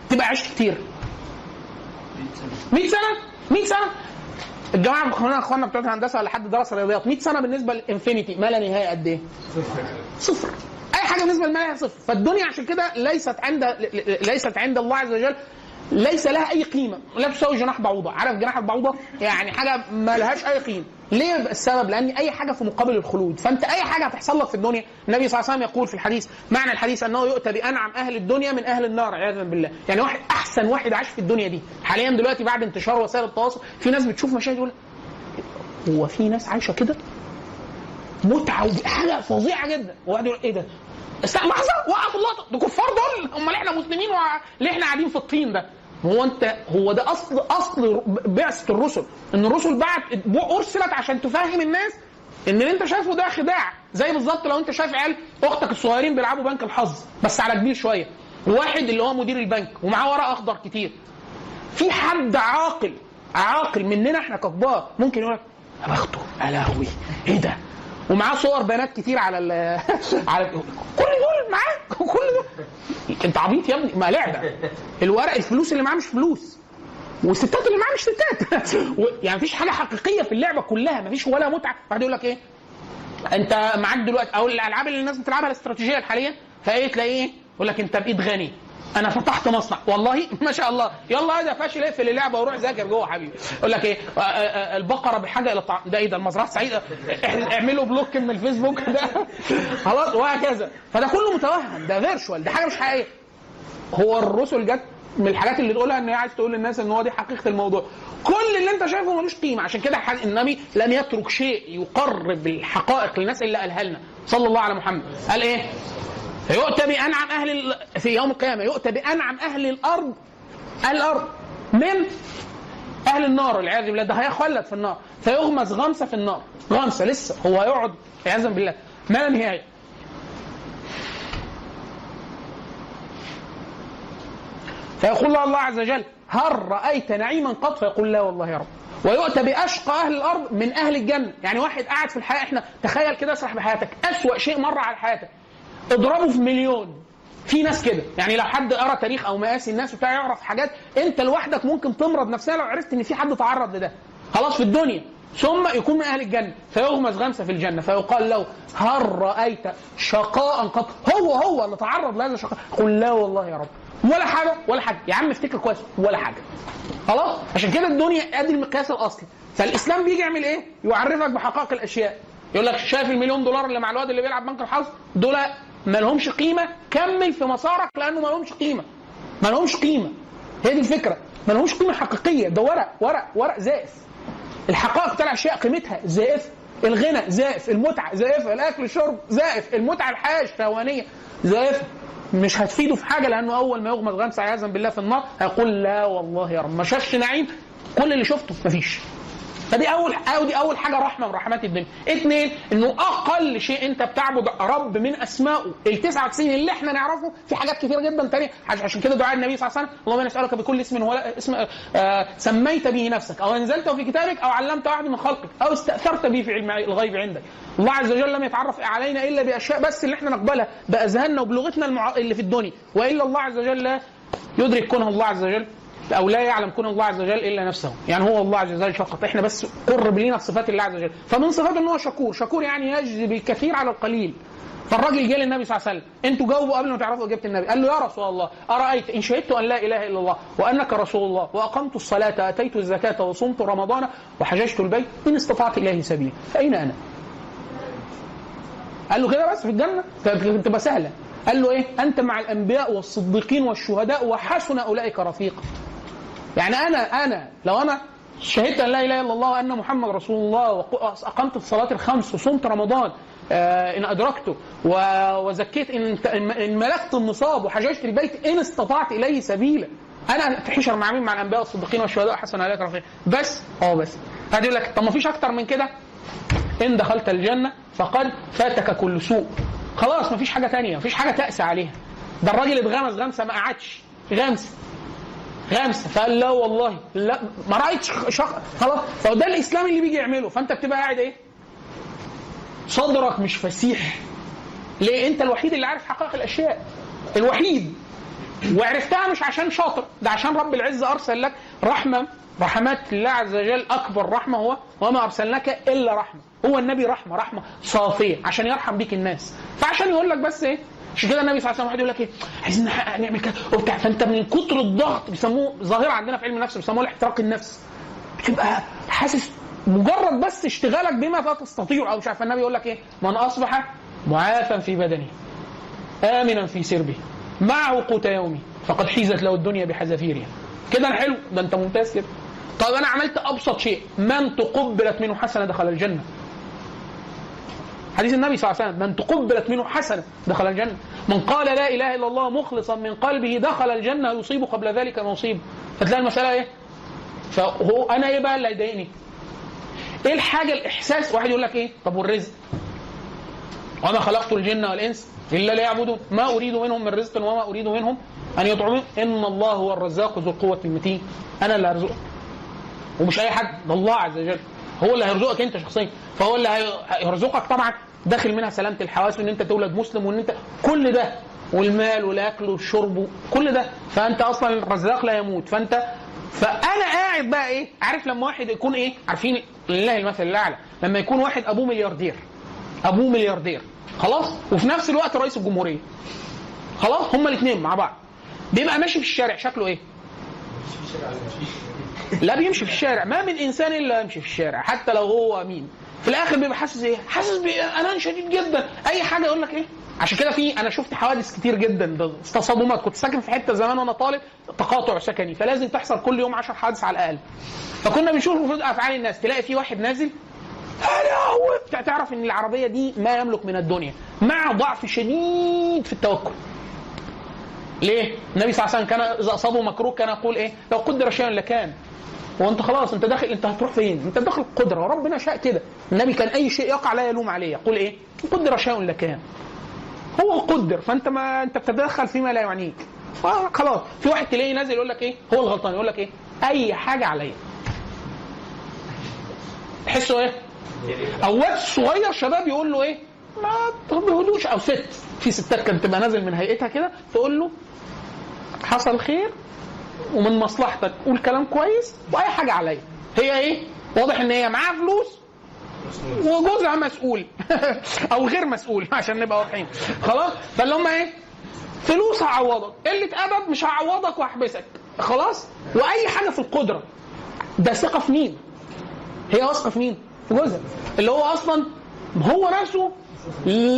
تبقى عشت كتير. 100 سنة. 100 سنة؟ الجماعه اخواننا اخواننا بتوع الهندسة ولا حد درس رياضيات 100 سنة بالنسبة للإنفينيتي ما لا نهاية قد إيه؟ صفر. أي حاجة بالنسبة نهاية صفر. فالدنيا عشان كده ليست عند ليست عند الله عز وجل ليس لها أي قيمة. لا تساوي جناح بعوضة. عارف جناح البعوضة؟ يعني حاجة ما لهاش أي قيمة. ليه السبب؟ لأن أي حاجة في مقابل الخلود. فأنت أي حاجة هتحصل لك في الدنيا النبي صلى الله عليه وسلم يقول في الحديث معنى الحديث أنه يؤتى بأنعم أهل الدنيا من أهل النار عياذا بالله. يعني واحد أحسن واحد عاش في الدنيا دي. حاليا دلوقتي بعد انتشار وسائل التواصل في ناس بتشوف مشاهد يقول هو في ناس عايشة كده؟ متعة حاجة فظيعة جدا. وواحد يقول إيه ده؟ لحظه وقف اللقطة. ده كفار دول. امال إحنا مسلمين وع- ليه إحنا قاعدين في الطين ده. هو انت هو ده أصل أصل بعثة الرسل. إن الرسل بعت أرسلت عشان تفهم الناس إن اللي أنت شايفه ده خداع. زي بالظبط لو أنت شايف عيال أختك الصغيرين بيلعبوا بنك الحظ بس على كبير شوية. وواحد اللي هو مدير البنك ومعاه ورق أخضر كتير. في حد عاقل عاقل مننا إحنا ككبار ممكن يقول لك يا بخته يا لهوي إيه ده؟ ومعاه صور بنات كتير على ال على كل دول معاه كل دول. انت عبيط يا ابني ما لعبة. الورق الفلوس اللي معاه مش فلوس. والستات اللي معاه مش ستات. يعني مفيش حاجة حقيقية في اللعبة كلها مفيش ولا متعة. بعد يقول لك إيه؟ أنت معاك دلوقتي أو الألعاب اللي الناس بتلعبها الاستراتيجية الحالية فإيه تلاقيه إيه؟ يقول لك أنت بقيت غني. أنا فتحت مصنع. والله ما شاء الله. يلا هذا فاشل اقفل اللعبة وروح ذاكر جوه حبيبي. يقول لك إيه؟ آه، آه، آه، البقرة بحاجة إلى الطعام ده إيه ده؟ المزرعة السعيدة. إح- اعملوا block من الفيسبوك. ده خلاص وهكذا. فده كله متوهم. ده virtual ده حاجة مش حقيقية. هو الرسل جت من الحاجات اللي تقولها إن هي عايز تقول للناس إن هو دي حقيقة الموضوع. كل اللي أنت شايفه ملوش قيمة. عشان كده النبي لم يترك شيء يقرب الحقائق للناس إلا قالها لنا. صلى الله على محمد. قال إيه؟ يؤتى بأنعم أهل. في يوم القيامة يؤتى بأنعم أهل الأرض. الأرض من أهل النار والعياذ بالله. ده هيخلد في النار. فيغمس غمسة في النار. غمسة لسه. هو هيقعد عياذا بالله. ما لا نهاية. فيقول له الله عز وجل هل رأيت نعيما قط؟ فيقول لا والله يا رب. ويؤتى بأشقى أهل الأرض من أهل الجنة. يعني واحد قاعد في الحياة إحنا تخيل كده اسرح بحياتك. أسوأ شيء مر على حياتك. اضربه في مليون. في ناس كده. يعني لو حد قرأ تاريخ أو مقاسي الناس وبتاع يعرف حاجات أنت لوحدك ممكن تمرض نفسها لو عرفت إن في حد تعرض لده. خلاص في الدنيا. ثم يكون من أهل الجنة. فيغمس غمسة في الجنة. فيقال له هل رأيت شقاء قط هو هو اللي تعرض لهذا الشقاء. قل لا والله يا رب. ولا حاجة ولا حاجة. يا عم افتكر كويس. ولا حاجة. خلاص؟ عشان كده الدنيا ادي المقياس الاصلي فالإسلام بيجي يعمل إيه؟ يعرفك بحقائق الأشياء. يقول لك شايف المليون دولار اللي مع الواد اللي بيلعب بنك الحظ؟ دول ما لهمش قيمة كمل في مسارك لأنه ما لهمش قيمة. ما لهمش قيمة. هي دي الفكرة. ما لهمش قيمة حقيقية. ده ورق ورق ورق زائف. الحقائق بتاع الاشياء قيمتها. زائف الغنى زائف المتعة زائفه الأكل الشرب زائف المتعة الحياة الشهوانيه زائفه مش هتفيده في حاجة لأنه أول ما يغمض غمسة عياذا بالله في النار هيقول لا والله يا رب. ما شافش نعيم؟ كل اللي شفته مفيش. فدي أول أو دي أول حاجة رحمة من رحمات الدنيا اثنين إنه أقل شيء أنت بتعبد رب من اسمائه ال 99 اللي إحنا نعرفه في حاجات كثيره جدا عش- عشان كده دعاء النبي صلى الله عليه وسلم اللهم أنا أسألك بكل اسم ولا اسم آه سميت به نفسك أو أنزلته في كتابك أو علمت أحد من خلقك أو استأثرت به في علم الغيب عندك. الله عز وجل لم يتعرف علينا إلا بأشياء بس اللي إحنا نقبلها بأذهاننا وبلغتنا المع... اللي في الدنيا. وإلا الله عز وجل يدرك كونه الله عز وجل. أو لا يعلم كون الله عز وجل إلا نفسه. يعني هو الله عز وجل فقط. إحنا بس قرب لنا صفات الله عز وجل. فمن صفاته إن هو شكور. شكور يعني يجزي بالكثير على القليل. فالراجل جه للنبي صلى الله عليه وسلم. أنتوا جاوبوا قبل ما تعرفوا إجابة النبي. قال له يا رسول الله أرأيت إن شهدت أن لا إله إلا الله وأنك رسول الله وأقمت الصلاة اتيت الزكاة وصمت رمضان وحججت البيت إن استطعت إليه سبيلا فأين أنا؟ قال له كده بس في الجنة؟ تبقى سهلة. قال له إيه؟ أنت مع الأنبياء والصديقين والشهداء وحسن أولئك رفيقا. يعني أنا أنا لو أنا شهدت أن لا إله إلا الله وأن محمد رسول الله واقمت الصلاه الخمس وصمت رمضان آه إن ادركته وزكيت إن إن ملكت النصاب وحججت البيت إن استطعت إليه سبيلا. أنا تحشر مع مين؟ مع الأنبياء والصديقين والشهداء وحسن اولئك رفيقا بس آه بس. هذا يقول لك طب ما فيش أكتر من كده؟ إن دخلت الجنة فقد فاتك كل سوء. خلاص مفيش حاجة تانية مفيش حاجة تأسى عليها. ده الراجل اتغمس غمسة ما قعدش. غمسة. خمسه فقال لا والله. لا ما رأيتش شق خلاص. فده الإسلام اللي بيجي يعمله. فأنت بتبقى قاعد إيه؟ صدرك مش فسيح. ليه؟ أنت الوحيد اللي عارف حقائق الأشياء. الوحيد. وعرفتها مش عشان شاطر. ده عشان رب العزة أرسل لك رحمة. رحمات الله عز وجل أكبر رحمة هو. وما أرسلناك إلا رحمة. هو النبي رحمة رحمة صافية عشان يرحم بيك الناس. فعشان يقول لك بس إيه؟ عشان كده النبي صلى الله عليه وسلم واحد يقول لك إيه؟ عايزين نحقق نعمل كده وبتاع. فأنت من كتر الضغط بيسموه ظاهرة عندنا في علم النفس بيسموه الاحتراق النفسي. بتبقى حاسس مجرد بس اشتغالك بما لا تستطيع أو مش عارف. النبي يقول لك إيه؟ من أصبح معافا في بدنه امنا في سربه معه قوت يومه فقد حيزت له الدنيا بحذافيرها. كده أنا حلو ده أنت ممتاز كده. طيب أنا عملت أبسط شيء من تقبلت منه حسنة دخل الجنة. حديث النبي صلى الله عليه وسلم من تقبلت منه حسنة دخل الجنة. من قال لا إله إلا الله مخلصا من قلبه دخل الجنة يصيب قبل ذلك ما يصيب فتلاقي المسألة إيه؟ فهو أنا إيه بقى اللي هيضايقني؟ إيه الحاجة الإحساس؟ واحد يقول لك إيه؟ طب والرزق؟ وما خلقت الجن والإنس إلا ليعبدون. ما أريد منهم من رزق وما أريد منهم أن يطعمون. إن الله هو الرزاق ذو القوة المتين. أنا اللي هرزقك ومش أي حد ده الله عز وجل. هو اللي هيرزقك انت شخصيا. فهو اللي هي- هيرزقك طبعا داخل منها سلامة الحواس وإن أنت تولد مسلم وإن انت كل ده والمال والأكل والشرب كل ده. فأنت أصلا الرزاق لا يموت. فانت فأنا قاعد بقى إيه؟ عارف لما واحد يكون إيه؟ عارفين لله المثل الأعلى. لما يكون واحد أبوه ملياردير. أبوه ملياردير. خلاص؟ وفي نفس الوقت رئيس الجمهورية. خلاص؟ هما الاثنين مع بعض. بيبقى ماشي في الشارع. شكله إيه؟ لا بيمشي في الشارع. ما من إنسان إلا يمشي في الشارع حتى لو هو مين في الآخر بيبقى حاسس إيه؟ حاسس بامان شديد جدا. أي حاجة يقول لك إيه؟ عشان كده في أنا شفت حوادث كتير جدا تصادمات. كنت ساكن في حتة زمان وأنا طالب تقاطع سكني. فلازم تحصل كل يوم 10 حوادث على الأقل. فكنا بنشوف المفروض أفعال الناس. تلاقي في واحد نازل بتاع- تعرف إن العربية دي ما يملك من الدنيا. مع ضعف شديد في التوكل. ليه؟ النبي صلى الله عليه وسلم كان إذا أصابه مكروه كان يقول إيه؟ لو قدر شيئا لكان. وانت خلاص انت داخل انت هتروح فين؟ انت داخل قدرة وربنا شاء كده النبي كان أي شيء يقع لا يلوم عليه يقول إيه؟ قدر شيء لكان هو قدر فأنت ما أنت بتتدخل فيما لا يعنيك آه خلاص في واحد تلاقيه نازل يقول لك إيه؟ هو الغلطان يقول لك إيه؟ أي حاجة عليا تحسه إيه؟ أو واد صغير شباب يقول له إيه؟ ما تهدوش أو ست في ستات كانت تبقى نازل من هيئتها كده تقول له حصل خير ومن مصلحتك. قول كلام كويس وأي حاجة عليا. هي إيه؟ واضح إن هي معاها فلوس وجوزها مسؤول. أو غير مسؤول عشان نبقى واضحين. خلاص؟ فاللي هم إيه؟ فلوس هعوضك. قله ادب مش هعوضك وأحبسك. خلاص؟ وأي حاجة في القدرة. ده ثقة في مين؟ هي واثقة في مين؟ في جوزها. اللي هو أصلا هو نفسه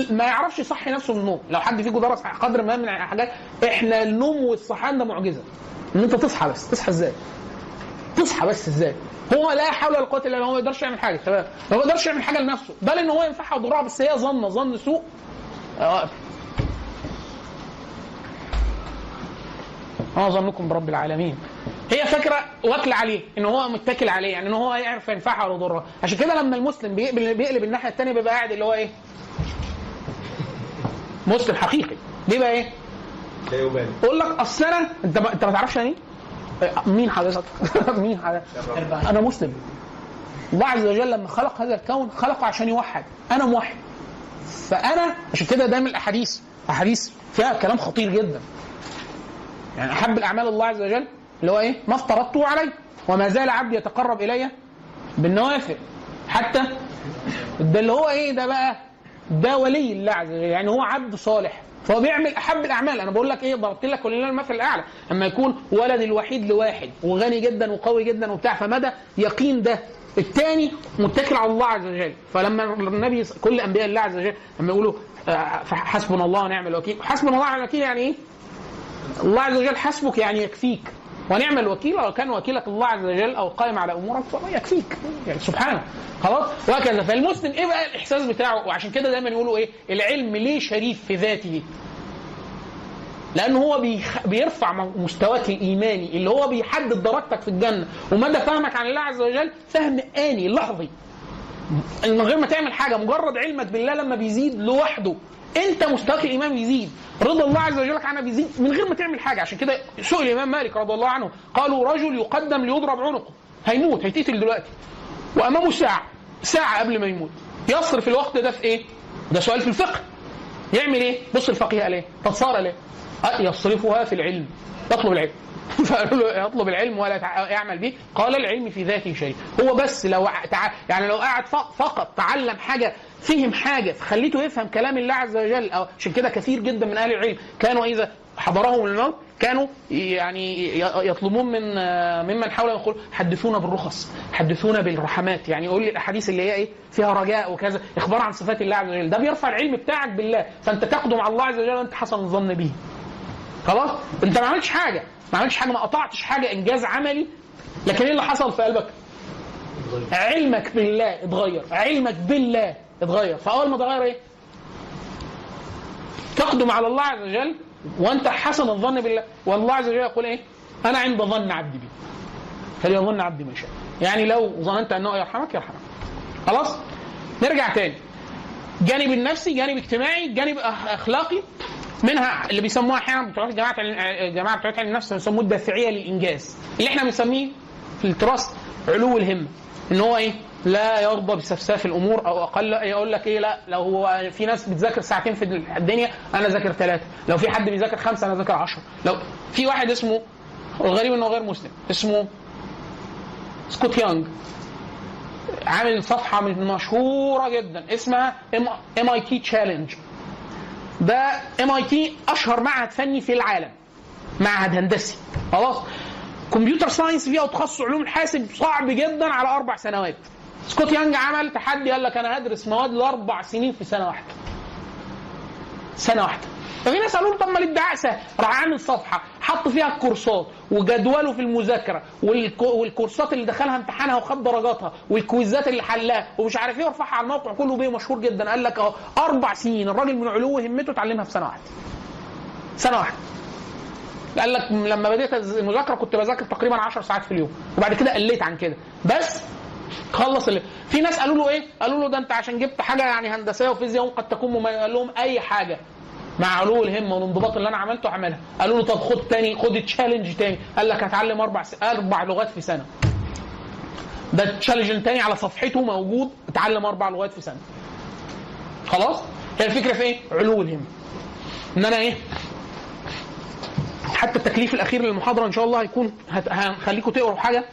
ما يعرفش يصحي نفسه من النوم. لو حد فيكم درس قدر ما من الحاجات إحنا النوم والصحيان ده معجزة. إن أنت تصحى بس تصحى إزاي؟ تصحى بس إزاي؟ هو لا حول ولا قوة إلا بالله هو ما يقدرش يعمل حاجة تمام؟ ما يقدرش يعمل حاجة لنفسه بل إن هو ينفعها وضرها بس هي ظن ظن سوء. آه. ما ظنكم برب العالمين. هي فكرة واكل عليه إن هو متكل عليه يعني إن هو يعرف ينفعها ولا يضرها. عشان كده لما المسلم بيقلب الناحية الثانية بيبقى قاعد اللي هو إيه؟ مسلم حقيقي. بيبقى إيه؟ لا يبالي. يقول لك اصل أنا أنت ما أنت ما تعرفش يعني؟ مين حضرتك؟ مين حضرتك؟ أنا مسلم. الله عز وجل لما خلق هذا الكون خلقه عشان يوحد. أنا موحد. فأنا عشان كده دايما الأحاديث أحاديث فيها كلام خطير جدا. يعني أحب الأعمال الله عز وجل اللي هو إيه؟ ما افترضته عليه وما زال عبدي يتقرب إلي بالنوافل. حتى ده اللي هو إيه؟ ده بقى ده ولي الله عز وجل. يعني هو عبد صالح. فهو بيعمل أحب الأعمال. أنا بقول لك إيه ضربت لك ولله المثل الأعلى. أما يكون ولد الوحيد لواحد وغني جدا وقوي جدا وبتاع فمدى يقين ده الثاني متكل على الله عز وجل. فلما النبي كل أنبياء الله عز وجل لما يقولوا آه، حسبنا الله ونعم الوكيل. حسبنا الله ونعم الوكيل يعني إيه؟ الله عز وجل حسبك يعني يكفيك. ونعم الوكيل لو كان وكيلك الله عز وجل أو قائم على أمورك يكفيك. يعني سبحانه خلاص. وهكذا فالمسلم إيه بقى الإحساس بتاعه؟ وعشان كده دايما يقولوا إيه؟ العلم ليه شريف في ذاته؟ لأنه هو بيخ... بيرفع مستواك الإيماني اللي هو بيحدد درجتك في الجنة. ومدى فهمك عن الله عز وجل فهم آني لحظي. من غير ما تعمل حاجة مجرد علمك بالله لما بيزيد لوحده. انت مستواك الايمان بيزيد رضا الله عز وجل عنها بيزيد من غير ما تعمل حاجة عشان كده سئل الإمام مالك رضي الله عنه قالوا رجل يقدم ليضرب عنقه هيموت هيتقتل دلوقتي وأمامه ساعة ساعة قبل ما يموت يصرف الوقت ده في إيه؟ ده سؤال في الفقه يعمل إيه؟ بص الفقيه قال إيه؟ تتصار ليه؟ أه، يصرفها في العلم يطلب العلم فقالوا له يطلب العلم ولا يعمل به. قال العلم في ذاته شيء. هو بس لو تع... يعني لو قاعد ف- فقط تعلم حاجة فهم حاجة فخليته يفهم كلام الله عز وجل. أو عشان كده كثير جدا من أهل العلم كانوا إذا حضرهم الموت كانوا يعني يطلبون من ممن حولهم يقول حدثونا بالرخص حدثونا بالرحمات. يعني يقول لي الأحاديث اللي هي إيه؟ فيها رجاء وكذا إخبار عن صفات الله عز وجل. ده بيرفع العلم بتاعك بالله. فأنت تاخده مع الله عز وجل وأنت حسن الظن به. خلاص؟ أنت ما عملتش حاجة. ما عملتش حاجة ما قطعتش حاجة إنجاز عملي. لكن إيه اللي حصل في قلبك؟ علمك بالله اتغير علمك بالله اتغير. فأول ما اتغير إيه؟ تقدم على الله عز وجل وأنت حسن الظن بالله. والله عز وجل يقول إيه؟ أنا عند ظن عبدي بي. فليظن عبدي ما شاء. يعني لو ظننت أنه يرحمك يرحمك. خلاص؟ نرجع تاني. جانب النفسي جانب اجتماعي جانب أخلاقي. منها اللي بيسموها أحيانا بتوع جماعة الجماعه بتوع علم النفس بيسموه الدافعية للإنجاز. اللي إحنا بنسميه في التراث علو الهمة. إن هو إيه؟ لا يرضى بسفساف الأمور أو أقل. يقول لك إيه؟ لا لو هو في ناس بتذاكر ساعتين في الدنيا أنا ذاكر ثلاثة لو في حد بيذاكر خمسة أنا ذاكر عشرة. لو في واحد اسمه الغريب إنه غير مسلم اسمه سكوت يانج. عامل صفحة مشهورة جدا اسمها ام اي تي تشالنج ده ام اي تي أشهر معهد فني في العالم. معهد هندسي. خلاص؟ computer science فيها وتخصص علوم الحاسب صعب جدا على أربع سنوات. سكوت يانج عمل تحدي قال لك أنا هدرس مواد لأربع سنين في سنة واحدة. سنة واحدة. ففي ناس قالوا له طب ما الادعاء سهل راح عامل صفحة حط فيها الكورسات وجدوله في المذاكرة والكو- والكورسات اللي دخلها امتحانها وخد درجاتها والكويزات اللي حلها ومش عارف إيه ورفعها على الموقع كله بيه مشهور جدا. قال لك اهو أربع سنين الراجل من علو همته اتعلمها في سنة واحدة. سنة واحدة. قال لك لما بديت المذاكرة كنت بذاكر تقريبا 10 ساعات في اليوم وبعد كده قليت عن كده. بس خلص اللي في ناس قالوا له إيه؟ قالوا له ده أنت عشان جبت حاجة يعني هندسية وفيزياء قد تكون مميزه قال لهم أي حاجة. مع علو الهمة والانضباط اللي أنا عملته أعملها. قالوا له طب خد تاني خد challenge تاني. قال لك هتعلم أربع س... أربع لغات في سنة. ده challenge تاني على صفحته موجود اتعلم أربع لغات في سنة. خلاص؟ هي الفكرة في إيه؟ علو الهمة. إن أنا إيه؟ حتى التكليف الأخير للمحاضرة إن شاء الله هيكون هت- هنخليكم تقروا حاجة.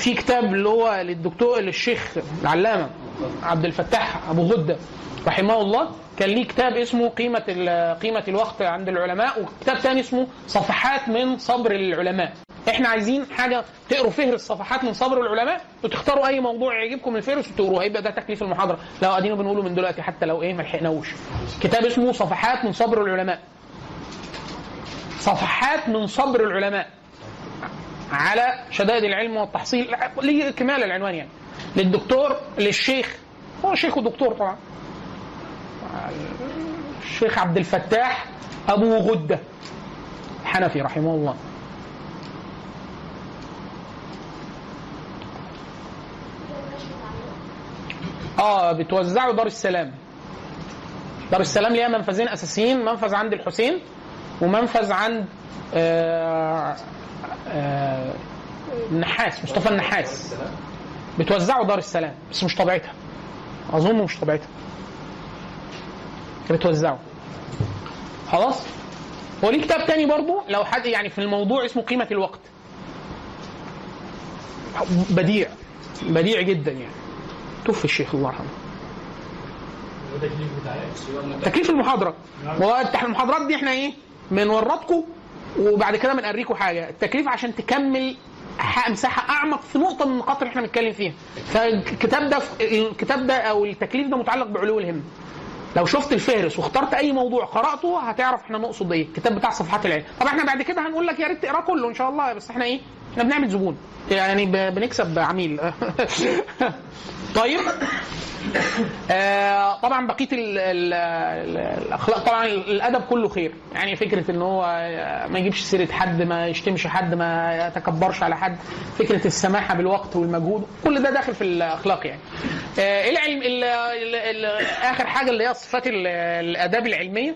في كتاب اللي هو للدكتور للشيخ العلامة عبد الفتاح أبو غدة رحمه الله كان ليه كتاب اسمه قيمة قيمة الوقت عند العلماء وكتاب ثاني اسمه صفحات من صبر العلماء. إحنا عايزين حاجة تقروا فهرس صفحات من صبر العلماء وتختاروا أي موضوع يعجبكم من الفهرس وتقروه. هيبقى ده تكليف المحاضرة. لو قاعدين بنقوله من دلوقتي حتى لو إيه ما لحقناهوش. كتاب اسمه صفحات من صبر العلماء. صفحات من صبر العلماء. على شدائد العلم والتحصيل ليه كمال العنوان يعني. للدكتور للشيخ. هو شيخ ودكتور طبعا. الشيخ عبد الفتاح أبو غدة حنفي رحمه الله. آه بتوزعوا دار السلام. دار السلام ليها منفذين أساسيين منفذ عند الحسين ومنفذ عند آه النحاس مصطفى النحاس. بتوزعوا دار السلام بس مش طبيعتها. أظن مش طبيعتها. بتوزعوا خلاص؟ هو ليه كتاب تاني برضو لو حد يعني في الموضوع اسمه قيمة الوقت. بديع بديع جدا يعني. توفي الشيخ الله يرحمه. تكليف المحاضرة. هو المحاضرات دي إحنا إيه؟ بنورطكم وبعد كده بنوريكم حاجة. التكليف عشان تكمل مساحة أعمق في نقطة من النقاط اللي إحنا بنتكلم فيها. فالكتاب ده الكتاب ده أو التكليف ده متعلق بعلو الهمة لو شفت الفهرس واخترت أي موضوع قرأته هتعرف إحنا نقصد إيه. الكتاب بتاع صفحات العلم. طبعا إحنا بعد كده هنقول لك يا ريت تقرا كله إن شاء الله. بس إحنا إيه؟ إحنا بنعمل زبون. يعني بنكسب عميل. طيب. آه طبعا بقية ال ال ال الأخلاق طبعا الأدب كله خير. يعني فكرة إن هو ما يجيبش سيرة حد ما يشتمش حد ما يتكبرش على حد. فكرة السماحة بالوقت والمجهود كل ده داخل في الأخلاق يعني. آه العلم ال ال ال آخر حاجة اللي هي صفات ال- الأداب العلمية.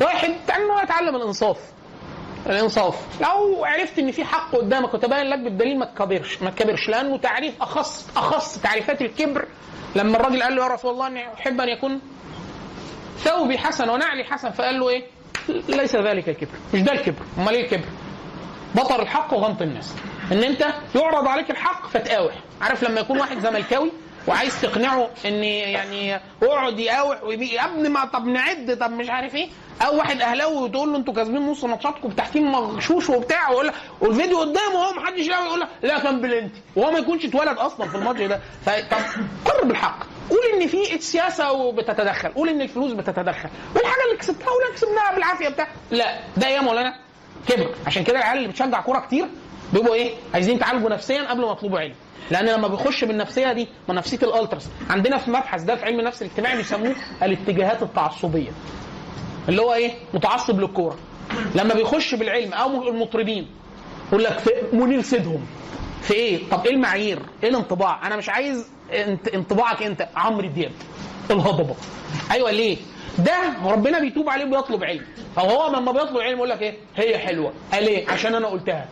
واحد أنه يتعلم الإنصاف. الإنصاف. لو عرفت إن في حق قدامك وتبين لك بالدليل ما تكبرش ما تكبرش لأنه تعريف أخص أخص تعريفات الكبر. لما الراجل قال له يا رسول الله إني أحب أن يكون ثوبي حسن ونعلي حسن فقال له إيه؟ ليس ذلك الكبر. مش ده الكبر. أمال إيه الكبر؟ بطر الحق وغمط الناس. إن أنت يعرض عليك الحق فتقاوح. عارف لما يكون واحد زملكاوي وعايز تقنعه إن يعني اقعد يقاوح ابني ما طب نعد طب مش عارف إيه. أو واحد أهلاوي وتقول له أنتوا كاسبين نص ماتشاتكم بتحكيم مغشوش وبتاع ويقول والفيديو قدامه أهو محدش يقول لك لا كان بلنتي وهو ما يكونش اتولد أصلا في الماتش ده. طب قر بالحق. قول إن في السياسة وبتتدخل. قول إن الفلوس بتتدخل. والحاجة اللي كسبتها ولا كسبناها بالعافية بتاع. لا ده يا مولانا كبر. عشان كده العيال اللي بتشجع كورة كتير بيبقوا إيه؟ عايزين يتعالجوا نفسيا قبل ما يطلبوا علم. لأن لما بيخش بالنفسيه دي ما نفسية الالترس عندنا في مبحث ده في علم النفس الاجتماعي بيسموه الاتجاهات التعصبية. اللي هو إيه؟ متعصب للكورة. لما بيخش بالعلم أو المطربين يقول لك في منير سيدهم. في إيه؟ طب إيه المعايير؟ إيه الانطباع؟ أنا مش عايز انت انطباعك أنت عمرو دياب. الهضبة. أيوه ليه؟ ده ربنا بيتوب عليه وبيطلب علم. فهو لما بيطلب علم يقول لك إيه؟ هي حلوة. قال إيه؟ عشان أنا قلتها.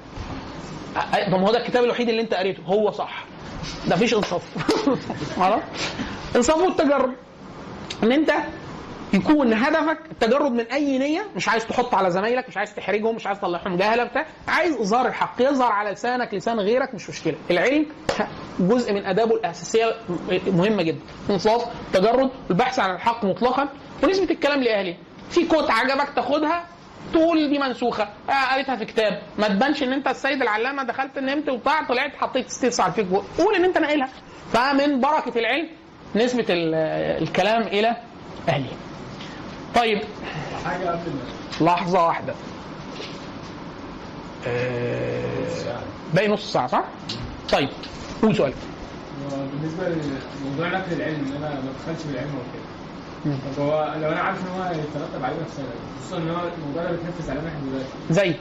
طب ما هو ده الكتاب الوحيد اللي انت قريته. هو صح. ده مفيش انصاف. خلاص انصاف والتجرب ان انت يكون هدفك التجرد من أي نية مش عايز تحط على زمايلك مش عايز تحرجهم مش عايز تطلعهم جهلة بتاع. عايز اظهار الحق. يظهر على لسانك لسان غيرك مش مشكلة. العلم جزء من آدابه الأساسية مهمة جدا. انصاف تجرد البحث عن الحق مطلقا. ونسبة الكلام لاهله في quote عجبك تاخدها تقول دي منسوخة. آه قريتها في كتاب. ما تبانش إن أنت السيد العلامة دخلت نمت وبتاع طلعت حطيت status على الفيسبوك قول إن أنت ناقلها. فمن بركة العلم نسبة ال- الكلام إلى اهله طيب. لحظة واحدة. آه، باقي نص ساعة صح؟ طيب قول سؤالك بالنسبة لموضوع نقل العلم إن أنا ما ادخلش بالعلم وكده. طب هو لو أنا عارف إن هو يترتب عليه مفسده خصوصا إن هو الموضوع ده بيتنفذ علينا إحنا دلوقتي زي؟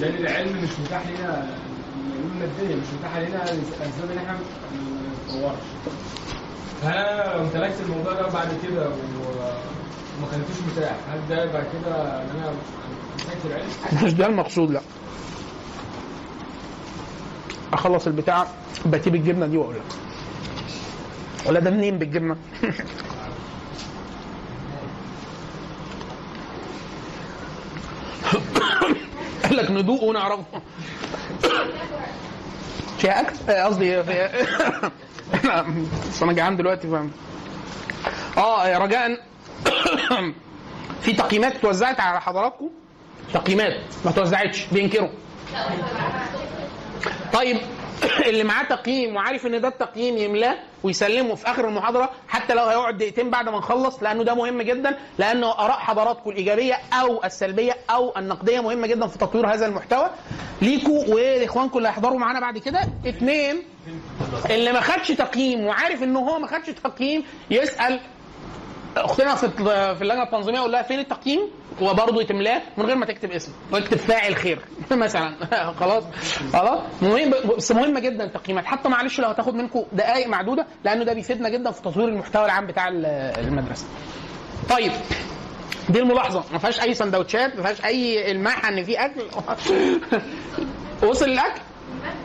زي العلم مش متاح لنا العلوم المادية مش متاح لنا الأسباب إن إحنا ما نتطورش. فانا لو امتلكت الموضوع ده بعد كده وما خليتوش متاح. هل ده بعد كده إن أنا مسكت العلم؟ مش ده المقصود لا. أخلص البتاع بتيب الجبنة دي وأقول لك. ولا ده منين بالجبنة؟ قال لك ندوق ونعرفه. فيها أكل؟ آه، قصدي فيها بس أنا جعان دلوقتي فاهم؟ آه يا رجاء في تقييمات اتوزعت على حضراتكم؟ تقييمات ما توزعتش. بينكروا طيب اللي معاه تقييم وعارف إن ده التقييم يملاه ويسلمه في آخر المحاضرة حتى لو هيقعد دقيقتين بعد ما نخلص لأنه ده مهم جدا لأنه آراء حضراتكم الإيجابية أو السلبية أو النقدية مهمة جدا في تطوير هذا المحتوى. ليكوا ولاخوانكم اللي هيحضروا معانا بعد كده اثنين اللي ما خدش تقييم وعارف ان هو ما خدش تقييم يسأل أختنا في اللجنة التنظيمية أقول لها فين التقييم؟ وبرضه يتملاه من غير ما تكتب اسم. واكتب فاعل خير. مثلا. خلاص. خلاص. مهم بس مهمه جدا التقييمات. حتى معلش لو هتاخد منكم دقائق معدودة لأنه ده بيفيدنا جدا في تطوير المحتوى العام بتاع ال- المدرسة. طيب. دي الملاحظة. ما فيهاش أي سندوتشات ما فيهاش أي الماحه إن في أكل. وصل الاكل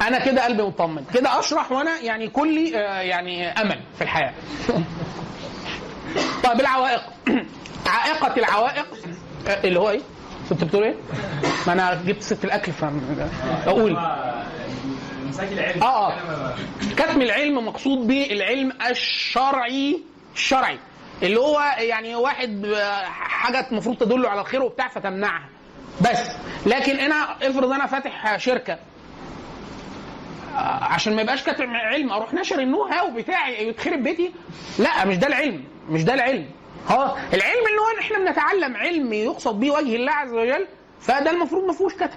أنا كده قلبي مطمن. كده أشرح وأنا يعني كلي آه، يعني أمل في الحياة. طيب العوائق. عائقة العوائق. اللي هو إيه؟ كنت بتقول إيه؟ ما أنا جبت ست الأكل ف أقول. مساك العلم. آه آه. كتم العلم مقصود به العلم الشرعي الشرعي اللي هو يعني واحد آه، حاجة المفروض تدل على الخير وبتاع فتمنعها. بس. لكن أنا افرض أنا فاتح شركة آه، عشان ما يبقاش كاتب علم أروح نشر النو هاو بتاعي يتخرب بيتي؟ لا مش ده العلم. مش ده العلم. ها؟ العلم اللي هو إحنا بنتعلم علم يقصد به وجه الله عز وجل فده المفروض ما فيهوش كتب.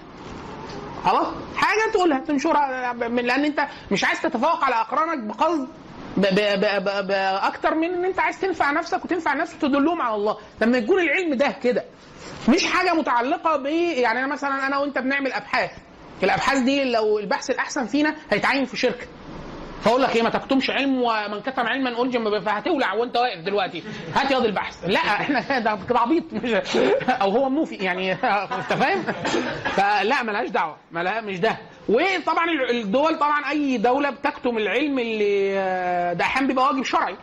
خلاص؟ حاجة تقولها تنشرها لأن أنت مش عايز تتفوق على أقرانك بقصد ب- ب- ب- ب- ب- أكتر من إن أنت عايز تنفع نفسك وتنفع الناس وتدلهم على الله. لما يكون العلم ده كده مش حاجة متعلقة ب يعني أنا مثلا أنا وأنت بنعمل أبحاث. الأبحاث دي لو البحث الأحسن فينا هيتعين في شركة. فأقول لك إيه ما تكتمش علم ومن كتم علما الجم فهتولع وأنت واقف دلوقتي. هات ياض البحث. لا إحنا ده كده عبيط. مش أو هو منوفي يعني أنت فاهم؟ فلا ملهاش دعوة. ملها مش ده. وطبعا الدول طبعا أي دولة بتكتم العلم اللي آه، ده أحيانا بيبقى واجب شرعي.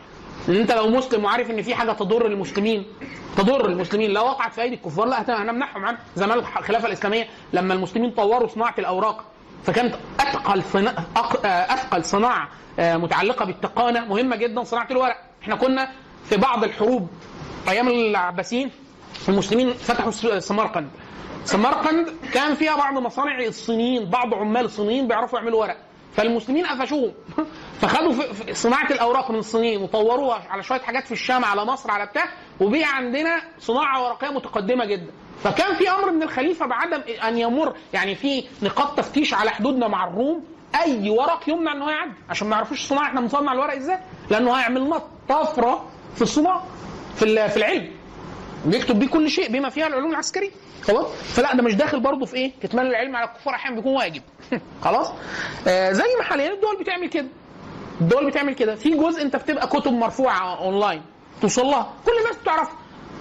إن أنت لو مسلم وعارف إن في حاجة تضر المسلمين تضر المسلمين لو وقعت في أيدي الكفار لا هنمنعهم عنها زمان الخلافه الإسلامية. لما المسلمين طوروا صناعة الأوراق فكانت اثقل اثقل صناعة آه، متعلقة بالتقانة. مهمة جدا صناعة الورق. إحنا كنا في بعض الحروب أيام العباسيين المسلمين فتحوا سمرقند. سمرقند كان فيها بعض مصانع الصينيين بعض عمال الصينيين بيعرفوا يعملوا ورق. فالمسلمين قفشوهم. فخدوا صناعة الأوراق من الصينيين وطوروها على شوية حاجات في الشام على مصر على بتاع وبقي عندنا صناعة ورقية متقدمة جدا. فكان في أمر من الخليفة بعدم أن يمر يعني في نقاط تفتيش على حدودنا مع الروم أي ورق يمنع إن هو يعدي. عشان ما يعرفوش الصناعة إحنا بنصنع الورق إزاي؟ لأنه هيعمل لنا طفرة في الصناعة في في العلم. بيكتب بيه كل شيء بما فيها العلوم العسكريه خلاص؟ فلا ده مش داخل برضه في إيه؟ كتمان العلم على الكفار أحيانا بيكون واجب. خلاص؟ آه زي ما حاليا الدول بتعمل كده. الدول بتعمل كده. في جزء أنت بتبقى كتب مرفوعة أونلاين توصل لها. كل الناس بتعرفها.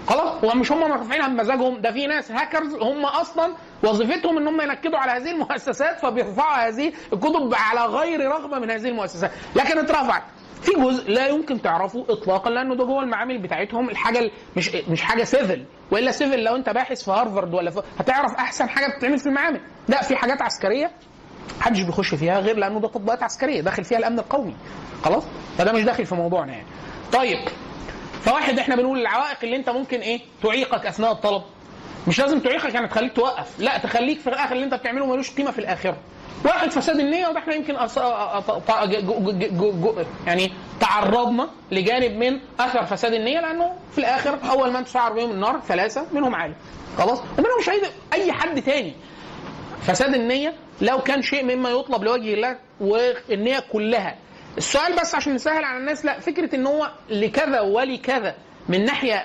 خلاص؟ هو مش هم مرفوعينها بمزاجهم ده في ناس هاكرز هم أصلا وظيفتهم إن هم ينكدوا على هذه المؤسسات فبيرفعوا هذه الكتب على غير رغبة من هذه المؤسسات. لكن اترفعت. في جزء لا يمكن تعرفه اطلاقا لأنه ده جوه المعامل بتاعتهم. الحاجة ال- مش مش حاجة civil وإلا civil لو أنت باحث في هارفارد ولا في هتعرف أحسن حاجة بتتعمل في المعامل. لا في حاجات عسكرية محدش بيخش فيها غير لأنه ده تطبيقات عسكرية داخل فيها الأمن القومي. خلاص؟ فده مش داخل في موضوعنا يعني. طيب فواحد إحنا بنقول العوائق اللي انت ممكن إيه تعيقك اثناء الطلب. مش لازم تعيقك يعني تخليك توقف. لا تخليك في الآخر اللي انت بتعمله ملوش قيمة في الآخرة. واحد فساد النية وده إحنا يمكن أص... يعني تعرضنا لجانب من أثر فساد النية لأنه في الآخر أول من تسعر بهم النار ثلاثة منهم عالم. خلاص؟ ومنهم شهيد أي حد تاني. فساد النية لو كان شيء مما يطلب لوجه الله والنية كلها السؤال بس عشان نسهل على الناس لا فكرة إن هو لكذا ولكذا من ناحية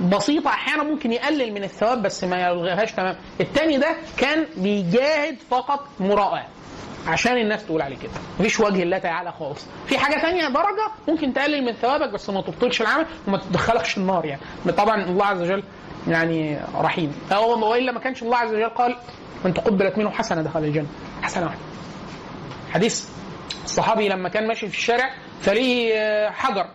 بسيطة أحيانا ممكن يقلل من الثواب بس ما يلغيهاش تمام. التاني ده كان بيجاهد فقط مراءة عشان الناس تقول عليه كده. مفيش وجه الله تعالى خالص. في حاجة تانية درجة ممكن تقلل من ثوابك بس ما تبطلش العمل وما تدخلكش النار يعني. طبعا الله عز وجل يعني رحيم. هو والا ما كانش الله عز وجل قال من تقبلت منه حسنة دخل الجنة حسنة واحدة. حديث الصحابي لما كان ماشي في الشارع فليه آه، حجر.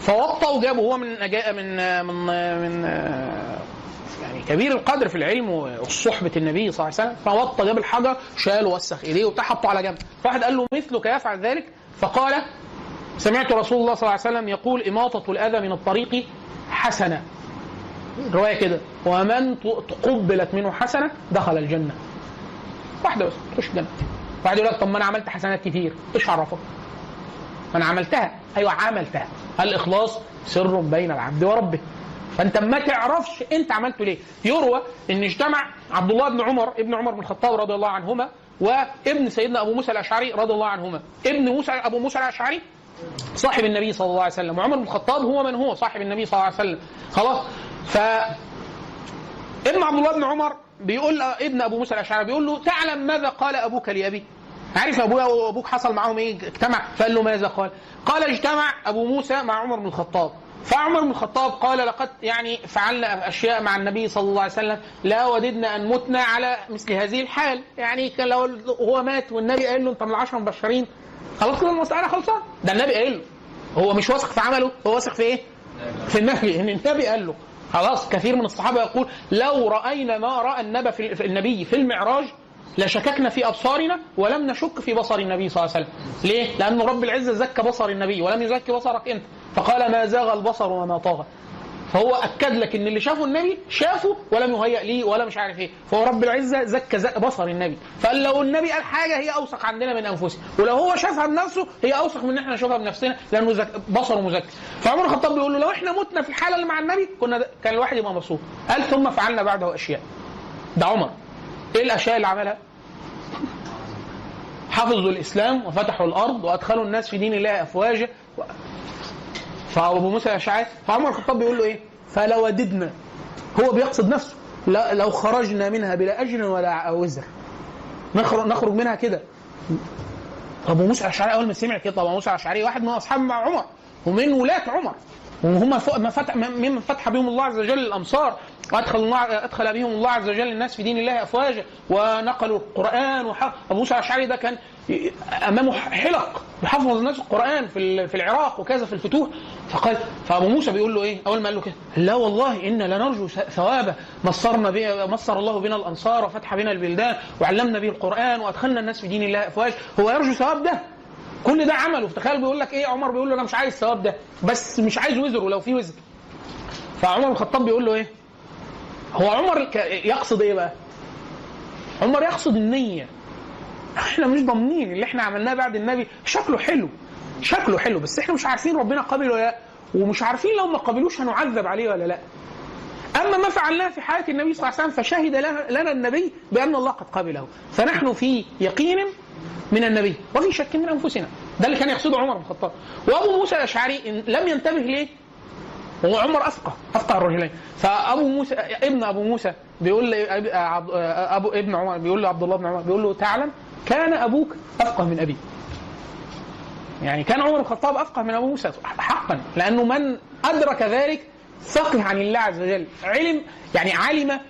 فوطى وجابه هو من أجا- من آه، من آه، من يعني كبير القدر في العلم وصحبة النبي صلى الله عليه وسلم. فوطى جاب الحجر شال ووسخ إيديه وبتاع حطه على جنب. فواحد قال له مثلك يفعل ذلك؟ فقال سمعت رسول الله صلى الله عليه وسلم يقول إماطة الأذى من الطريق حسنة. رواية كده ومن تقبلت منه حسنة دخل الجنة. واحدة بس تخش الجنة. واحد يقول لك طب ما أنا عملت حسنات كتير إيش عرفك؟ ما أنا عملتها. أيوة عملتها. الإخلاص سر بين العبد وربه. فأنت ما تعرفش أنت عملته ليه. يروى إن اجتمع عبد الله بن عمر ابن عمر بن الخطاب رضي الله عنهما وابن سيدنا أبو موسى الأشعري رضي الله عنهما. ابن موسى أبو موسى الأشعري صاحب النبي صلى الله عليه وسلم وعمر بن الخطاب هو من هو صاحب النبي صلى الله عليه وسلم. خلاص؟ ف ابن عبد الله بن عمر بيقول ابن ابو موسى الاشعري بيقول له تعلم ماذا قال أبوك لابي عارف ابويا وابوك حصل معاهم إيه؟ اجتمع فقال له ماذا قال؟ قال اجتمع أبو موسى مع عمر بن الخطاب. فعمر بن الخطاب قال لقد يعني فعلنا أشياء مع النبي صلى الله عليه وسلم لا وددنا أن متنا على مثل هذه الحال. يعني كان لو هو مات والنبي قال له انت من العشره المبشرين خلاص كده المسألة خلصان ده النبي قال له. هو مش واثق في عمله هو واثق في إيه؟ في النبي. إن النبي قال له. خلاص كثير من الصحابة يقول لو رأينا ما رأى النبي في النبي في المعراج لشككنا في أبصارنا ولم نشك في بصر النبي صلى الله عليه وسلم. ليه؟ لأن رب العزة زكى بصر النبي ولم يزكي بصرك أنت. فقال ما زاغ البصر وما طغى فهو أكد لك إن اللي شافه النبي شافه ولم يهيأ ليه ولا مش عارف إيه. فهو رب العزة زكى زك بصر النبي. فقال لو النبي قال حاجة هي أوثق عندنا من أنفسنا. ولو هو شافها بنفسه هي أوثق من إن إحنا نشوفها بنفسنا لأنه زك بصره مزكي فعمر الخطاب بيقول له لو إحنا متنا في الحالة اللي مع النبي كنا كان الواحد يبقى مبسوط. قال ثم فعلنا بعده أشياء. ده عمر. إيه الأشياء اللي عملها؟ حفظوا الإسلام وفتحوا الأرض وأدخلوا الناس في دين الله أفواجا. فابو موسى الاشعري فعمر الخطاب بيقول له إيه؟ فلوددنا هو بيقصد نفسه. لا- لو خرجنا منها بلا أجر ولا وزر. نخرج نخرج منها كده. ابو موسى الأشعري أول ما سمع كده طبعا موسى الأشعري واحد من أصحاب عمر ومن ولاة عمر. وهم ما فتح ممن فتح بهم الله عز وجل الأمصار وأدخل الله أدخل بهم الله عز وجل الناس في دين الله أفواجا ونقلوا القرآن وح... أبو موسى الاشعري ده كان أمامه حلق يحفظ الناس القرآن في في العراق وكذا في الفتوح. فقال فأبو موسى بيقول له إيه؟ أول ما قال له كده لا والله إنا لنرجو ثوابه. مصرنا به مصر الله بنا الأنصار وفتح بنا البلدان وعلمنا به القرآن وأدخلنا الناس في دين الله أفواج. هو يرجو ثواب ده؟ كل ده عمله. تخيل بيقول لك إيه؟ عمر بيقول له أنا مش عايز الثواب ده بس مش عايز وزر ولو في وزر. فعمر الخطاب بيقول له إيه؟ هو عمر يقصد إيه بقى؟ عمر يقصد النية. إحنا مش ضامنين. اللي إحنا عملناه بعد النبي شكله حلو. شكله حلو بس إحنا مش عارفين ربنا قبل ولا لأ. ومش عارفين لو ما قبلوش هنعذب عليه ولا لأ. أما ما فعلناه في حياة النبي صلى الله عليه وسلم فشهد لنا النبي بأن الله قد قبله. فنحن في يقين من النبي. وفي شك من أنفسنا. ده اللي كان يقصده عمر بن الخطاب. وأبو موسى الأشعري لم ينتبه ليه؟ هو عمر أفقه أفقه الرجلين فأبو موسى ابن أبو موسى بيقول لي أب- عبد- أبو ابن عمر بيقول له عبد الله بن عمر بيقول له تعلم كان أبوك أفقه من ابي يعني كان عمر الخطاب أفقه من أبو موسى حقا لأنه من أدرك ذلك فقه عن الله عز وجل. علم يعني علم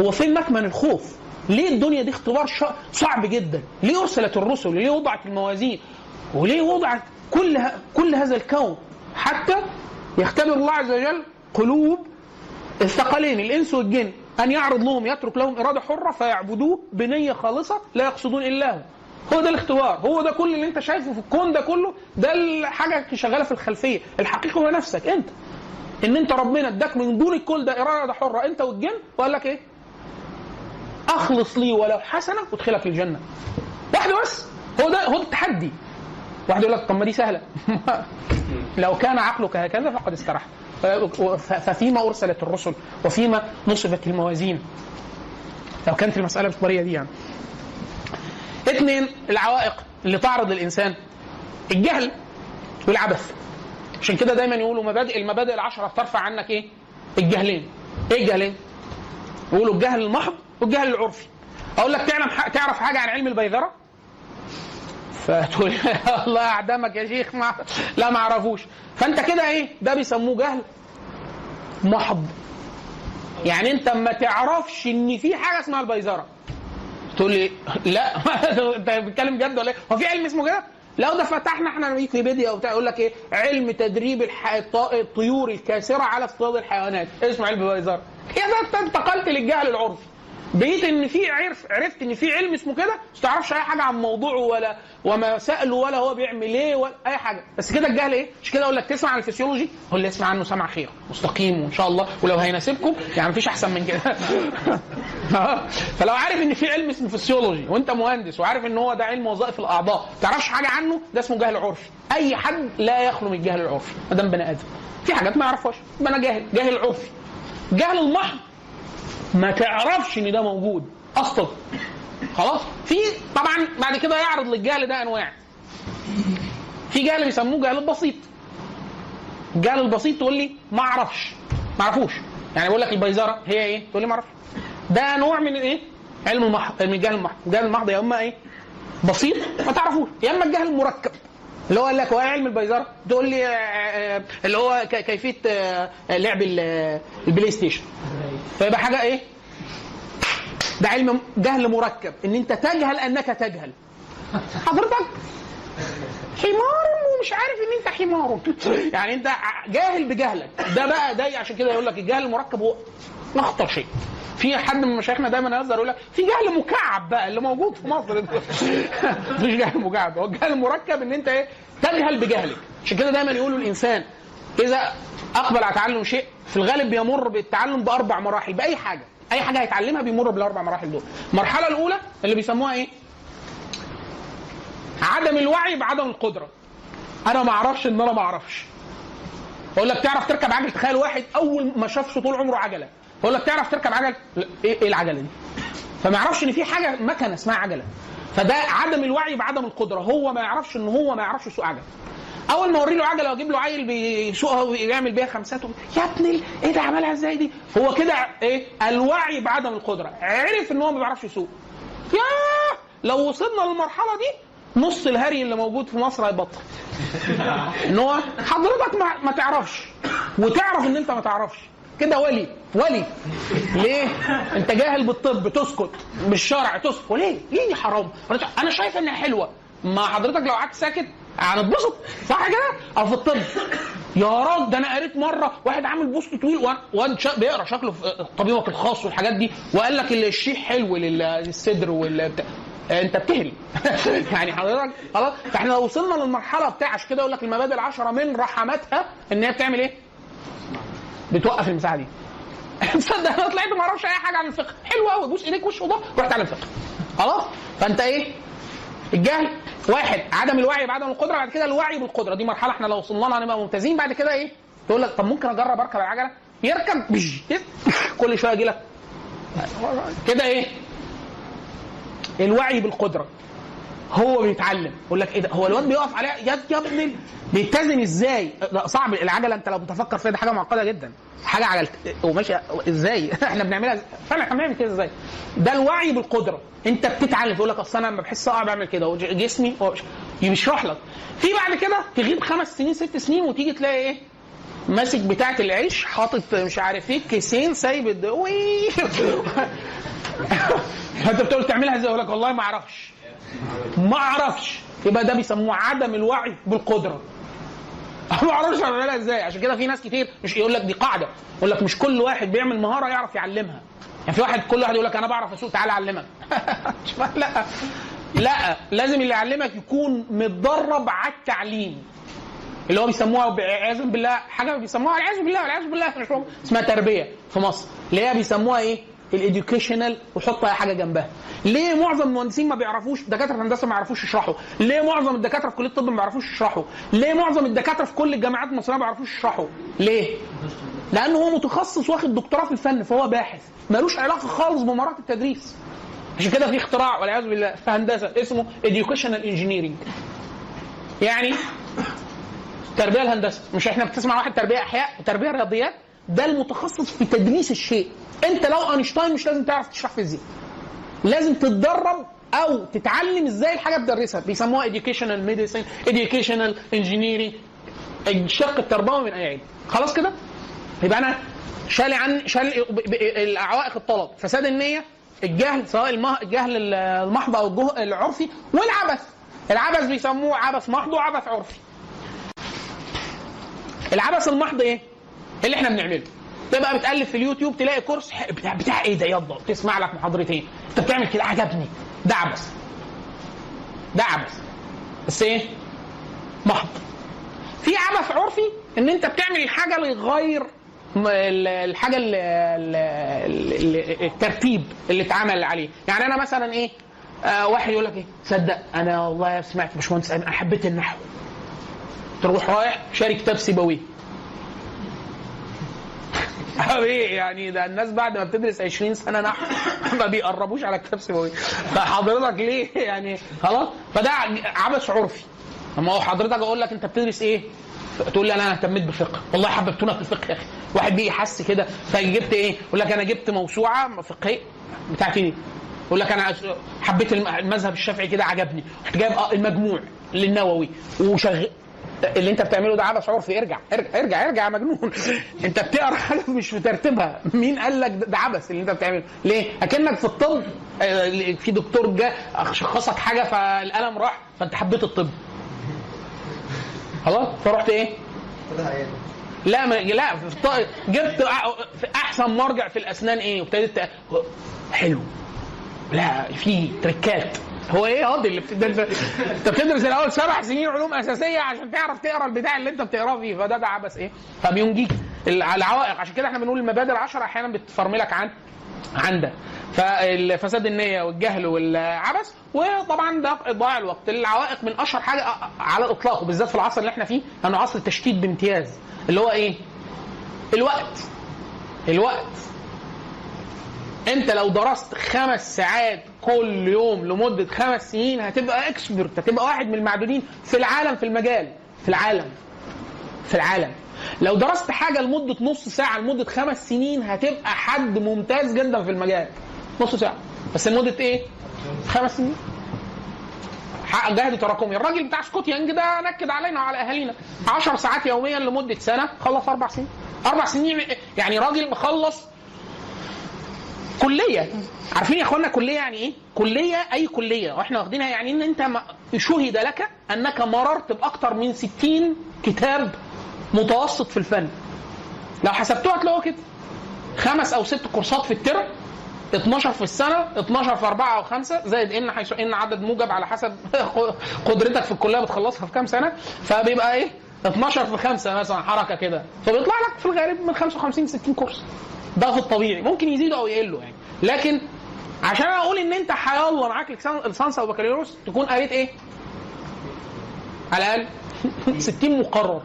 هو فين مكمن الخوف؟ ليه الدنيا دي اختبار صعب جدا؟ ليه أرسلت الرسل؟ ليه وضعت الموازين؟ وليه وضعت كل كل هذا الكون؟ حتى يختبر الله عز وجل قلوب الثقلين الإنس والجن. أن يعرض لهم يترك لهم إرادة حرة فيعبدوه بنية خالصة لا يقصدون إلا هو. هو ده الاختبار هو ده كل اللي أنت شايفه في الكون ده كله ده الحاجة شغالة في الخلفية. الحقيقة هو نفسك أنت. إن أنت ربنا اداك من دون الكل ده إرادة حرة أنت والجن وقال لك إيه؟ أخلص لي ولو حسنة وادخلك الجنة. واحدة بس. هو ده هو التحدي. واحد يقول لك طب ما دي سهلة. لو كان عقلك هكذا فقد ف- ففيما أرسلت الرسل وفيما نصبت الموازين. لو كانت المسألة بالطريقة دي يعني. اثنين العوائق اللي تعرض للإنسان. الجهل والعبث. عشان كده دايما يقولوا مبادئ المبادئ العشرة ترفع عنك إيه؟ الجهلين. إيه الجهلين؟ يقولوا الجهل المحض والجهل العرفي. أقول لك تعلم تعرف حاجة عن علم البيذرة؟ فتقول الله أعدمك يا شيخ ما لا ما أعرفوش فأنت كده إيه ده بيسموه جهل محض يعني أنت ما تعرفش إن في حاجة اسمها البيذره تقول لي لا أنت بتتكلم جد ولا إيه؟ هو في علم اسمه كده؟ لو ده فتحنا إحنا ويكيبيديا وبتاع يقول لك إيه؟ علم تدريب الح... الط- الطيور الكاسرة على اصطياد الحيوانات، اسمه علم بيزار. كده أنت انتقلت للجهل العرفي. بقيت إن في عرف عرفت إن في علم اسمه كده بس تعرفش أي حاجة عن موضوعه ولا وما سأله ولا هو بيعمل إيه ولا أي حاجة. بس كده الجهل إيه؟ مش كده أقول لك تسمع عن الفسيولوجي؟ هو اللي يسمع عنه سمع خير. مستقيم وإن شاء الله. ولو هيناسبكم يعني مفيش أحسن من كده. فلو عارف إن في علم اسمه فسيولوجي وأنت مهندس وعارف إن هو ده علم وظائف الأعضاء ما تعرفش حاجة عنه؟ ده اسمه جهل عرفي. أي حد لا يخلو من الجهل العرفي. ما دام بني آدم. في حاجات ما يعرفهاش. يبقى أنا جاهل. جاهل عرفي. جهل المحض. ما تعرفش إن ده موجود أصلا. خلاص؟ في طبعا بعد كده يعرض للجهل ده أنواع. في جهل بيسموه جهل البسيط. الجهل البسيط تقول لي ما أعرفش. ما أعرفوش. يعني بقول لك البيزارة هي إيه؟ تقول لي ما أعرفش. ده نوع من الايه علم المحض من الجهل المحض الجهل المحض. يا إما إيه؟ بسيط ما تعرفوش. يا إما الجهل المركب اللي هو قال لك هو علم البيزارة. تقول لي آه، آه، اللي هو كيفية آه، لعب ال- البلاي ستيشن. فيبقى حاجة إيه؟ ده علم جهل مركب. إن أنت تجهل أنك تجهل. حضرتك حمار ومش عارف إن أنت حمار. يعني أنت جاهل بجهلك. ده بقى ده عشان كده يقول لك الجهل المركب هو أخطر شيء. في حد من مشايخنا دايما يهزر يقول لك في جهل مكعب بقى اللي موجود في مصر ده. مش جهل مكعب هو الجهل المركب إن أنت إيه تجهل بجهلك. عشان كده دايما يقولوا الإنسان إذا أقبل على تعلم شيء في الغالب بيمر بالتعلم بأربع مراحل بأي حاجة أي حاجة هيتعلمها بيمر بالأربع مراحل دول. المرحلة الأولى اللي بيسموها إيه؟ عدم الوعي بعدم القدرة. أنا ما أعرفش إن أنا ما أعرفش. أقول لك تعرف تركب عجل؟ تخيل واحد أول ما شافش طول عمره عجلة. أقول لك تعرف تركب عجل؟ لا، إيه العجلة دي؟ فما يعرفش إن في حاجة مكنة اسمها عجلة. فده عدم الوعي بعدم القدرة. هو ما يعرفش إن هو ما يعرفش يسوق عجله أول ما اوري له عجلة وأجيب له عيل بيسوقها ويعمل بيها خمسات يا ابني إيه ده عملها إزاي دي؟ هو كده إيه؟ الوعي بعدم القدرة. عرف إن هو ما بيعرفش يسوق. ياه! لو وصلنا للمرحلة دي نص الهري اللي موجود في مصر هيبطل. إن هو حضرتك ما, ما تعرفش. وتعرف إن أنت ما تعرفش. كده ولي ولي ليه؟ انت جاهل بالطب تسكت بالشرع تسكت ليه؟ ليه حرام؟ أنا شايف إنها حلوة ما حضرتك لو قعدت ساكت هنتبسط صح كده؟ أو في الطب يا راجل ده أنا قريت مرة واحد عامل بوست طويل واد شا- بيقرأ شكله في طبيبك الخاص والحاجات دي وقال لك الشيح حلو لل- للصدر وال بتاع. أنت بتهري يعني حضرتك خلاص فإحنا لو وصلنا للمرحلة بتاع عشان كده يقول لك المبادئ العشرة من رحماتها إن هي بتعمل إيه؟ بتوقف المساحة دي. تصدق أنا طلعت ما أعرفش اي حاجة عن الفقه. حلو قوي بوس إيديك وش وضهر رحت على الفقه. خلاص؟ فأنت إيه؟ الجهل واحد. عدم الوعي بعدم القدرة بعد كده الوعي بالقدرة. دي مرحلة إحنا لو وصلنا لها هنبقى ممتازين. بعد كده إيه؟ تقول لك طب ممكن أجرب أركب العجلة؟ يركب. كل شوية يجي لك. كده إيه؟ الوعي بالقدرة. هو بيتعلم. يقول لك إيه ده؟ هو الواد بيقف عليها. يا يا ابني بيتزن إزاي؟ صعب. العجلة أنت لو بتفكر فيها دي حاجة معقدة جدا. حاجة عجلت وماشي إزاي؟ إحنا بنعملها؟ فعلا إحنا بنعمل كده إزاي؟ ده الوعي بالقدرة. أنت بتتعلم. تقول لك أصل أنا لما بحس اقع بعمل كده جسمي بيشرح لك. في بعد كده تغيب خمس سنين ست سنين وتيجي تلاقي إيه؟ ماسك بتاعة العيش حاطط مش عارف إيه كيسين سايب الد- وي! فأنت بتقول تعملها إزاي؟ يقول لك والله ما أعرفش. ما أعرفش. يبقى ده بيسموه عدم الوعي بالقدرة. ما أعرفش اعملها إزاي. عشان كده في ناس كتير مش يقول لك دي قاعدة. يقول لك مش كل واحد بيعمل مهارة يعرف يعلمها. يعني في واحد كل واحد يقول لك أنا بعرف أسوق تعالى أعلمك. لا. لا لازم اللي يعلمك يكون متدرب على التعليم. اللي هو بيسموها والعياذ بالله حاجة بيسموها والعياذ بالله والعياذ بالله مش. اسمها تربية في مصر. اللي هي بيسموها إيه؟ الاديوكيشنال وحط أي حاجة جنبها. ليه معظم المهندسين ما بيعرفوش دكاترة الهندسه ما يعرفوش يشرحوا؟ ليه معظم الدكاترة في كلية الطب ما بيعرفوش يشرحوا؟ ليه معظم الدكاترة في كل الجامعات المصرية ما بيعرفوش يشرحوا؟ ليه؟ لأنه هو متخصص واخد دكتوراه في الفن فهو باحث ملوش علاقة خالص بمهارات التدريس. عشان كده في اختراع والعياذ بالله في هندسة اسمه educational engineering. يعني التربيه الهندسة مش إحنا بتسمع واحد تربية إحياء وتربيه رياضيات ده المتخصص في تدريس الشيء انت لو اينشتاين مش لازم تعرف تشرح فيزياء. لازم تتدرب أو تتعلم إزاي الحاجة تدرسها. بيسموها educational medicine educational engineering. الشق التربوي من أي علم خلاص كده؟ يبقى أنا شال عن شال العوائق الطلب. فساد النية الجهل سواء الجهل المحض أو الجه- العرفي والعبث. العبث بيسموه عبث محض وعبث عرفي. العبث المحض إيه؟ اللي إحنا بنعمله. تبقى بتقلب في اليوتيوب تلاقي كورس بتاع, بتاع إيه ده؟ يلا تسمع لك محاضرتين. انت بتعمل كده. عجبني. ده عبث. ده عبث. بس إيه؟ محض. في عبث عرفي إن أنت بتعمل الحاجة لغير الحاجة ال- ال- ال- الترتيب اللي اتعمل عليه. يعني أنا مثلا إيه؟ آه واحد يقول لك إيه؟ صدق أنا والله سمعت باشمهندس أنا حبيت النحو. تروح رايح شاري كتاب سيبويه إيه يعني ده الناس بعد ما بتدرس 20 سنة نحو ما بيقربوش على كتاب سيبويه فحضرتك ليه؟ يعني خلاص؟ فده عبث عرفي. أما هو حضرتك أقول لك أنت بتدرس إيه؟ تقول لي أنا اهتميت بالفقه والله حببتونا في الفقه يا أخي. واحد بيجي يحس كده. فجبت إيه؟ يقول لك أنا جبت موسوعة فقهية بتاعتي دي يقول لك أنا حبيت الم- المذهب الشافعي كده عجبني. رحت جايب آه المجموع للنووي. وشغل اللي انت بتعمله ده عبث عرفي ارجع. ارجع ارجع ارجع يا مجنون. انت بتقرا حاجة مش في ترتيبها مين قال لك ده؟ عبث اللي انت بتعمله. ليه؟ اكنك في الطب. آه، في دكتور جه شخصك حاجة فالقلم راح فانت حبيت الطب. خلاص؟ فرحت إيه؟ لا ما لا في جبت أحسن مرجع في الأسنان إيه؟ وابتديت حلو. لا في تريكات هو إيه؟ ياض اللي بتدرس انت بتدرس الأول سبع سنين علوم أساسية عشان تعرف تقرأ البتاع اللي انت بتقرأه فيه فده ده عبث إيه؟ فبينجيك الع- العوائق عشان كده إحنا بنقول المبادئ العشره أحيانا بتفرملك عن عن ده فالفساد النية والجهل والعبث وطبعا ده اضاع الوقت. العوائق من أشهر حاجة على الإطلاق وبالذات في العصر اللي إحنا فيه لأنه عصر التشتيت بامتياز. اللي هو إيه؟ الوقت. الوقت. انت لو درست خمس ساعات كل يوم لمدة خمس سنين هتبقى اكسبرت هتبقى واحد من المعدودين في العالم في المجال في العالم في العالم. لو درست حاجة لمدة نص ساعة لمدة خمس سنين هتبقى حد ممتاز جدا في المجال. نص ساعة. بس لمدة إيه؟ خمس سنين. حقق جهد تراكمي. الراجل بتاع سكوت يانج ده نكد علينا وعلى أهالينا. 10 ساعات يوميا لمدة سنة خلص أربع سنين. أربع سنين يعني راجل مخلص كلية. عارفين يا إخوانا كلية يعني إيه؟ كلية أي كلية. وإحنا واخدينها يعني إن أنت شهد لك أنك مررت باكثر من 60 كتاب متوسط في الفن. لو حسبتوها هتلاقوها كده. خمس أو ست كورسات في الترم 12 في السنة 12 في 4 أو 5 زائد إن حيث إن عدد موجب على حسب قدرتك في الكلية بتخلصها في كام سنة. فبيبقى إيه؟ 12 في 5 مثلا حركة كده. فبيطلع لك في الغالب من 55 60 كورس. ده في الطبيعي. ممكن يزيدوا أو يقلوا يعني. لكن عشان أقول إن أنت هيلا معاك ليسان- ليسانس أو بكالوريوس تكون قريت إيه؟ على الأقل 60 مقرر.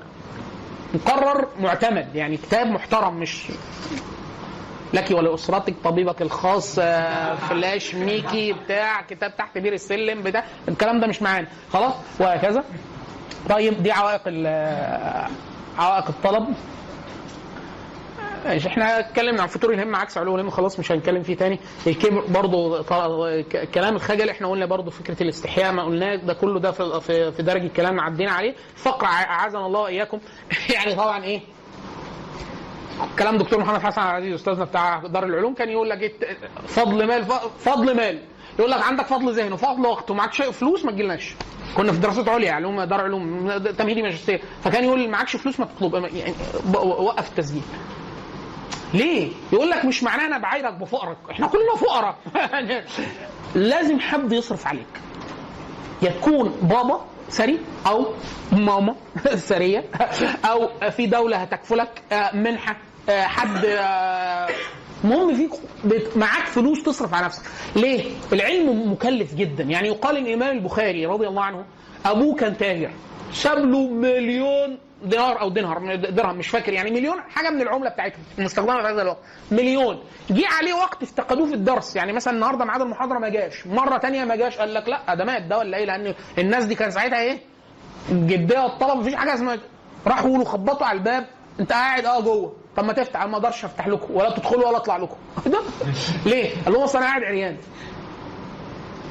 مقرر معتمد. يعني كتاب محترم مش لك ولاسرتك طبيبك الخاص آه، فلاش ميكي بتاع كتاب تحت بير السلم بتاع الكلام ده مش معانا. خلاص؟ وهكذا. طيب دي عوائق ال- عوائق الطلب. ماشي إحنا اتكلمنا عن فطور الهمه عكس علو الهمه خلاص مش هنتكلم فيه تاني. الكبر برضه كلام الخجل إحنا قلنا برضه فكرة الاستحياء ما قلناه ده كله ده في في, في درج الكلام عدينا عليه. فقرة ع- أعاذنا الله وإياكم. يعني طبعا إيه؟ كلام دكتور محمد حسن العزيز أستاذنا بتاع دار العلوم كان يقول لك إيه؟ فضل مال فضل مال. يقول لك عندك فضل ذهن وفضل وقت ومعكش فلوس ما تجيلناش. كنا في دراسات عليا علوم دار علوم تمهيدي ماجستير. فكان يقول معكش فلوس ما تطلب. يعني وقف التسجيل. ليه؟ يقول لك مش معناه أنا بعايرك بفقرك، إحنا كلنا فقراء. لازم حد يصرف عليك. يا تكون بابا ثري أو ماما ثريه أو في دولة هتكفلك آه، منحة آه، حد آه، المهم فيك معاك فلوس تصرف على نفسك ليه العلم مكلف جدا يعني يقال الامام البخاري رضي الله عنه أبوه كان تاجر ساب له مليون دينار أو دينار درهم مش فاكر يعني مليون حاجة من العملة بتاعتهم المستخدمه في هذا الوقت. مليون. جه عليه وقت افتقدوه في الدرس يعني مثلا النهارده ميعاد المحاضرة ما جاش. مرة تانية ما جاش قال لك لا ده مات ده ولا إيه؟ لأن الناس دي كان ساعتها إيه؟ جدية الطلب مفيش حاجة اسمها راحوا يقولوا خبطوا على الباب أنت قاعد آه جوه. طب ما تفتح أنا ما أقدرش أفتح لكم ولا تدخلوا ولا أطلع لكم. ليه؟ قال لهم أصل أنا قاعد عريان.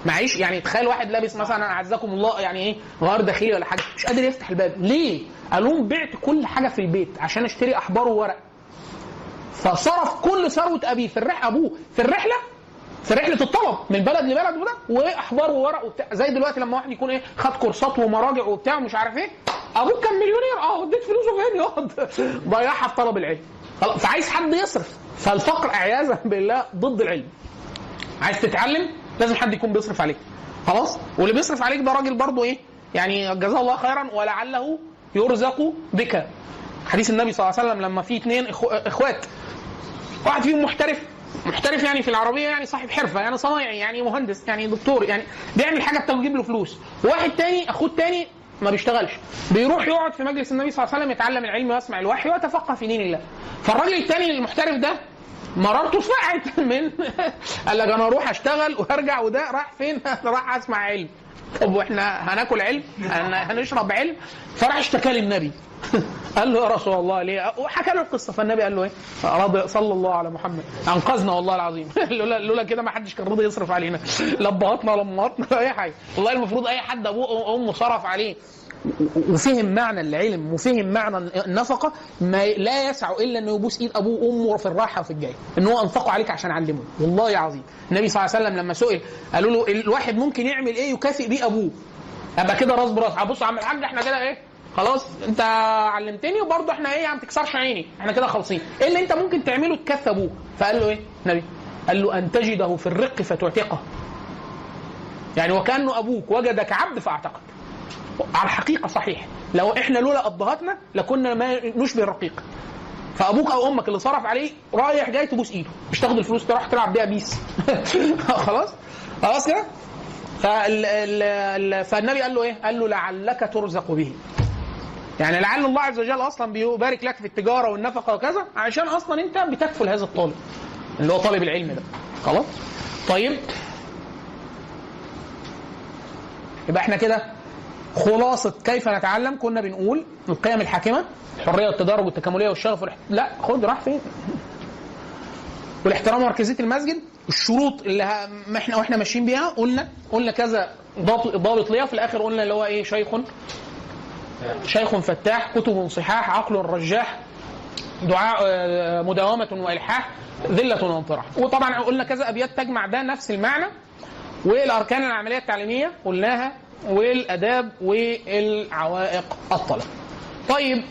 معيش؟ يعني تخيل واحد لابس مثلا أعزكم الله يعني إيه غير داخلي ولا حاجة مش قادر يفتح الباب. ليه؟ قال لهم بعت كل حاجة في البيت عشان أشتري أحبار وورق. فصرف كل ثروة أبيه في الرحله أبوه في الرحلة في رحلة الطلب من بلد لبلد وده وأحبار وورق وبتاع. زي دلوقتي لما واحد يكون إيه خد كورسات ومراجع وبتاع ومش عارف إيه أبوك كان مليونير. آه اديت فلوسه فين؟ يقعد ضيعها في طلب العلم. فعايز حد يصرف. فالفقر عياذا بالله ضد العلم. عايز تتعلم؟ لازم حد يكون بيصرف عليك. خلاص؟ واللي بيصرف عليك ده راجل برضه إيه؟ يعني جزاه الله خيرا ولعله يرزق بك. حديث النبي صلى الله عليه وسلم لما في اثنين. إخوات. واحد فيهم محترف. محترف يعني في العربية يعني صاحب حرفة يعني صنايعي يعني مهندس يعني دكتور يعني بيعمل حاجة بتجيب له فلوس. واحد تاني أخوه التاني ما بيشتغلش. بيروح يقعد في مجلس النبي صلى الله عليه وسلم يتعلم العلم ويسمع الوحي ويتفقه في دين الله. فالراجل التاني المحترف ده مرارته اتفقعت من قال لك أنا أروح أشتغل وارجع وده راح فين؟ راح أسمع علم طب وإحنا هناكل علم؟ هن- هنشرب علم؟ فراح اشتكى للنبي قال له يا رسول الله ليه؟ وحكى له القصة فالنبي قال له إيه؟ رضي صلى الله على محمد أنقذنا والله العظيم لولا كده ما حدش كان راضي يصرف علينا لا ابهاتنا أي حاجة والله المفروض أي حد أبوه وامه صرف عليه وفهم معنى العلم وفهم معنى النفقة ما لا يسع إلا أنه يبوس إيد أبوه وأمه في الراحة وفي الجاي إن هو انفقوا عليك عشان علمه والله عظيم النبي صلى الله عليه وسلم لما سئل قالوا له الواحد ممكن يعمل إيه يكافئ بيه أبوه؟ ابقى كده راس براس. بص يا عم الحاج إحنا كده إيه؟ خلاص أنت علمتني وبرضه إحنا إيه ما تكسرش عيني. إحنا كده خالصين. إيه اللي أنت ممكن تعمله تكفي أبوه؟ فقال له إيه؟ النبي قال له أن تجده في الرق فتعتقه. يعني وكأنه أبوك وجدك عبد فاعتقك على الحقيقة صحيح. لو إحنا لولا أبهاتنا لكنا ما نشبه الرقيق. فأبوك أو أمك اللي صرف عليه رايح جاي تبوس إيده. مش تاخد الفلوس تروح تلعب بيها بيس. خلاص؟ خلاص كده؟ فال... ال... ال... فالنبي قال له إيه؟ قال له لعلك ترزق به. يعني لعل الله عز وجل أصلا بيبارك لك في التجارة والنفقة وكذا عشان أصلا أنت بتكفل هذا الطالب. اللي هو طالب العلم ده. خلاص؟ طيب. يبقى إحنا كده خلاصة كيف نتعلم؟ كنا بنقول القيم الحاكمة حرية التدرج والتكاملية والشغف والاحت... لا خد راح فين؟ والاحترام ومركزية المسجد الشروط اللي ه... ما إحنا وإحنا ماشيين بيها قلنا قلنا كذا ضابط ضابط ليها في الآخر قلنا اللي هو إيه شيخ شيخ فتاح كتب صحاح عقل رجاح دعاء آه، مداومة وإلحاح ذلة وانطراح. وطبعا قلنا كذا أبيات تجمع ده نفس المعنى والأركان العملية التعليمية قلناها والآداب والعوائق الطلب. طيب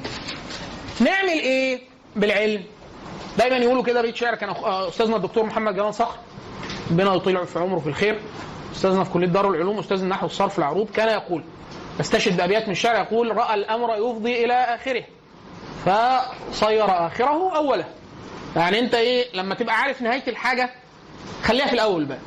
نعمل إيه بالعلم؟ دايما يقولوا كده بيت شعر كان آه، أستاذنا الدكتور محمد جلال صخر ربنا يطيل في عمره في الخير. أستاذنا في كلية دار العلوم أستاذ النحو والصرف العروض كان يقول استشهد بأبيات من الشعر يقول رأى الأمر يفضي إلى آخره. فصير آخره أوله. يعني أنت إيه لما تبقى عارف نهاية الحاجة خليها في الأول بقى.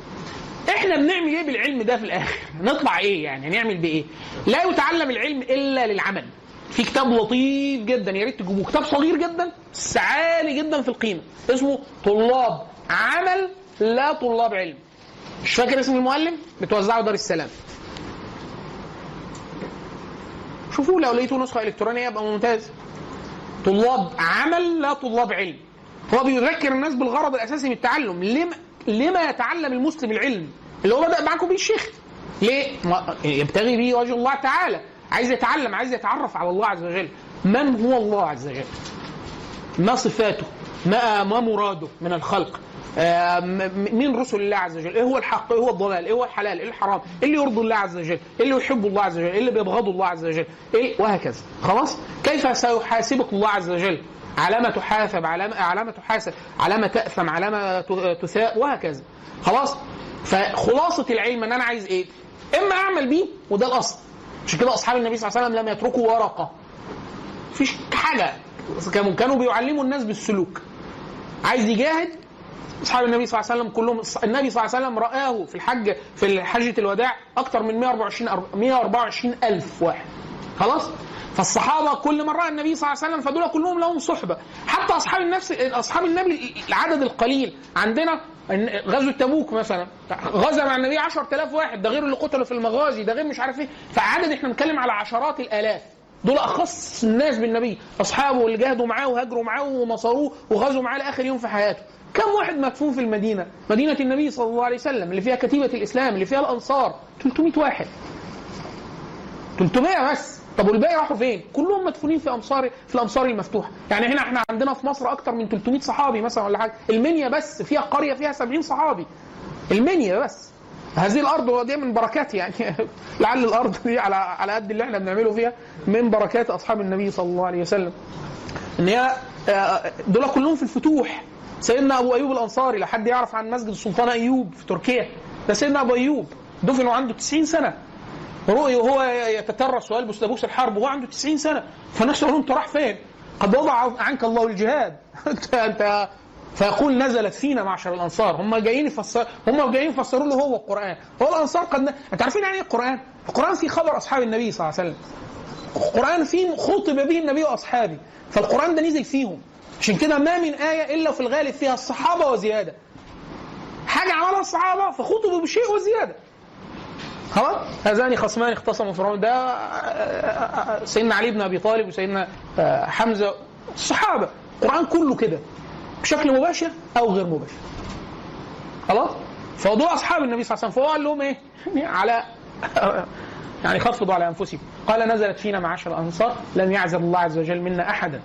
إحنا بنعمل إيه بالعلم ده في الآخر؟ نطلع إيه يعني؟ نعمل بإيه؟ لا يتعلم العلم إلا للعمل. في كتاب لطيف جدا يا ريت تجيبوه. كتاب صغير جدا بس عالي جدا في القيمة. اسمه طلاب عمل لا طلاب علم. مش فاكر اسم المؤلف؟ بتوزعه دار السلام. شوفوه لو لقيتوا نسخة إلكترونية يبقى ممتاز. طلاب عمل لا طلاب علم. هو بيذكر الناس بالغرض الأساسي من التعلم. لما لما يتعلم المسلم العلم اللي هو بدأ معاكم بيه الشيخ. ليه؟ يبتغي به وجه الله تعالى. عايز يتعلم عايز يتعرف على الله عز وجل. من هو الله عز وجل؟ ما صفاته؟ ما ما مراده من الخلق؟ آه، مين رسل الله عز وجل؟ إيه هو الحق؟ إيه هو الضلال؟ إيه هو الحلال؟ إيه الحرام؟ إيه اللي يرضي الله عز وجل؟ إيه اللي يحب الله عز وجل؟ إيه اللي بيبغضه الله عز وجل؟ إيه؟ وهكذا. خلاص؟ كيف سيحاسبك الله عز وجل؟ على ما تحاسب على ما على ما تحاسب على ما تأثم على ما ت- تثاب وهكذا. خلاص؟ فخلاصة العلم إن أنا عايز إيه؟ إما أعمل بيه وده الأصل. عشان كده أصحاب النبي صلى الله عليه وسلم لم يتركوا ورقة. مفيش حاجة. كانوا بيعلموا الناس بالسلوك. عايز يجاهد؟ أصحاب النبي صلى الله عليه وسلم كلهم النبي صلى الله عليه وسلم رآه في الحج في حجة الوداع أكثر من 124 أر- 124 ألف واحد. خلاص؟ فالصحابة كل من رأى النبي صلى الله عليه وسلم فدول كلهم لهم صحبة. حتى أصحاب النفس أصحاب النبي العدد القليل. عندنا غزوة تبوك مثلا. غزا مع النبي 10000 واحد. ده غير اللي قتلوا في المغازي. ده غير مش عارف إيه. فعدد إحنا بنتكلم على عشرات الآلاف. دول أخص الناس بالنبي. أصحابه اللي جاهدوا معاه وهاجروا معاه ونصروه وغزوا معاه لآخر يوم في حياته. كم واحد مدفون في المدينة؟ مدينة النبي صلى الله عليه وسلم اللي فيها كتيبة الإسلام اللي فيها الأنصار. 300 واحد. 300 بس. طب والباقي راحوا فين؟ كلهم مدفونين في امصار في الأمصار المفتوحة، يعني هنا إحنا عندنا في مصر أكتر من 300 صحابي مثلا ولا حاجة، المنيا بس فيها قرية فيها 70 صحابي. المنيا بس. هذه الأرض دي من بركات يعني لعل الأرض دي على على قد اللي إحنا بنعمله فيها من بركات أصحاب النبي صلى الله عليه وسلم. إن هي آه، دول كلهم في الفتوح. سيدنا أبو أيوب الأنصاري لو حد يعرف عن مسجد السلطان أيوب في تركيا ده سيدنا أبو أيوب دفن وعنده 90 سنة رؤي وهو يتترس ويلبس لبوس الحرب وهو عنده 90 سنة فالناس يقولون انت راح فين؟ قد وضع عنك الله الجهاد. انت فيقول نزلت فينا معشر الأنصار. هم جايين يفسر هم جايين يفسروا له هو القرآن. هو الأنصار قد. أنت عارفين يعني إيه القرآن؟ القرآن فيه خبر أصحاب النبي صلى الله عليه وسلم. القرآن فيه خطب به النبي وأصحابه. فالقرآن ده نزل فيهم. عشان كده ما من آية إلا في الغالب فيها الصحابة وزيادة. حاجة عملها الصحابة فخطبوا بشيء وزيادة. خلاص؟ هذان خصمان اختصموا في رمضان. ده آه، آه، آه، سيدنا علي بن أبي طالب وسيدنا حمزة الصحابه القرآن كله كده بشكل مباشر أو غير مباشر. خلاص؟ فدول أصحاب النبي صلى الله عليه وسلم. فهو قال لهم إيه؟ على يعني خفضوا على انفسكم قال نزلت فينا معاشر الأنصار لم يعزل الله عز وجل منا أحدا.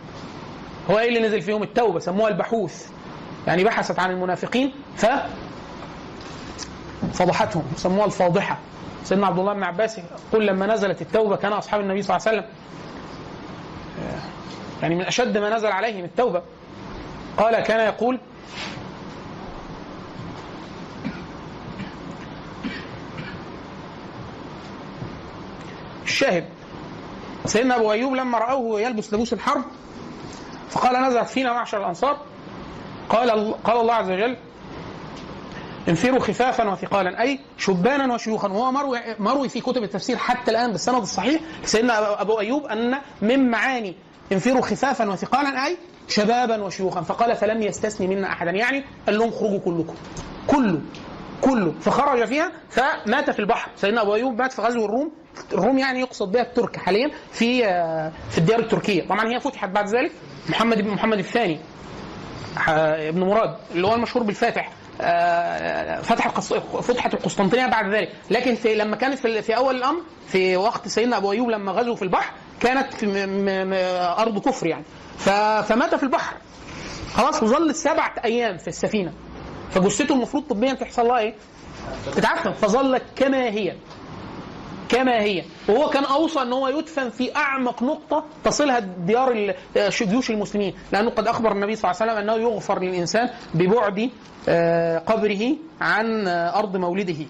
هو إيه اللي نزل فيهم؟ التوبة. سموها البحوث. يعني بحثت عن المنافقين ف فضحتهم. سموها الفاضحة. سيدنا عبد الله بن عباس يقول لما نزلت التوبة كان أصحاب النبي صلى الله عليه وسلم آه، يعني من أشد ما نزل عليهم التوبة. قال كان يقول الشاهد سيدنا أبو أيوب لما رأوه يلبس لبوس الحرب فقال نزلت فينا معشر الأنصار. قال قال الله عز وجل انفروا خفافا وثقالا أي شبانا وشيوخا. وهو مروي مروي في كتب التفسير حتى الآن بالسند الصحيح سيدنا ابو أيوب أن من معاني انفروا خفافا وثقالا أي شبابا وشيوخا. فقال فلم يستثني منا احدا. يعني قال لهم خرجوا كلكم كله كله. فخرج فيها فمات في البحر. سيدنا أبو أيوب مات في غزو الروم. الروم يعني يقصد بها الترك حاليا في آه، في الديار التركية. طبعا هي فتحت بعد ذلك محمد بن محمد الثاني ح- ابن مراد اللي هو المشهور بالفاتح. آه، فتح القص... فتحت القسطنطينية بعد ذلك لكن في لما كانت في, في أول الأمر في وقت سيدنا أبو أيوب لما غزوا في البحر كانت في. أرض كفر يعني. فمات في البحر خلاص وظل سبعة أيام في السفينة فجثته المفروض طبيا تحصل لها إيه؟ تتعفن فظلت كما هي كما هي. وهو كان أوصى أن هو يدفن في أعمق نقطة تصلها ديار جيوش المسلمين. لأنه قد أخبر النبي صلى الله عليه وسلم أنه يغفر للإنسان ببعد آه، قبره عن آه، أرض مولده.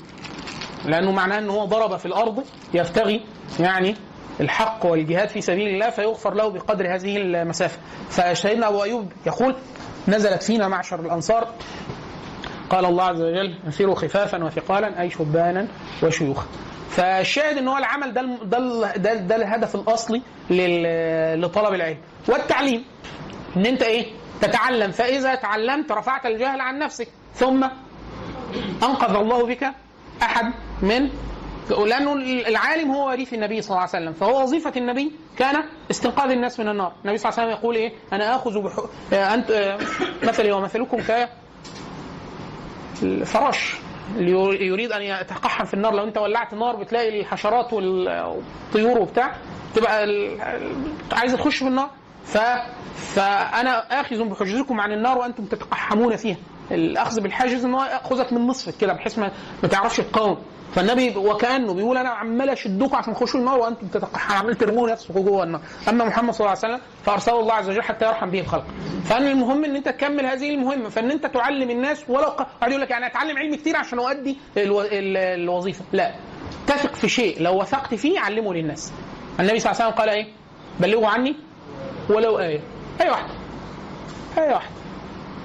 لأنه معناه ان هو ضرب في الأرض يبتغي يعني الحق والجهاد في سبيل الله فيغفر له بقدر هذه المسافة. فسيدنا أبو أيوب يقول نزلت فينا معشر الأنصار. قال الله عز وجل انفروا خفافا وثقالا أي شبانا وشيوخا. فالشاهد إن هو العمل ده ده ده, الهدف الأصلي لطلب العلم. والتعليم. إن أنت إيه؟ تتعلم. فإذا تعلمت رفعت الجهل عن نفسك. ثم أنقذ الله بك أحد من لأنه العالم هو وريث النبي صلى الله عليه وسلم. فهو وظيفة النبي كان استنقاذ الناس من النار. النبي صلى الله عليه وسلم يقول إيه؟ أنا آخذ بح... آه، انت آه، مثلي ومثلكم ك ير- يريد أن يتقحم في النار لو أنت ولعت نار بتلاقي الحشرات وال- والطيور وبتاع تبقى عايزة تخش في النار. ف فأنا آخذ بحجزكم عن النار وأنتم تتقحمون فيها. الأخذ بالحاجز إن هو ياخذك من نصفك كده بحيث ما, ما تعرفش تقاوم فالنبي وكأنه بيقول أنا عمال اشدكم عشان تخشوا النار وأنتم عمال ترموا نفسكم جوه النار. أما محمد صلى الله عليه وسلم فأرسله الله عز وجل حتى يرحم به الخلق. فأنا المهم إن أنت تكمل هذه المهمة فإن أنت تعلم الناس ولو قاعد يقول لك يعني أتعلم علم كتير عشان أؤدي ألو... ال- الوظيفة. لا. تثق في شيء. لو وثقت فيه علمه للناس. النبي صلى الله عليه وسلم قال إيه؟ بلغوا عني ولو إيه؟ إيه واحدة إيه واحدة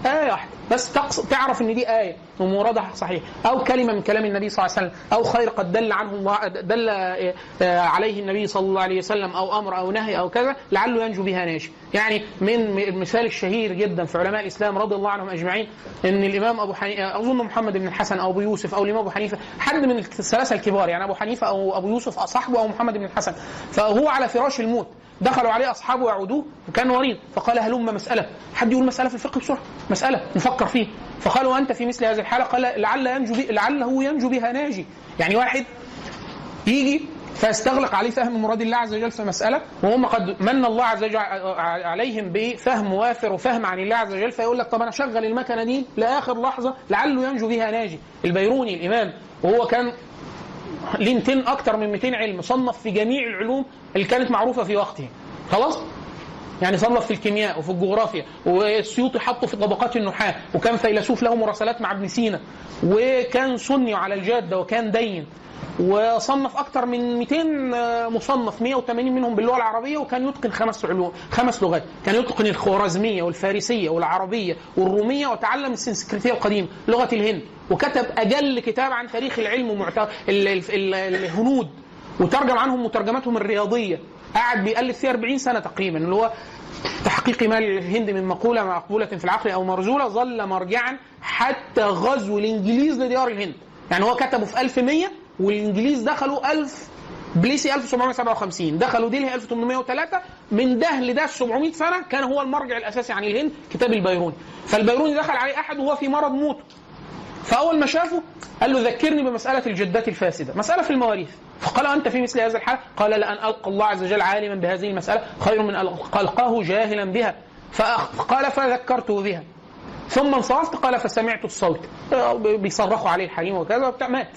آية واحدة بس. تعرف إن دي آية. ومرادها صحيح. أو كلمة من كلام النبي صلى الله عليه وسلم. أو خير قد دل عنه الله دل آه، آه، عليه النبي صلى الله عليه وسلم أو أمر أو نهي أو كذا لعله ينجو بها ناجي يعني من المثال الشهير جدا في علماء الإسلام رضي الله عنهم أجمعين إن الإمام أبو حنيفة أظن محمد بن الحسن أو أبو يوسف أو الإمام أبو حنيفة حد من الثلاثة الكبار يعني أبو حنيفة أو أبو يوسف صاحبه أو محمد بن الحسن. فهو على فراش الموت. دخلوا عليه أصحابه يعودوه وكان مريض فقال هلم مسألة؟ حد يقول مسألة في الفقه بسرعة. مسألة نفكر فيه. فقالوا أنت في مثل هذه الحالة؟ قال لعل ينجو بي لعله ينجو بها ناجي. يعني واحد يجي فيستغلق عليه فهم مراد الله عز وجل في مسألة وهم قد من الله عز وجل عليهم بفهم وافر وفهم عن الله عز وجل فيقول لك طب أنا شغل المكنة دي لآخر لحظة لعله ينجو بها ناجي. البيروني الإمام وهو كان ليه 200 أكتر من 200 علم صنف في جميع العلوم اللي كانت معروفة في وقته. خلاص؟ يعني صنف في الكيمياء وفي الجغرافيا والسيوطي حطه في طبقات النحاة وكان فيلسوف له مراسلات مع ابن سينا وكان سني على الجادة وكان دين وصنف أكثر من 200 مصنف 180 منهم باللغة العربية وكان يتقن خمس علوم خمس لغات. كان يتقن الخوارزميه والفارسية والعربية والرومية وتعلم السنسكريتية القديمة لغة الهند. وكتب أجل كتاب عن تاريخ العلم. الهنود وترجم عنهم مترجماتهم الرياضية. قعد بيألف فيها 40 سنة تقريبا اللي هو تحقيق مال الهند من مقولة مقبولة في العقل أو مرجوله ظل مرجعا حتى غزو الإنجليز لديار الهند. يعني هو كتبه في 1100 والإنجليز دخلوا 1000 بليسي 1757 دخلوا ديلي 1803 من ده لده 700 سنة كان هو المرجع الأساسي عن الهند كتاب البيروني فالبيروني دخل عليه أحد وهو في مرض موته فأول ما شافه قال له ذكرني بمسألة الجدات الفاسدة مسألة في المواريث. فقال أنت في مثل هذا الحال؟ قال لأن ألقى الله عز وجل عالما بهذه المسألة خير من ألقاه جاهلا بها. فقال فذكرته بها. ثم انصرفت قال فسمعت الصوت. بيصرخوا عليه الحريم وكذا وبتاع مات.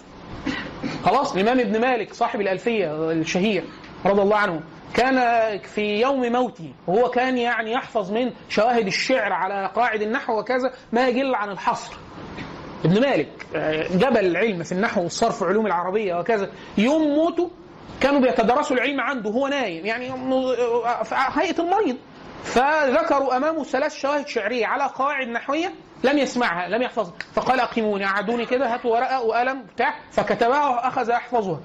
خلاص الإمام ابن مالك صاحب الألفية الشهير رضي الله عنه كان في يوم موته وهو كان يعني يحفظ من شواهد الشعر على قواعد النحو وكذا ما يقل عن الحصر. ابن مالك جبل العلم في النحو والصرف والعلوم العربية وكذا يوم موته كانوا بيتدرسوا العلم عنده وهو نايم يعني في هيئة المريض. فذكروا امامه ثلاث شواهد شعرية على قواعد نحوية لم يسمعها لم يحفظها. فقال أقيموني قعدوني كده هاتوا ورقة وقلم بتاع فكتبها وأخذ يحفظها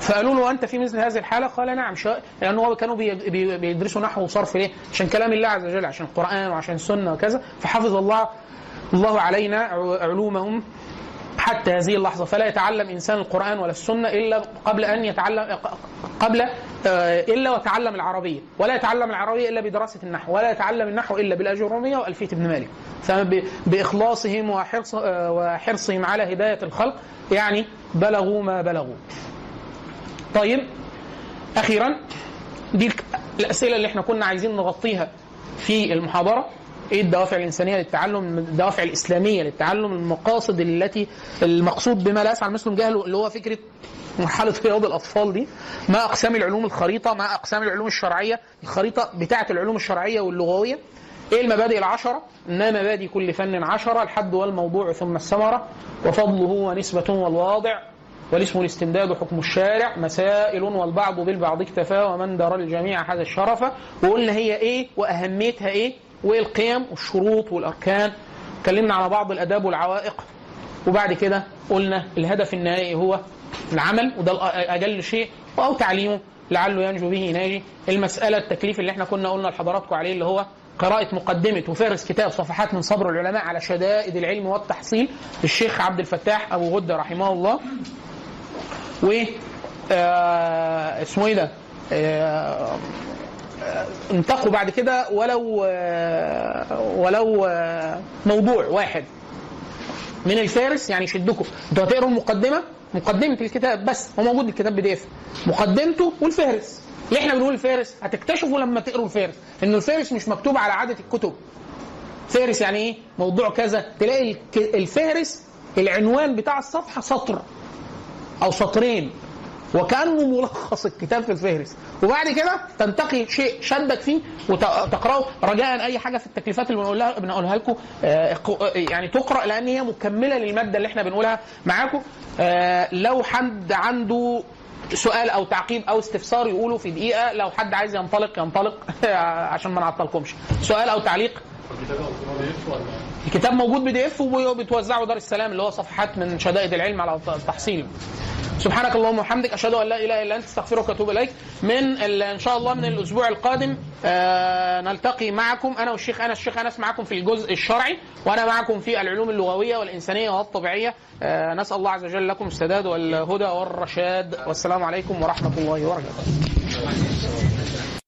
فقالوا له أنت في مثل هذه الحالة؟ قال نعم. شو... لأنه هو كانوا بي... بي... بيدرسوا نحو وصرف ليه؟ عشان كلام الله عز وجل عشان القرآن وعشان السنة وكذا. فحفظ الله الله علينا علومهم حتى هذه اللحظة. فلا يتعلم إنسان القرآن ولا السنة إلا قبل أن يتعلم قبل آه، إلا وتعلم العربية. ولا يتعلم العربية إلا بدراسة النحو ولا يتعلم النحو إلا بالاجروميه والفيه ابن مالك. فباخلاصهم وحرص آه، وحرصهم على هداية الخلق يعني بلغوا ما بلغوا. طيب أخيرا دي الأسئلة اللي إحنا كنا عايزين نغطيها في المحاضرة. إيه الدوافع الإنسانية للتعلم الدوافع الإسلامية للتعلم المقاصد التي المقصود بما لا يسعى المسلم جهله اللي هو فكرة مرحلة رياض الأطفال دي ما أقسام العلوم الخريطة ما أقسام العلوم الشرعية الخريطة بتاعة العلوم الشرعية واللغوية. إيه المبادئ العشرة؟ انما مبادئ كل فن عشرة الحد والموضوع ثم الثمرة وفضله ونسبة والواضع والاسم الاستمداد حكم الشارع مسائل والبعض بالبعض اكتفى ومن درى الجميع هذا الشرف. وقلنا هي إيه؟ وأهميتها إيه؟ وايه القيم والشروط والأركان. اتكلمنا على بعض الأداب والعوائق. وبعد كده قلنا الهدف النهائي هو العمل وده أجل شيء. أو تعليمه لعله ينجو به ناجي المسألة التكليف اللي إحنا كنا قلنا لحضراتكم عليه اللي هو قراءة مقدمة وفارس كتاب صفحات من صبر العلماء على شدائد العلم والتحصيل للشيخ عبد الفتاح أبو غدة رحمه الله. و آه اسمه إيه ده؟ آه، انتقوا بعد كده ولو ولو موضوع واحد من الفارس يعني يشدكم أنتوا هتقروا المقدمة؟ مقدمة الكتاب بس هو موجود الكتاب اف. مقدمته والفارس. ليه إحنا بنقول الفارس؟ هتكتشفوا لما تقروا الفارس. إن الفارس مش مكتوب على عاده الكتب. فارس يعني إيه؟ موضوع كذا. تلاقي الفارس العنوان بتاع الصفحة سطر أو سطرين. وكأنه ملخص الكتاب في الفهرس. وبعد كده تنتقي شيء شدك فيه وتقرأه رجاء أي حاجة في التكليفات اللي بنقولها بنقولها لكم آه، آه، يعني تقرأ لأن هي مكملة للمادة اللي إحنا بنقولها معاكم آه، لو حد عنده سؤال أو تعقيب أو استفسار يقوله في دقيقة لو حد عايز ينطلق ينطلق. عشان ما نعطلكمش. سؤال أو تعليق الكتاب موجود بي دي إف وبتوزعه دار السلام اللي هو صفحات من شدائد العلم على التحصيل. سبحانك اللهم وبحمدك أشهد أن لا إله إلا أنت أستغفرك وأتوب إليك. من إن شاء الله من الأسبوع القادم آه نلتقي معكم أنا والشيخ أنس. الشيخ أنس معكم في الجزء الشرعي وأنا معكم في العلوم اللغوية والإنسانية والطبيعية. آه نسأل الله عز وجل لكم السداد والهدى والرشاد. والسلام عليكم ورحمة الله وبركاته.